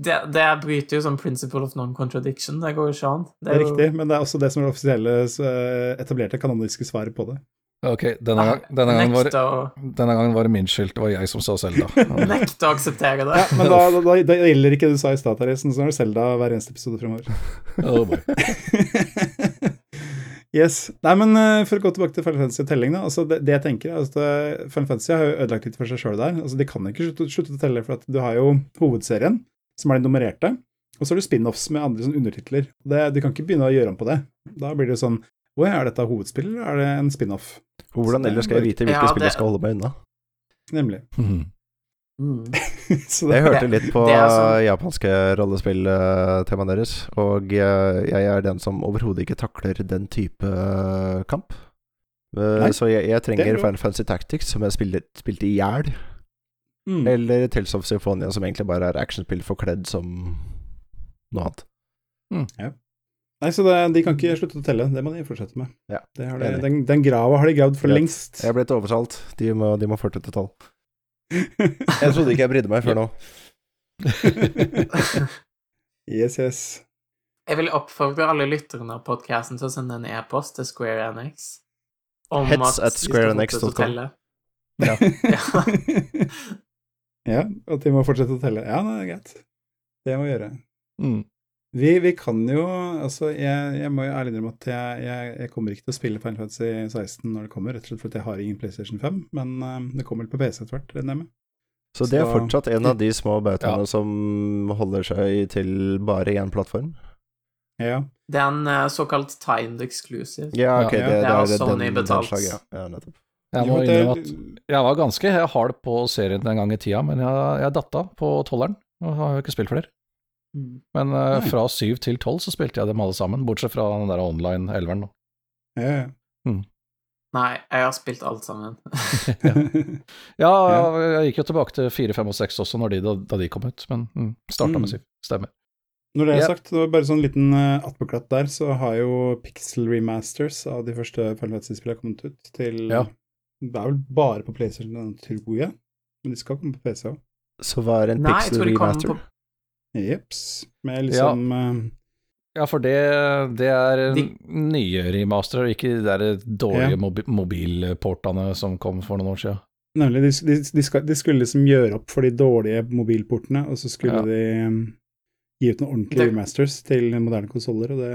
det, det bryter jo sånn principle of non-contradiction. Det går jo ikke an. Det er jo- riktig, men det er også det som er det offisielle eh, etablerte kanoniske svaret på det. Ok, denne, gang, denne, gangen var, å, denne gangen var det min skyld, det var jeg som sa Selda. Nekt å akseptere det. Ja, men da, da, da, da gjelder ikke det du sa i stad, Terje, så nå er det Selda hver eneste episode fremover. Oh boy. yes. Nei, men eh, for å gå tilbake til Final Fantasy og telling, da. Altså det, det jeg tenker, er at eh, Final Fantasy har jo ødelagt litt for seg sjøl der. Altså De kan ikke slutte, slutte å telle, for at du har jo hovedserien, som er de nummererte. Og så har du spin-offs med andre sånn undertitler. Det, du kan ikke begynne å gjøre om på det. Da blir det jo sånn Å, er dette hovedspill, eller er det en spin-off? Hvordan ellers skal jeg vite hvilke Ja, spill jeg skal holde meg unna? Nemlig. Mm. Mm. Jeg hørte litt på det er sånn- japanske rollespilltemaet deres, og eh, jeg er den som overhodet ikke takler den type eh, kamp. Eh, Nei, så jeg, jeg er trenger. Final Fantasy Tactics, som jeg spilte, spilte i hjel, mm. eller Tales of Symphonia, som egentlig bare er actionspill forkledd som noe annet. Nei, så det, de kan ikke slutte å telle. Det må de fortsette med. Ja, Det har de, den, den grava har de gravd for Greit. lengst. Jeg er blitt oversalt. De må, de må fortsette tall. Jeg trodde ikke jeg brydde meg før nå. yes, yes. Jeg vil oppfordre alle lytterne av podcasten til å sende en e-post til Square Enix om Heads at at telle. Ja. ja, at de må fortsette å telle. Ja, det er greit. Det må vi gjøre. Mm. Vi, vi kan jo Altså, jeg, jeg må jo ærlig innrømme at jeg, jeg, jeg kommer ikke til å spille Final Fantasy 16 når det kommer, rett og slett fordi jeg har ingen PlayStation 5, men uh, det kommer vel på PC etter hvert, regner jeg med. Så det er Så- fortsatt en av de små bautaene Ja. som holder seg til bare én plattform? Ja. Det er en uh, såkalt timed exclusive. Ja, ok, Ja, det, det det er Sony den, den betalt. ja. ja nettopp. Jeg må innrømme at jeg var ganske hard på serien en gang i tida, men jeg, jeg datta på tolleren, og har jo ikke spilt flere. Mm. Men uh, fra syv til tolv så spilte jeg dem alle sammen, bortsett fra den der online elveren. da. Ja, ja. Nei, jeg har spilt alt sammen. Ja, jeg gikk jo tilbake til fire, fem og seks også når de, da, da de kom ut, men mm, starta Mm. med syv. Stemmer. Når det er Ja. sagt, det var bare sånn liten uh, attpåklatt der, så har jo Pixel Remasters av de første Final Fantasy-spillene kommet ut til Ja. Det er vel bare på PlayStation, tror jeg, men de skal komme på PC òg. Så hva er en Nei, pixel remaster? på Jeps. Med liksom ja. Ja, for det, det er De- nye remaster, ikke de der dårlige Ja. mobilportene som kom for noen år siden. Nemlig, de, de, de, skal, de skulle liksom gjøre opp for de dårlige mobilportene, og så skulle Ja. de um, gi ut noen ordentlige Det- remasters til moderne konsoller, og det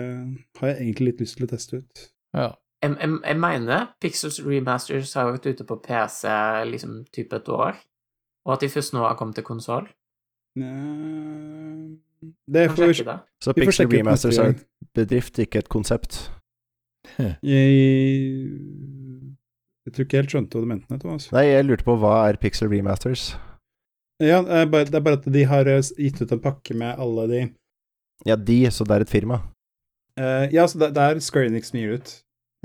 har jeg egentlig litt lyst til å teste ut. Ja. Jeg, jeg, jeg mener Pixels Remasters har vært ute på PC liksom type et år, og at de først nå har kommet til konsoll. Det får vi. Så pixel remasters er en bedrift, ikke et konsept. Jeg, jeg tror ikke helt skjønte hva du mente, Thomas. Nei, jeg lurte på hva er pixel remasters? Ja, det er bare, at de har eh, gitt ut en pakke med alle de Ja, de, så det er et firma. Uh, Ja, så det, det er Square Enix som gir ut.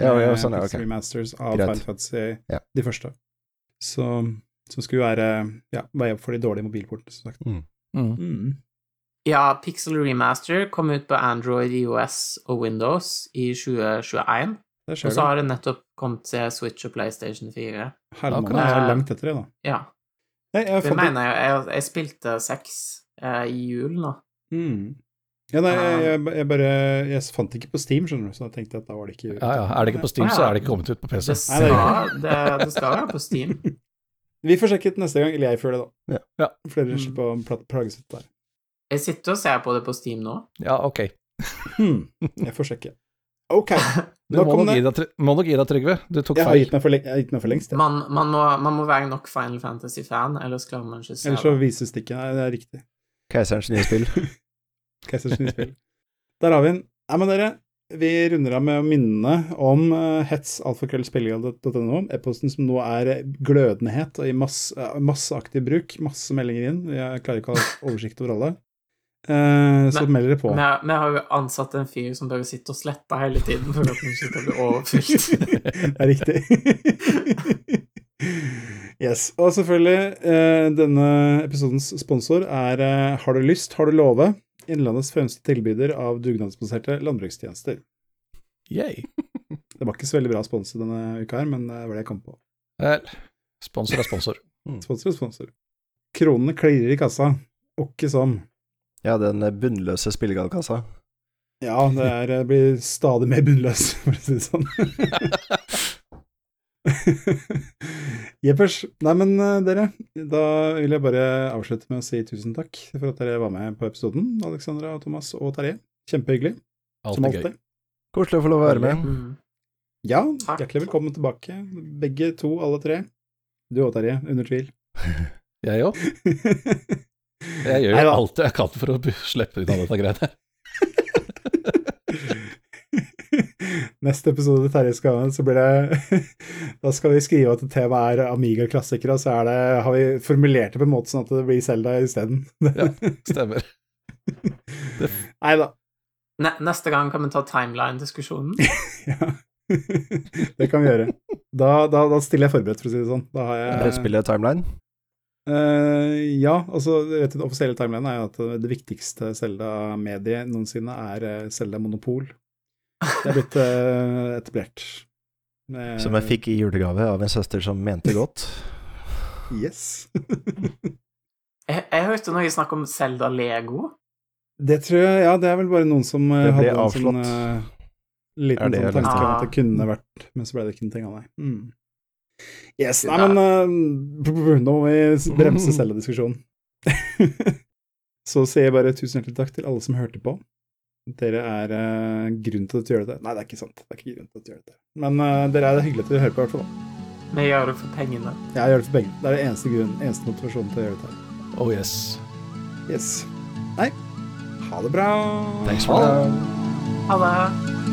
Ja, ja, eh, sånn, ja, Pixel. Remasters av Greit. Final Fantasy, Ja. de første. Så som skulle være ja, vei opp for de dårlige mobilportene, som sagt. Mm. Mm. Ja, Pixel Remaster kom ut på Android, IOS og Windows i 2021, og så har det nettopp kommet til Switch og PlayStation 4. Herman jeg har langt etter det, da. Ja, Nei, jeg det fant mener jeg. Jeg, jeg spilte seks eh, i jul nå. Mm. Ja, nei, jeg, jeg, jeg bare Jeg fant det ikke på Steam, skjønner du, så jeg tenkte at da var det ikke ja, ja. Er det ikke på Steam, så er det ikke kommet ut på PC. Det skal, det, det skal være på Steam. Vi får sjekket neste gang, eller jeg får det, da. Ja. Ja. For Mm. slipper å pla- plages ut der. Jeg sitter og ser på det på Steam nå. Ja, ok. Hmm. Jeg får sjekke. Ok. Du må nok, må nok gi deg, Trygve. Du tok Jeg har feil. gitt meg for, jeg har gitt meg for lengst, jeg. Man, man, må, man må være nok Final Fantasy-fan, ellers klarer man ikke å se Ellers så vises det ikke. Nei, det er riktig. Keiserens nye spill. Keiserens nye spill. Der har vi den. Nei, men dere, vi runder av med å minne om uh, hetsalfakrøllspillegald.no, e-posten som nå er eh, glødende het og i masse, eh, masse aktiv bruk, masse meldinger inn. Jeg klarer ikke å ha oversikt over alle. Eh, så meld dere på. Vi, har- jo ansatt en fyr som bare sitter og sletter hele tiden for at den skal bli overfylt. det er riktig. yes. Og selvfølgelig, eh, denne episodens sponsor er eh, Har du lyst, har du love? Innlandets fremste tilbyder av dugnadsbaserte landbrukstjenester. Yay. Det var ikke så veldig bra sponsor denne uka her, men det var det jeg kom på. Vel, sponsor er sponsor. Sponsor er sponsor. Kronene klirrer i kassa. Åkke som. Ja, den bunnløse spillegallkassa. Ja, det er, det blir stadig mer bunnløs, for å si det sånn. Jeppers. Nei, men eh, dere, da vil jeg bare avslutte med å si tusen takk for at dere var med på episoden, Alexandra, Thomas og Terje. Kjempehyggelig, som Alltid. Koselig å få lov å være med. Mm. Ja, Takk. hjertelig velkommen tilbake, begge to, alle tre. Du og Terje, under tvil. Jeg òg. Jeg gjør jo alt jeg kan for å slippe unna dette greiene. Neste episode Terje skal ha, så blir det Da skal vi skrive at temaet er Amiga-klassikere, og så er det, har vi formulert det på en måte sånn at det blir Selda isteden. Ja, stemmer. Nei da. Ne neste gang kan vi ta timeline-diskusjonen. Ja. det kan vi gjøre. Da, da, da stiller jeg forberedt, for å si det sånn. Da har jeg Brettspillet Timeline. Uh, ja, altså vet, den offisielle timelinen er jo at det viktigste Selda-mediet noensinne er eh, Selda Monopol. Det er blitt uh, etablert. Med- Som jeg fikk i julegave av en søster som mente godt. Yes. Jeg, jeg hørte noe snakk om Zelda Lego. Det tror jeg, ja, det er vel bare noen som eh, Det hadde en sånn uh, liten det sånn tanke om at det kunne vært, men så ble det ikke noe ting av det. Mm. Yes, nei, men eh, b- nå må vi bremse Selda-diskusjonen. så sier jeg bare tusen hjertelig takk til alle som hørte på. Dere er uh, grunnen til at du gjør dette. Nei, det er ikke sant. Det er ikke grunn til at du gjør dette. Men uh, dere er hyggelige til å høre på, i hvert fall. Vi gjør det for pengene. Jeg gjør det for pengene. Det er det eneste grunnen, eneste motivasjonen til å gjøre dette. Oh yes. Yes. Nei, ha det bra. Thanks for Ha det. Ha det.